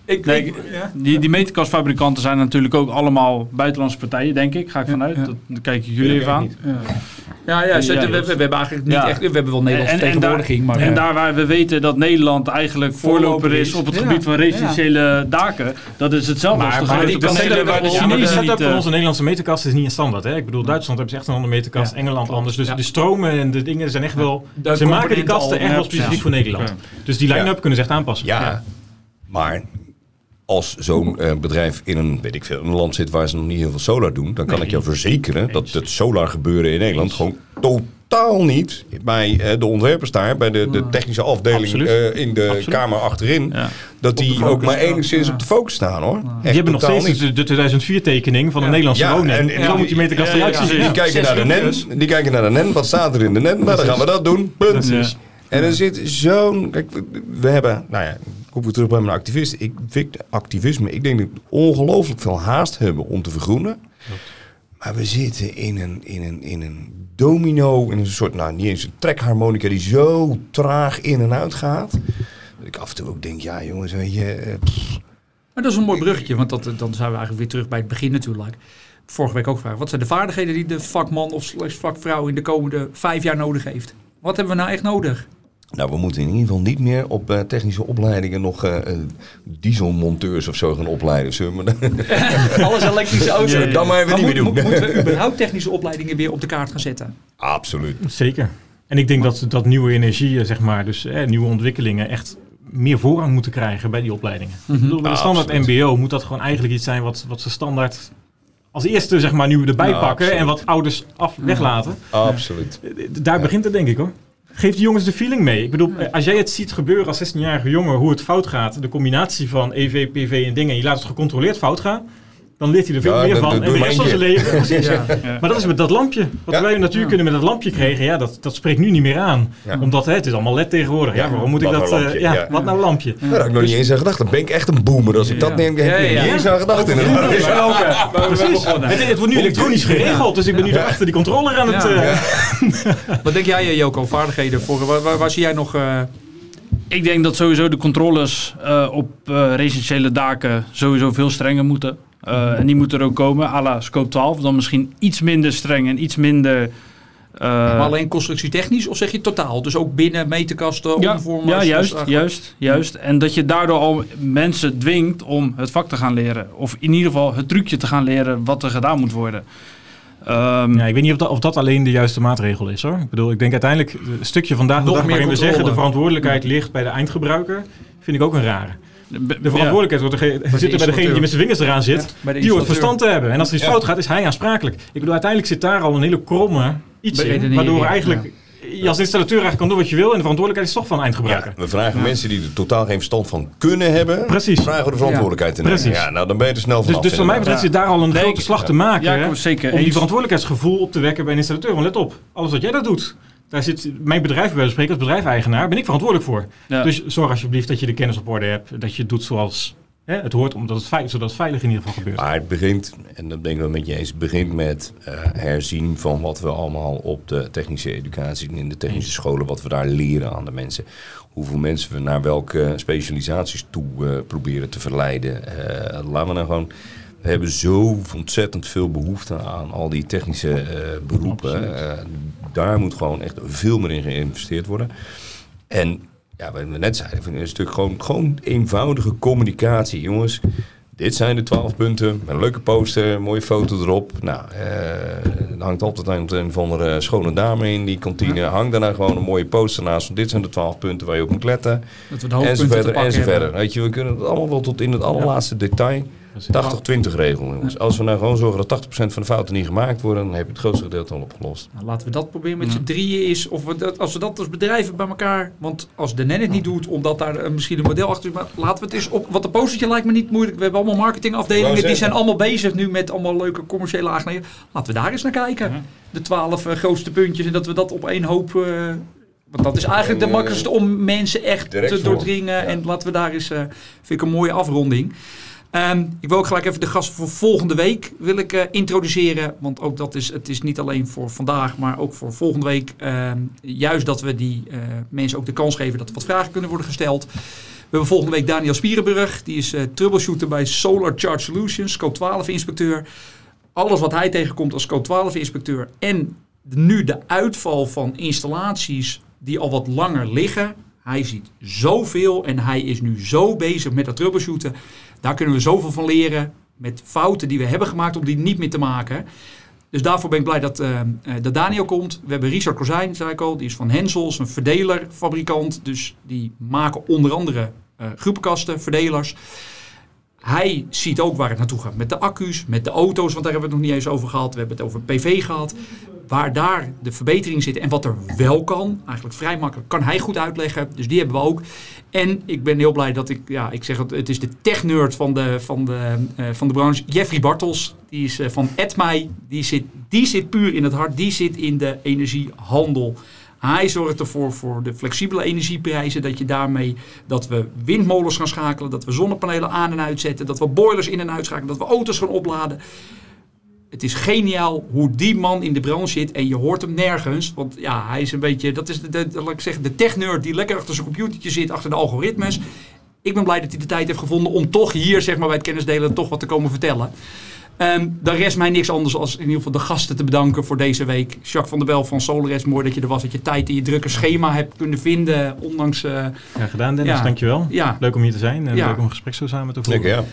S1: ik,
S4: Nee,
S1: ik- ja.
S4: Die, die meterkastfabrikanten zijn natuurlijk ook allemaal buitenlandse partijen, denk ik. Ga ik vanuit.
S1: ja.
S4: Dat, kijken jullie
S3: Ja,
S4: even aan.
S1: Ja, ja, we, we, hebben eigenlijk niet
S4: Ja.
S1: echt... We hebben wel Nederlandse
S4: En- en
S1: vertegenwoordiging, maar...
S4: En daar waar we weten dat Nederland eigenlijk voorloper is op het
S1: Ja.
S4: gebied van residentiële daken, dat is hetzelfde
S2: Maar-
S4: als de
S2: maar
S4: grote waar de
S1: wel-
S2: Ja, maar de
S4: Chinezen
S2: setup
S4: niet...
S2: van
S4: eh,
S2: onze Nederlandse meterkast is niet een standaard. Hè? Ik bedoel, Duitsland hebben ze echt een andere meterkast,
S1: Ja.
S2: Engeland anders. Dus
S1: Ja.
S2: de stromen en de dingen zijn echt wel... ze maken die kasten echt wel specifiek voor Nederland. Dus die line-up kunnen ze echt aanpassen.
S3: Ja, maar als zo'n eh, bedrijf in een, weet ik veel, een land zit waar ze nog niet heel veel solar doen, dan kan ik jou verzekeren dat het solar gebeuren in Nederland gewoon totaal niet bij eh, de ontwerpers daar, bij de, de technische afdeling eh, in de
S2: Absoluut.
S3: kamer achterin,
S4: Ja.
S3: dat die ook maar enigszins
S1: Ja.
S3: op de focus staan hoor. Echt
S2: Die hebben nog steeds
S3: niet.
S2: de, de 2004-tekening van
S1: Ja.
S2: een Nederlandse
S3: Ja,
S2: woning.
S3: en-
S2: En,
S3: en
S2: zo moet die meterkast
S4: ja, ja,
S2: eruit zien.
S4: precies.
S3: Die
S2: Ja.
S3: kijken, naar de NEN, die kijken naar de NEN, wat staat er in de NEN? Nou, dan gaan we dat doen. Punt. En er zit zo'n... Kijk, we- hebben... Nou ja, ik kom weer terug bij mijn activist. Ik vind activisme... Ik denk dat we ongelooflijk veel haast hebben om te vergroenen. Maar we zitten in een, in een, in een domino... In een soort... Nou, niet eens een trekharmonica die zo traag in en uit gaat. Dat ik af en toe ook denk... Ja, jongens, weet je... eh,
S1: Maar dat is een mooi bruggetje, want dat, dan zijn we eigenlijk weer terug bij het begin natuurlijk. Vorige week ook gevraagd. Wat zijn de vaardigheden die de vakman of vakvrouw in de komende vijf jaar nodig heeft? Wat hebben we nou echt nodig?
S3: Nou, we moeten in ieder geval niet meer op eh, technische opleidingen nog eh, eh, dieselmonteurs of zo gaan opleiden. Zullen we
S1: Alles elektrische auto's.
S3: Zullen we dat maar even
S1: Maar
S3: niet
S1: moet-
S3: meer doen?
S1: moet- moeten we überhaupt technische opleidingen weer op de kaart gaan zetten?
S3: Absoluut.
S2: Zeker. En ik denk dat, dat nieuwe energieën, zeg maar, dus eh, nieuwe ontwikkelingen echt meer voorrang moeten krijgen bij die opleidingen. Ik bedoel, bij de
S3: Ja,
S2: standaard
S3: absoluut.
S2: mbo moet dat gewoon eigenlijk iets zijn wat, wat ze standaard als eerste zeg maar nu erbij
S3: Ja,
S2: pakken en wat ouders af weglaten.
S3: Absoluut.
S2: Eh, Daar begint het denk ik hoor. Geef die jongens de feeling mee. Ik bedoel, eh, als jij het ziet gebeuren als 16-jarige jongen, hoe het fout gaat, de combinatie van EV, PV en dingen, en je laat het gecontroleerd fout gaan, dan leert hij er veel
S3: Ja,
S2: meer van. en de rest van zijn leven. Precies.
S1: Ja.
S4: Ja.
S2: Maar dat is met dat lampje. Wat
S3: Ja.
S2: wij in de natuurkunde met dat lampje kregen, ja, dat, dat spreekt nu niet meer aan.
S3: Ja.
S2: Omdat hè, het is allemaal LED tegenwoordig. Ja, waarom moet ik
S3: wat
S2: dat...
S3: nou
S2: eh,
S3: lampje,
S2: ja,
S3: ja.
S2: wat nou lampje?
S3: Daar had ik nog niet eens aan gedacht. Dan ben ik echt een boomer als ik dat neem. Heb ik
S1: ja.
S3: niet eens aan gedacht.
S2: Precies. Het, het wordt nu elektronisch geregeld, dus ik ben nu achter die controller aan het...
S1: Ja.
S2: eh,
S1: Wat denk jij, eh, Joko, vaardigheden voor? Waar, waar, waar zie jij nog eh,
S4: ik denk dat sowieso de controles eh, op eh, residentiële daken sowieso veel strenger moeten. Eh, en die moeten er ook komen, à la scope 12. Dan misschien iets minder streng en iets minder... eh,
S1: maar alleen constructietechnisch of zeg je totaal? Dus ook binnen meterkasten,
S4: ja,
S1: omvormers?
S4: ja,
S1: dus
S4: juist, juist, juist. En dat je daardoor al mensen dwingt om het vak te gaan leren. Of in ieder geval het trucje te gaan leren wat er gedaan moet worden. Ehm,
S2: Ja, ik weet niet of dat, of dat alleen de juiste maatregel is hoor. Ik bedoel, ik denk uiteindelijk een stukje vandaag de
S1: Nog
S2: dag
S1: meer
S2: waarin we zeggen de verantwoordelijkheid ligt bij de eindgebruiker, vind ik ook een rare. De
S4: ja.
S2: verantwoordelijkheid wordt er, ge- zit er bij degene die met zijn vingers eraan zit.
S1: Ja, bij de
S2: die hoort verstand te hebben. En als er iets
S3: Ja.
S2: fout gaat, is hij aansprakelijk. Ik bedoel, uiteindelijk zit daar al een hele kromme iets in. Waardoor eigenlijk je als installateur eigenlijk kan doen wat je wil. En de verantwoordelijkheid is toch van
S3: Ja,
S2: eindgebruiker.
S3: we vragen mensen die er totaal geen verstand van kunnen hebben.
S2: Precies.
S3: Vragen we de verantwoordelijkheid te nemen.
S2: Precies.
S3: Ja, nou dan ben je er snel
S2: Dus,
S3: vanaf.
S2: dus voor mij betreft zit daar al een
S4: Nee,
S2: grote slag te maken.
S4: Ja, zeker
S2: om die verantwoordelijkheidsgevoel op te wekken bij een installateur. Want let op, alles wat jij dat doet, daar zit mijn bedrijf bij spreken als bedrijfseigenaar, ben ik verantwoordelijk voor.
S4: Ja.
S2: Dus zorg alsjeblieft dat je de kennis op orde hebt, dat je het doet zoals hè, het hoort, omdat het veilig, zodat het veilig in ieder geval gebeurt.
S3: Maar het begint, en dat ben ik wel met je eens, het begint met eh, herzien van wat we allemaal op de technische educatie en in de technische scholen, wat we daar leren aan de mensen. Hoeveel mensen we naar welke specialisaties toe eh, proberen te verleiden. Eh, laten we nou gewoon. We hebben zo ontzettend veel behoefte aan al die technische eh, beroepen. Eh, daar moet gewoon echt veel meer in geïnvesteerd worden. En ja, wat we net zeiden, een stuk gewoon, gewoon eenvoudige communicatie. Jongens, dit zijn de twaalf punten. Een leuke poster, mooie foto erop. Nou, eh, er hangt altijd een, een of andere schone dame in die kantine. Hang daar nou gewoon een mooie poster naast. Van dit zijn de twaalf punten waar je op moet letten.
S1: Dat we de
S3: En zo verder, en zo verder. Weet je, we kunnen het allemaal wel tot in het allerlaatste detail.
S2: Precies.
S3: 80-20 regel, jongens. Als we nou gewoon zorgen dat 80% van de fouten niet gemaakt worden, dan heb je het grootste gedeelte al opgelost.
S1: Nou, laten we dat proberen met z'n drieën is. Of we dat, als we dat als bedrijven bij elkaar. Want als de NEN het niet doet, omdat daar eh, misschien een model achter is. Maar laten we het eens op. Want de postertje lijkt me niet moeilijk. We hebben allemaal marketingafdelingen. Die zijn allemaal bezig nu met allemaal leuke commerciële aangelegenheden. Laten we daar eens naar kijken. De twaalf eh, grootste puntjes. En dat we dat op één hoop. eh, want dat is eigenlijk de
S3: En,
S1: makkelijkste om mensen echt te doordringen.
S3: Ja.
S1: En laten we daar eens. vind ik een mooie afronding. Ehm, ik wil ook gelijk even de gast voor volgende week wil ik, eh, introduceren. Want ook dat is, het is niet alleen voor vandaag, maar ook voor volgende week. Ehm, juist dat we die eh, mensen ook de kans geven dat er wat vragen kunnen worden gesteld. We hebben volgende week Daniel Spierenburg. Die is eh, troubleshooter bij Solar Charge Solutions, Scope 12 inspecteur. Alles wat hij tegenkomt als Scope 12 inspecteur. En nu de uitval van installaties die al wat langer liggen. Hij ziet zoveel en hij is nu zo bezig met dat troubleshooten. Daar kunnen we zoveel van leren met fouten die we hebben gemaakt om die niet meer te maken. Dus daarvoor ben ik blij dat, eh, eh, dat Daniel komt. We hebben Richard Kozijn, zei ik al. Die is van Hensels, een verdelerfabrikant. Dus die maken onder andere eh, groepenkasten, verdelers. Hij ziet ook waar het naartoe gaat met de accu's, met de auto's, want daar hebben we het nog niet eens over gehad. We hebben het over PV gehad. Waar daar de verbetering zit en wat er wel kan, eigenlijk vrij makkelijk, kan hij goed uitleggen. Dus die hebben we ook. En ik ben heel blij dat ik, ja, ik zeg het, het is de tech-nerd van de, van, de, eh, van de branche. Jeffrey Bartels, die is eh, van Edmai. Die zit, die zit puur in het hart, die zit in de energiehandel. Hij zorgt ervoor voor de flexibele energieprijzen. Dat je daarmee dat we windmolens gaan schakelen. Dat we zonnepanelen aan en uitzetten. Dat we boilers in en uitschakelen. Dat we auto's gaan opladen. Het is geniaal hoe die man in de branche zit. En je hoort hem nergens. Want ja, hij is een beetje. Dat is de, laat ik zeggen, de tech-nerd die lekker achter zijn computertje zit. Achter de algoritmes. Ik ben blij dat hij de tijd heeft gevonden om toch hier zeg maar, bij het kennisdelen toch wat te komen vertellen. Ehm dan rest mij niks anders als in ieder geval de gasten te bedanken voor deze week. Jacques van der Wel van Solares, mooi dat je er was. Dat je tijd in je drukke schema hebt kunnen vinden. Ondanks, eh,
S2: Ja, gedaan Dennis,
S1: Ja.
S2: dankjewel.
S1: ja,
S2: Leuk om hier te zijn en
S1: Ja.
S2: leuk om een gesprek zo samen te voeren.
S3: Lekker, ja.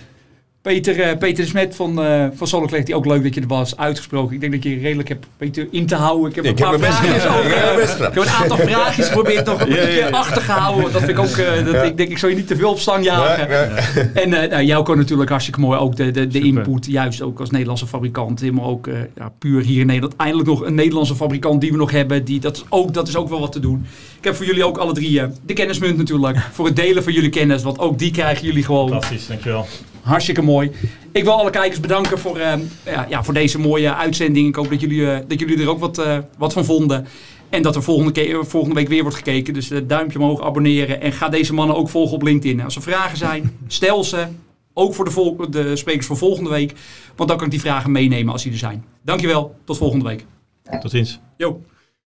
S1: Peter, eh, Peter de Smet van, eh van die ook leuk dat je er was, uitgesproken. Ik denk dat je redelijk hebt Peter in te houden. Ik heb
S3: Ik
S1: een
S3: heb
S1: paar vraagjes ook,
S3: heb
S1: eh. Ik heb een aantal vraagjes geprobeerd nog een
S3: Ja, ja,
S1: beetje
S3: ja.
S1: achtergehouden. Want dat vind ik ook, eh, dat, ik denk ik zal je niet te veel op stang jagen.
S3: Ja, ja.
S1: En eh nou, jou kan natuurlijk hartstikke mooi ook de, de, de input, juist ook als Nederlandse fabrikant. Helemaal ook eh, ja, puur hier in Nederland. Eindelijk nog een Nederlandse fabrikant die we nog hebben. Die, dat, is ook, dat is ook wel wat te doen. Ik heb voor jullie ook alle drie de kennismunt natuurlijk. Voor het delen van jullie kennis. Want ook die krijgen jullie gewoon
S2: Fantastisch, dankjewel.
S1: Hartstikke mooi. Ik wil alle kijkers bedanken voor, eh, ja, ja, voor deze mooie uitzending. Ik hoop dat jullie, eh, dat jullie er ook wat, eh, wat van vonden. En dat er volgende, keer, volgende week weer wordt gekeken. Dus eh, duimpje omhoog, abonneren. En ga deze mannen ook volgen op LinkedIn. Als er vragen zijn, stel ze. Ook voor de, vol- de sprekers voor volgende week. Want dan kan ik die vragen meenemen als die er zijn. Dankjewel, tot volgende week.
S2: Tot ziens.
S1: Jo.